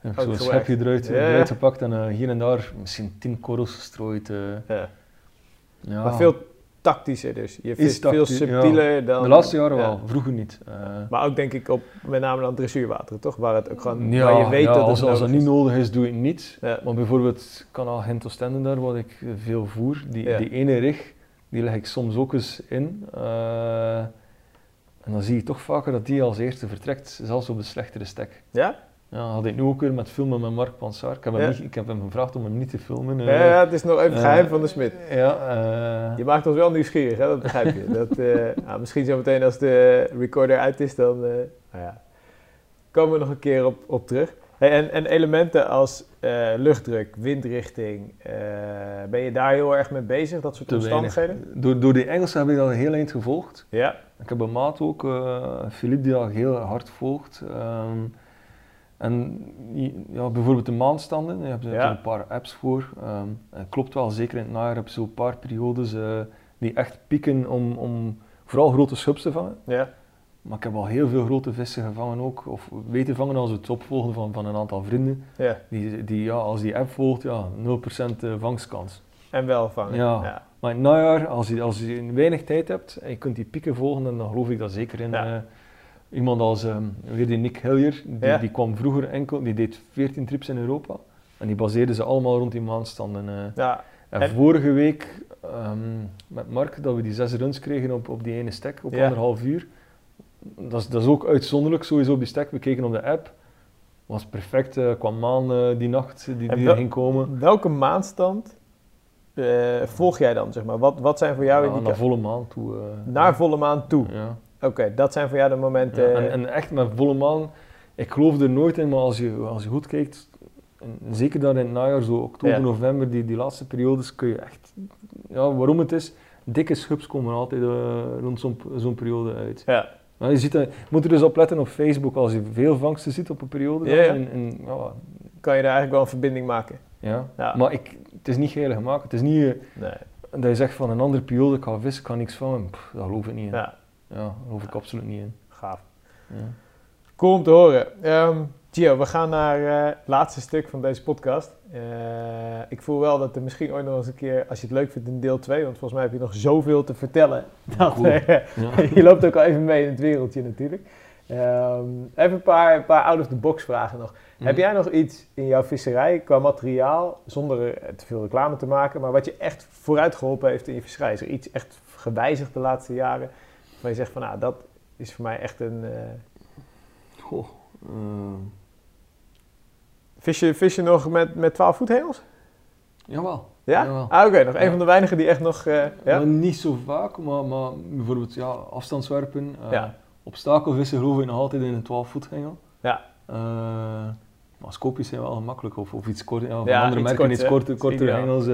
En heb ik zo'n schepje eruit, eruit gepakt en eh, hier en daar misschien tien korrels gestrooid. ja. ja. Maar veel tactischer dus. Je vist veel ja. subtieler dan... De laatste jaren ja. wel, vroeger niet. Maar ook denk ik op met name dan dressuurwateren, toch? Waar het ook gewoon, ja, waar je weet dat als, het als dat niet nodig is, doe ik het niet. Maar bijvoorbeeld kanaal Gent Oostende daar, wat ik veel voer, die, die ene rig, die leg ik soms ook eens in. Eh, en dan zie je toch vaker dat die als eerste vertrekt, zelfs op de slechtere stek. Ja? Ja, had ik nu ook weer met filmen met Mark Pansaar. Ik heb, hem Ja. niet, ik heb hem gevraagd om hem niet te filmen. eh. Ja, ja, het is nog even eh, geheim van de smid. Ja, Je maakt ons wel nieuwsgierig, hè? dat begrijp je. <laughs> Dat, nou, misschien zo meteen als de recorder uit is, dan nou ja, komen we nog een keer op, op terug. Hey, en, en elementen als eh, luchtdruk, windrichting, eh, ben je daar heel erg mee bezig, dat soort te weinig. omstandigheden? Door, door die Engelsen heb ik dat heel eind gevolgd. Ja, Ik heb een maat ook, eh Philippe, die dat heel hard volgt. Ehm, en ja, bijvoorbeeld de heb je Ja. een paar apps voor. Ehm, het klopt wel, zeker in het najaar heb je zo'n paar periodes eh, die echt pieken om, om vooral grote schubs te vangen. ja, Maar ik heb al heel veel grote vissen gevangen ook, of weten vangen als we het opvolgen van, van een aantal vrienden. ja. Die, die, ja, als die app volgt, ja, 0% eh, vangstkans. En wel vangen. Ja. ja. Maar in het najaar, als je, als je weinig tijd hebt en je kunt die pieken volgen, dan geloof ik dat zeker in. Ja. eh, iemand als ehm, weer die Nick Hillier, die, Ja. die kwam vroeger enkel, die deed 14 trips in Europa. En die baseerden ze allemaal rond die maandstanden. eh. Ja, en, En- vorige week ehm, met Mark, dat we die zes runs kregen op, op die ene stek, op Ja. anderhalf uur. Dat is, dat is ook uitzonderlijk, sowieso op die stek. We keken op de app. Was perfect eh, qua maan eh, die nacht die, die wel- ging komen. welke maandstand eh, volg jij dan, zeg maar? Wat, wat zijn voor jou Ja, naar indicaties? volle maan toe. eh. Naar volle maan toe. Ja. Oké, dat zijn voor jou de momenten... Ja, en, en echt met volle maan, ik geloof er nooit in, maar als je, als je goed kijkt, en zeker daar in het najaar, zo oktober, november, die, die laatste periodes, kun je echt, ja, waarom het is, dikke schubs komen altijd eh, rond zo'n zo'n periode uit. ja. Maar je, ziet je moet er dus op letten op Facebook, als je veel vangsten ziet op een periode, dan, Ja, ja. en- kan je daar eigenlijk wel een verbinding maken. ja. Ja. maar ik, het is niet geilig gemaakt, het is niet eh, Nee. dat je zegt van een andere periode, ik ga vissen, ik kan niks Pff, daar geloof ik niet in. Ja, Ja, daar geloof ik absoluut niet in. gaaf. Ja. Cool om te horen. Ehm, Gio, we gaan naar eh, het laatste stuk van deze podcast. Eh, ik voel wel dat er misschien ooit nog eens een keer, als je het leuk vindt, in deel 2, want volgens mij heb je nog zoveel te vertellen. Dat, Cool. eh, Ja. <laughs> je loopt ook al even mee in het wereldje natuurlijk. Ehm, even een paar, een paar out-of-the-box vragen nog. Heb jij nog iets in jouw visserij qua materiaal, zonder te veel reclame te maken, maar wat je echt vooruit geholpen heeft in je visserij? Is er iets echt gewijzigd de laatste jaren, waar je zegt van, nou, dat is voor mij echt een... Goh, eh, Vis je, vis je nog met, met 12 voethengels? jawel. Ja? Jawel. Ah, oké. Nog een Ja. van de weinigen die echt nog... eh, ja? Niet zo vaak, maar, maar bijvoorbeeld ja, afstandswerpen. eh Ja. Obstakelvissen geloof ik nog altijd in een 12 voethengel. Ja. Eh, maar scoopjes zijn wel gemakkelijk of, of iets korter. Ja, andere iets merken kort, iets korter, kortere hengels.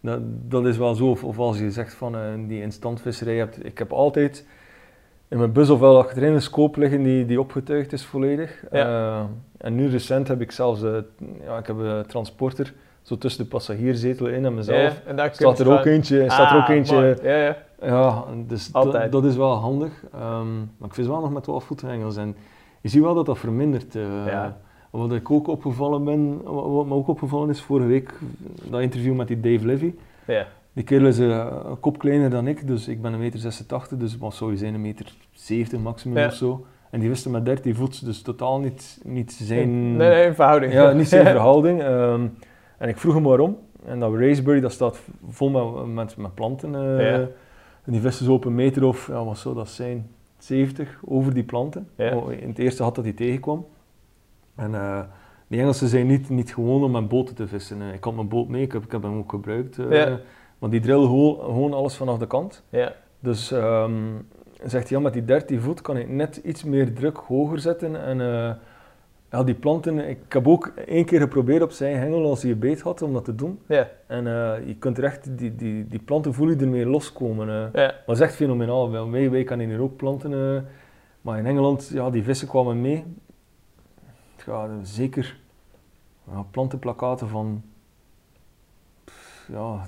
Dat, dat is wel zo. Of, of als je zegt van die instantvisserij hebt. Ik heb altijd in mijn bus ofwel achterin een scope liggen die, die opgetuigd is volledig. Ja. Eh, en nu recent heb ik zelfs eh, ja, ik heb een transporter zo tussen de passagierszetel in en mezelf. Ja, en daar Staat er ook eentje, staat er ook Ah, eentje mooi. Ja, ja. ja, dus dat, is wel handig. Ehm, maar ik vis wel nog met 12 voetenhengels. En je ziet wel dat dat vermindert. Ja. Wat ik ook opgevallen ben, wat wat me ook opgevallen is vorige week, dat interview met die Dave Levy. ja. Die kerel is een kop kleiner dan ik, dus ik ben een meter 86, dus wat zou je zijn, een meter 70 maximum Ja. of zo. En die wist met 13 voet, dus totaal niet, niet zijn... Nee, nee, verhouding. Ja, niet zijn <laughs> verhouding. Ehm, en ik vroeg hem waarom. En dat Raspberry, dat staat vol met, met, met planten. eh, Ja. En die vissen zo op een meter of, ja, wat zou dat zijn, 70 over die planten. Ja. Oh, In het eerste had dat hij tegenkwam. En die Engelsen zijn niet, niet gewoon om met boten te vissen. Ik had mijn boot mee, ik heb, ik heb hem ook gebruikt. eh, Ja. Maar die drillen gewoon, gewoon alles vanaf de kant. Ja. Dus ehm, zegt hij, ja, met die 13 voet kan ik net iets meer druk hoger zetten. En eh, ja, die planten, ik heb ook één keer geprobeerd op zijn hengel als hij een beet had om dat te doen. Ja. En eh, je kunt er echt, die, die, die planten voel je ermee loskomen. eh. Ja. Maar dat is echt fenomenaal. Wel, wij, wij kan hier ook planten. maar in Engeland, ja, die vissen kwamen mee. Ja, zeker plantenplakaten van ja,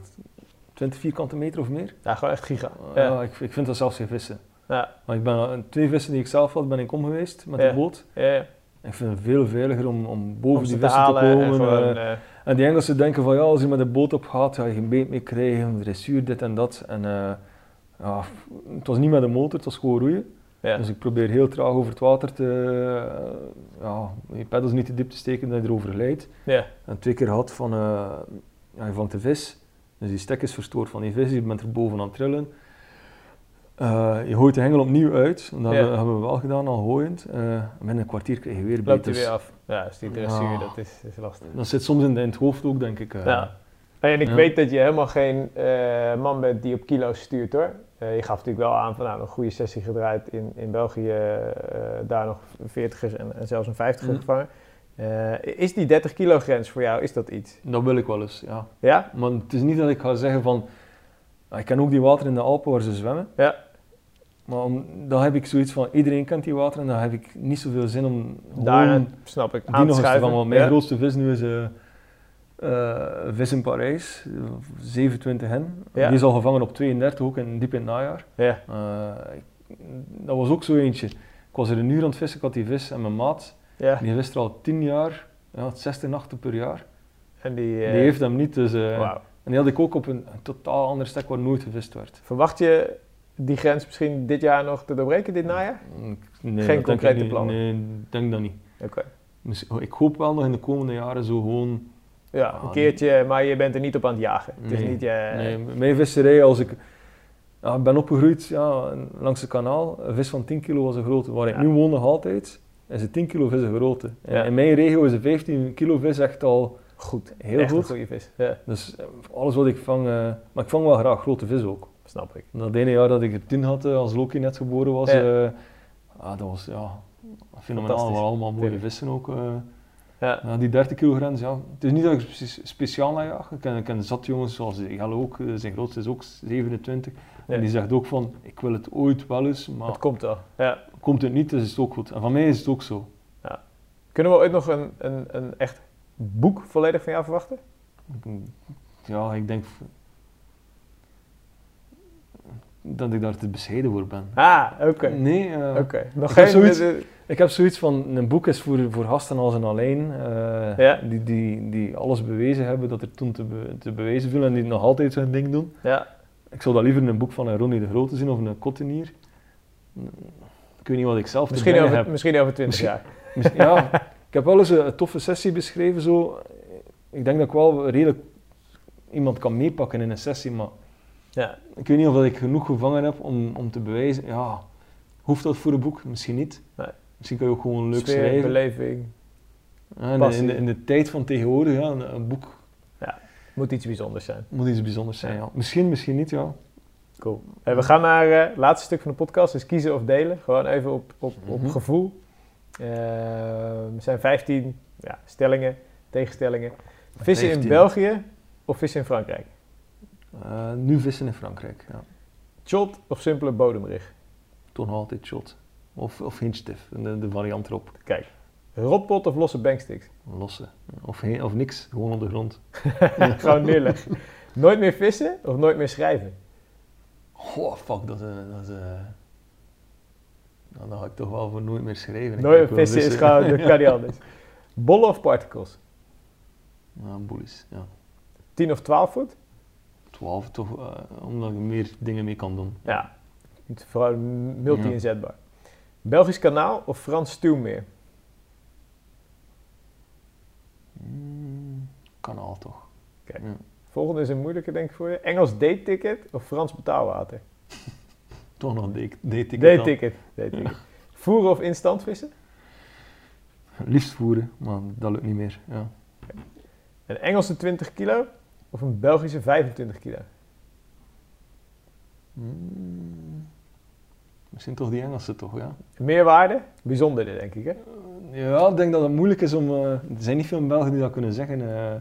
20 vierkante meter of meer. Ja, gewoon echt giga. Ja. Ja. ik, ik vind dat zelfs geen vissen. Ja. Maar ik ben, al- twee vissen die ik zelf had, ben ik om geweest met Ja. de boot. Ja, ja. Ik vind het veel veiliger om, om boven Om die te vissen te, komen. en gewoon... eh. eh, En die Engelsen denken van ja, als je met de boot op gaat, ga je geen beet meer krijgen, dressuur, dit en dat. En eh, ja, het was niet met de motor, het was gewoon roeien. ja. Dus ik probeer heel traag over het water te, eh, ja, je peddels niet te diep te steken dat je erover glijdt. ja. En twee keer gehad van, eh, ja, je vangt de vis, dus die stek is verstoord van die vis, je bent er boven aan het trillen. Eh, je gooit de hengel opnieuw uit, en dat Ja. hebben, we wel gedaan, al gooiend. Eh, binnen een kwartier krijg je weer Loopt hij beet. Dus weer af. Ja, dus die dressuur, Ja. dat is, is lastig. Dat zit soms in, de- in het hoofd ook, denk ik. eh. Ja. En ik Ja. weet dat je helemaal geen man bent die op kilo's stuurt hoor. Je gaf natuurlijk wel aan van nou, een goede sessie gedraaid in, in België, daar nog 40ers en, en zelfs een 50er Mhm. gevangen. Eh, is die 30 kilo grens voor jou, is dat iets? Dat wil ik wel eens, ja. Ja? Maar het is niet dat ik ga zeggen van... ah, Ik ken ook die water in de Alpen waar ze zwemmen. Ja. Maar om, dan heb ik zoiets van, iedereen kent die water en dan heb ik niet zoveel zin om Daar snap ik die aan te nog eens. Want mijn Ja. grootste vis nu is een vis in Parijs, eh, 27 hen. Ja. Die is al gevangen op 32, ook in, diep in het najaar. Ja. Ik- dat was ook zo eentje. Ik was er een uur aan het vissen, ik had die vis en mijn maat, Ja. die vist er al 10 jaar, ja, 60 nachten per jaar. En die, eh, Die heeft hem niet, dus... eh, wauw. en die had ik ook op een, een totaal ander stek waar nooit gevist werd. Verwacht je die grens misschien dit jaar nog te doorbreken, dit najaar? Nee, Geen concrete plannen? Nee, ik denk dat niet. Oké. Misschien- Ik hoop wel nog in de komende jaren zo gewoon... Ja, Ah, een keertje, maar je bent er niet op aan het jagen. Het is Nee, niet je... Nee, mijn visserij, als ik... Ja, ik ben opgegroeid ja, langs het kanaal. Een vis van 10 kilo was een grote. Waar ik nu woon nog altijd, is een 10 kilo vis een grote. En Ja. In mijn regio is een 15 kilo vis echt al Goed. heel Echt een goed. goede vis. Ja, Dus eh, alles wat ik vang... eh, maar ik vang wel graag grote vis ook. snap ik. Dat ene jaar dat ik er 10 had, eh, als Loki net geboren was, Ja. eh, ah, dat was ja, fenomenaal. Waren allemaal mooie Tuurlijk. vissen ook. Ja. Die 30 kilo grens, ja. Het is niet dat ik spe- speciaal naar jaag. Ik ken, ik ken zat jongens zoals Gal ook, zijn grootste is ook 27. Ja. En die zegt ook van, ik wil het ooit wel eens, maar Het komt wel. Ja. Komt het niet, dus is het ook goed. En van mij is het ook zo. Kunnen we ooit nog een, een, een echt boek volledig van jou verwachten? Ja, ik denk dat ik daar te bescheiden voor ben. Ah, oké. Nee, eh, Oké. Nog ik heb zoiets- Ik heb zoiets van, een boek is voor, voor gasten als een alleen, eh, Ja. die, die, die alles bewezen hebben dat er toen te, be- te bewijzen viel en die nog altijd zijn ding doen. ja. Ik zou dat liever een boek van een Ronnie de Grote zien of een Cottenier. Ik weet niet wat ik zelf Misschien, over, heb. misschien over 20 Misschien- jaar. <laughs> Misschien- ja, ik heb wel eens een, een toffe sessie beschreven. Zo. Ik denk dat ik wel redelijk iemand kan meepakken in een sessie, maar Ja. ik weet niet of ik genoeg gevangen heb om, om te bewijzen. Ja, hoeft dat voor een boek? Misschien niet. Nee. Misschien kan je ook gewoon leuk Sfeer, schrijven. beleving. Ja, in, in, de, in de tijd van tegenwoordig, ja, een, een boek Moet iets bijzonders zijn. moet iets bijzonders zijn. Ja. Ja. Misschien, misschien niet, ja. Cool. En we gaan naar eh, het laatste stuk van de podcast, dus kiezen of delen. Gewoon even op, op, op Mhm. gevoel. Eh, er zijn 15 ja, stellingen, tegenstellingen. Vissen in 15. België of vissen in Frankrijk? Eh, nu vissen in Frankrijk, ja. Shot of simpele bodemrig? Toch nog altijd shot. Of, of de, de variant erop. Kijk. Rotpot of losse banksticks? Losse. Of, of niks, gewoon op de grond. <laughs> Gewoon neerleggen. nooit meer vissen of nooit meer schrijven? Oh, fuck, dat is... Dat is nou, dan ga ik toch wel voor nooit meer schrijven. Ik- Nooit ik wil vissen is gewoon, dat <laughs> kan niet anders. Bollen of particles? Ja, boelies, ja. 10 of 12 voet? 12 toch, eh, omdat je meer dingen mee kan doen. Ja. Het is Vooral multi-inzetbaar. Belgisch kanaal of Frans stuwmeer? Mm, kanaal toch. Kijk. Ja. Volgende is een moeilijke denk ik voor je. Engels date-ticket of Frans betaalwater? <laughs> Toch nog date- date-ticket. Date-ticket. Voeren of instant vissen? Liefst voeren, maar dat lukt niet meer. Ja. Een Engelse 20 kilo of een Belgische 25 kilo? Mm, misschien toch die Engelse toch, ja. Meerwaarde? Bijzondere denk ik hè? Ja, ik denk dat het moeilijk is om... eh, er zijn niet veel Belgen die dat kunnen zeggen. eh.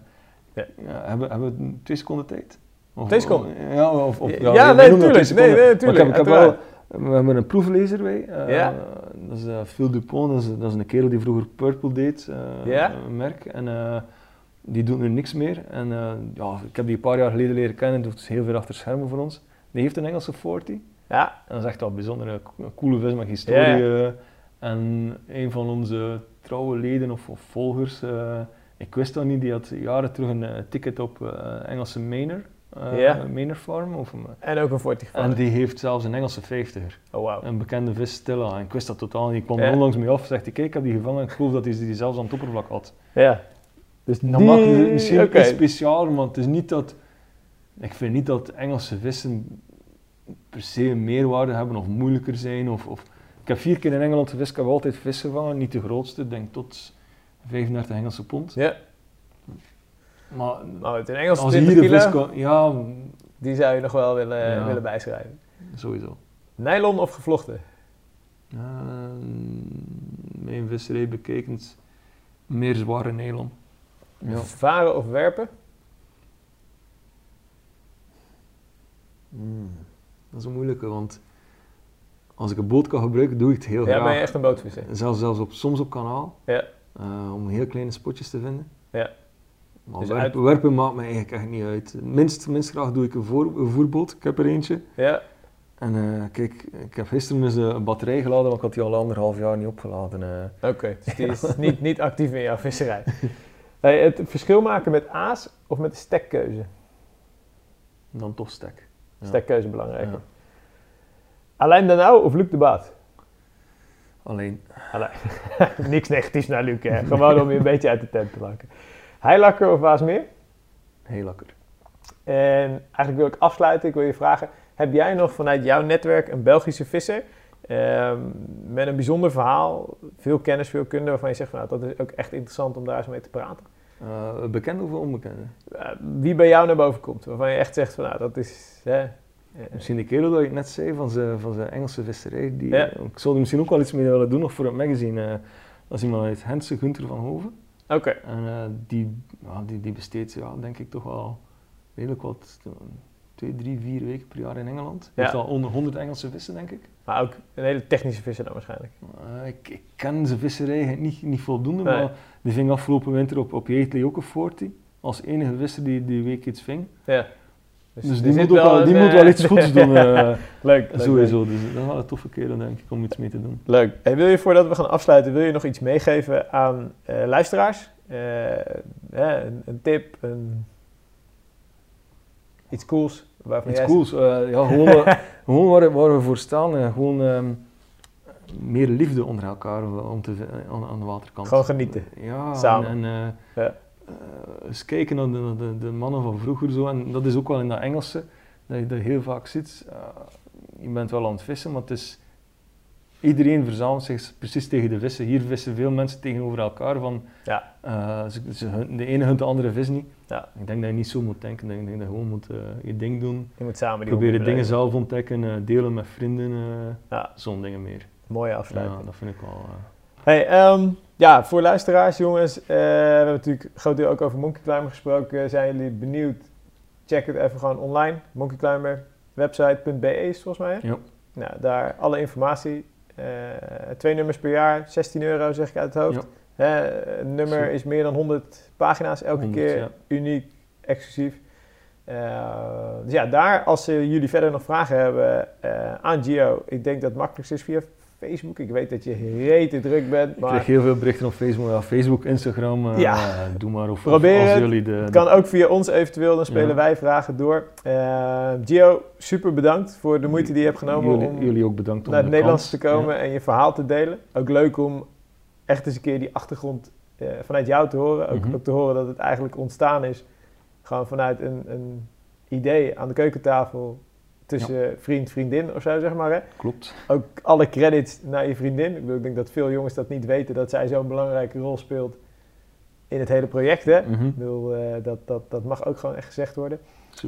Ja. Ja, hebben, hebben we twee seconden tijd? Of, Twee seconden? Ja, of, of, Ja, wij- wij nee, noemen dat tuurlijk. twee Nee, nee, Maar tuurlijk, Ik heb, ik heb wel, we hebben een proeflezer bij. eh, Ja. Dat is eh, Phil Dupont, dat is, dat is een kerel die vroeger Purple deed, eh, Ja. een merk. En die doet nu niks meer. En ja, ik heb die een paar jaar geleden leren kennen, doet dus heel veel achter schermen voor ons. Die heeft een Engelse 40. Ja. En dat is echt wel een bijzondere, co- coole vis met historie. Ja, en een van onze trouwe leden of, of volgers, ik wist dat niet, die had jaren terug een eh, ticket op eh, Engelse Mainer. Mainer Farm. Of, een- En ook een 40 en die heeft zelfs een Engelse 50er, Oh wauw. een bekende vis Stella. En ik wist dat totaal niet. Ik kwam er onlangs mee af, zegt hij, kijk, ik heb die gevangen, ik geloof dat hij die zelfs aan het oppervlak had. Ja. Dus Dan maakt het misschien oké. iets specialer, maar het is niet dat... Ik vind niet dat Engelse vissen per se een meerwaarde hebben of moeilijker zijn. Of, of... Ik heb vier keer in Engeland gevist, ik heb altijd vis gevangen. Niet de grootste, denk tot 35 Engelse pond. Ja. Maar Nou, het een Engelse als je 20 hier vis kilo, kan... Ja, die zou je nog wel willen, Ja. willen bijschrijven. sowieso. Nylon of gevlochten? Uh, mijn visserij bekeken is meer zware nylon. Ja. Varen of werpen? Mm, Dat is een moeilijke, want als ik een boot kan gebruiken, doe ik het heel Ja, graag. ben je echt een bootvisser? Zelfs, zelfs op, soms op kanaal, Ja. Eh, om heel kleine spotjes te vinden. Ja. Maar Dus werpen, werpen maakt me eigenlijk echt niet uit. Minst, minst graag doe ik een, voor, een voerboot, ik heb er eentje. Ja. En eh, kijk, ik heb gisteren dus een batterij geladen, maar ik had die al anderhalf jaar niet opgeladen. eh. Oké, dus die is niet, niet actief in jouw visserij. <laughs> Hey, het verschil maken met aas of met de stekkeuze? dan toch stek. Ja. Stekkeuze belangrijk. Ja. Alain Nauw of Luc de Baat? Alleen. <laughs> Niks negatiefs naar Luc, hè. Gewoon om je een beetje uit de tent te lakken. Heilakker of Waasmeer? heel lekker. En eigenlijk wil ik afsluiten. Ik wil je vragen, heb jij nog vanuit jouw netwerk een Belgische visser ehm, met een bijzonder verhaal, veel kennis, veel kunde, waarvan je zegt van nou, dat is ook echt interessant om daar eens mee te praten? Eh, bekend of onbekende? Eh, wie bij jou naar boven komt, waarvan je echt zegt van nou, dat is... Hè, Misschien die kerel dat je net zei van zijn, van zijn Engelse visserij. Die, Ja. Ik zou er misschien ook wel iets mee willen doen, nog voor het magazine. eh dat is iemand uit Hense, Gunther van Hoven. Oké, En eh, die, ja, die, die besteedt, ja, denk ik, toch wel redelijk wat, eh, twee, drie, vier weken per jaar in Engeland. Ja. Heeft al onder 100 Engelse vissen, denk ik. maar ook een hele technische visser dan waarschijnlijk. Eh, ik, ik ken zijn visserij niet, niet voldoende, Nee. maar die ving afgelopen winter op, op Yateley ook een 40. Als enige visser die die week iets ving. Ja. Dus, er die, moet, ook wel, die eh, moet wel iets goeds doen, <laughs> eh, leuk, sowieso. Dus dat is wel een toffe kerel, denk ik, om iets mee te doen. Leuk. Hey, wil je voordat we gaan afsluiten, wil je nog iets meegeven aan eh, luisteraars? Een, een tip, een, iets cools? Waarvan Iets cools. ja, gewoon <laughs> gewoon waar, waar we voor staan. gewoon ehm, meer liefde onder elkaar om te, aan, aan de waterkant. Gewoon genieten. Ja, Samen. En, en, Ja. Eh, eens kijken naar de, de, de mannen van vroeger. Zo. En dat is ook wel in dat Engelse, dat je dat heel vaak ziet. Eh, je bent wel aan het vissen, maar het is... Iedereen verzamelt zich precies tegen de vissen. Hier vissen veel mensen tegenover elkaar van... Ja. eh, ze, de ene hunt de andere vis niet. Ja. Ik denk dat je niet zo moet denken. Ik denk dat je gewoon moet je ding doen. Je moet samen die Proberen dingen zelf ontdekken, delen met vrienden, Ja. zo'n dingen meer. Mooie Ja, afsluiting. dat vind ik wel... Hey, ehm, ja, voor luisteraars, jongens. eh, we hebben natuurlijk een groot deel ook over Monkey Climber gesproken. Zijn jullie benieuwd? check het even gewoon online. Monkey Climber website.be is volgens mij. hè? Ja. Nou, daar alle informatie. Eh, twee nummers per jaar, 16 euro zeg ik uit het hoofd. Hè, een nummer Zo. is meer dan 100 pagina's elke 100, keer. ja. Uniek, exclusief. Eh, dus ja, daar, als jullie verder nog vragen hebben aan Gio, ik denk dat het makkelijkst is via Facebook. Ik weet dat je rete druk bent, Ik maar krijg heel veel berichten op Facebook, ja, Facebook Instagram. eh, Ja. Doe maar. Of, Probeer als het. jullie de... het kan ook via ons eventueel, dan spelen Ja. wij vragen door. Eh, Gio, super bedankt voor de moeite die je hebt genomen jullie, om jullie ook bedankt om naar het de Nederlands te komen en je verhaal te delen. Ook leuk om echt eens een keer die achtergrond eh, vanuit jou te horen. Ook, Mhm. ook te horen dat het eigenlijk ontstaan is gewoon vanuit een, een idee aan de keukentafel tussen vriend, vriendin of zo, zeg maar. Hè? Klopt. Ook alle credits naar je vriendin. Ik, bedoel, ik denk dat veel jongens dat niet weten, dat zij zo'n belangrijke rol speelt in het hele project. Hè? Mhm. Ik bedoel, eh, dat, dat, dat mag ook gewoon echt gezegd worden.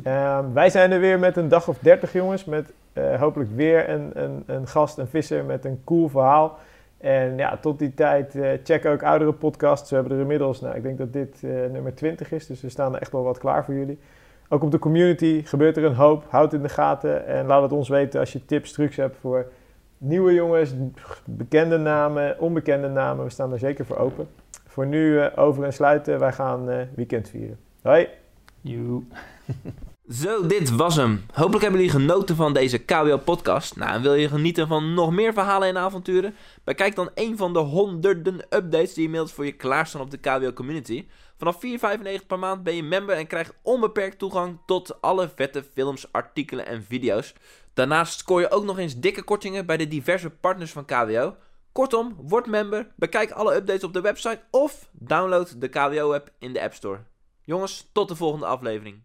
Ehm, wij zijn er weer met een dag of dertig jongens. Met eh, hopelijk weer een, een, een gast, een visser met een cool verhaal. En ja, tot die tijd eh, check ook oudere podcasts. We hebben er inmiddels, nou ik denk dat dit nummer 20 is. Dus we staan er echt wel wat klaar voor jullie. Ook op de community gebeurt er een hoop. Houd in de gaten en laat het ons weten als je tips, trucs hebt voor nieuwe jongens, bekende namen, onbekende namen. We staan er zeker voor open. Voor nu eh, over en sluiten. Wij gaan eh, weekend vieren. Hoi! You. <laughs> Zo, dit was hem. Hopelijk hebben jullie genoten van deze KWO-podcast. Nou, en wil je genieten van nog meer verhalen en avonturen? Bekijk dan een van de honderden updates die inmiddels voor je klaarstaan op de KWO-community. Vanaf 4,95 per maand ben je member en krijgt onbeperkt toegang tot alle vette films, artikelen en video's. Daarnaast scoor je ook nog eens dikke kortingen bij de diverse partners van KWO. Kortom, word member, bekijk alle updates op de website of download de KWO-app in de App Store. Jongens, tot de volgende aflevering.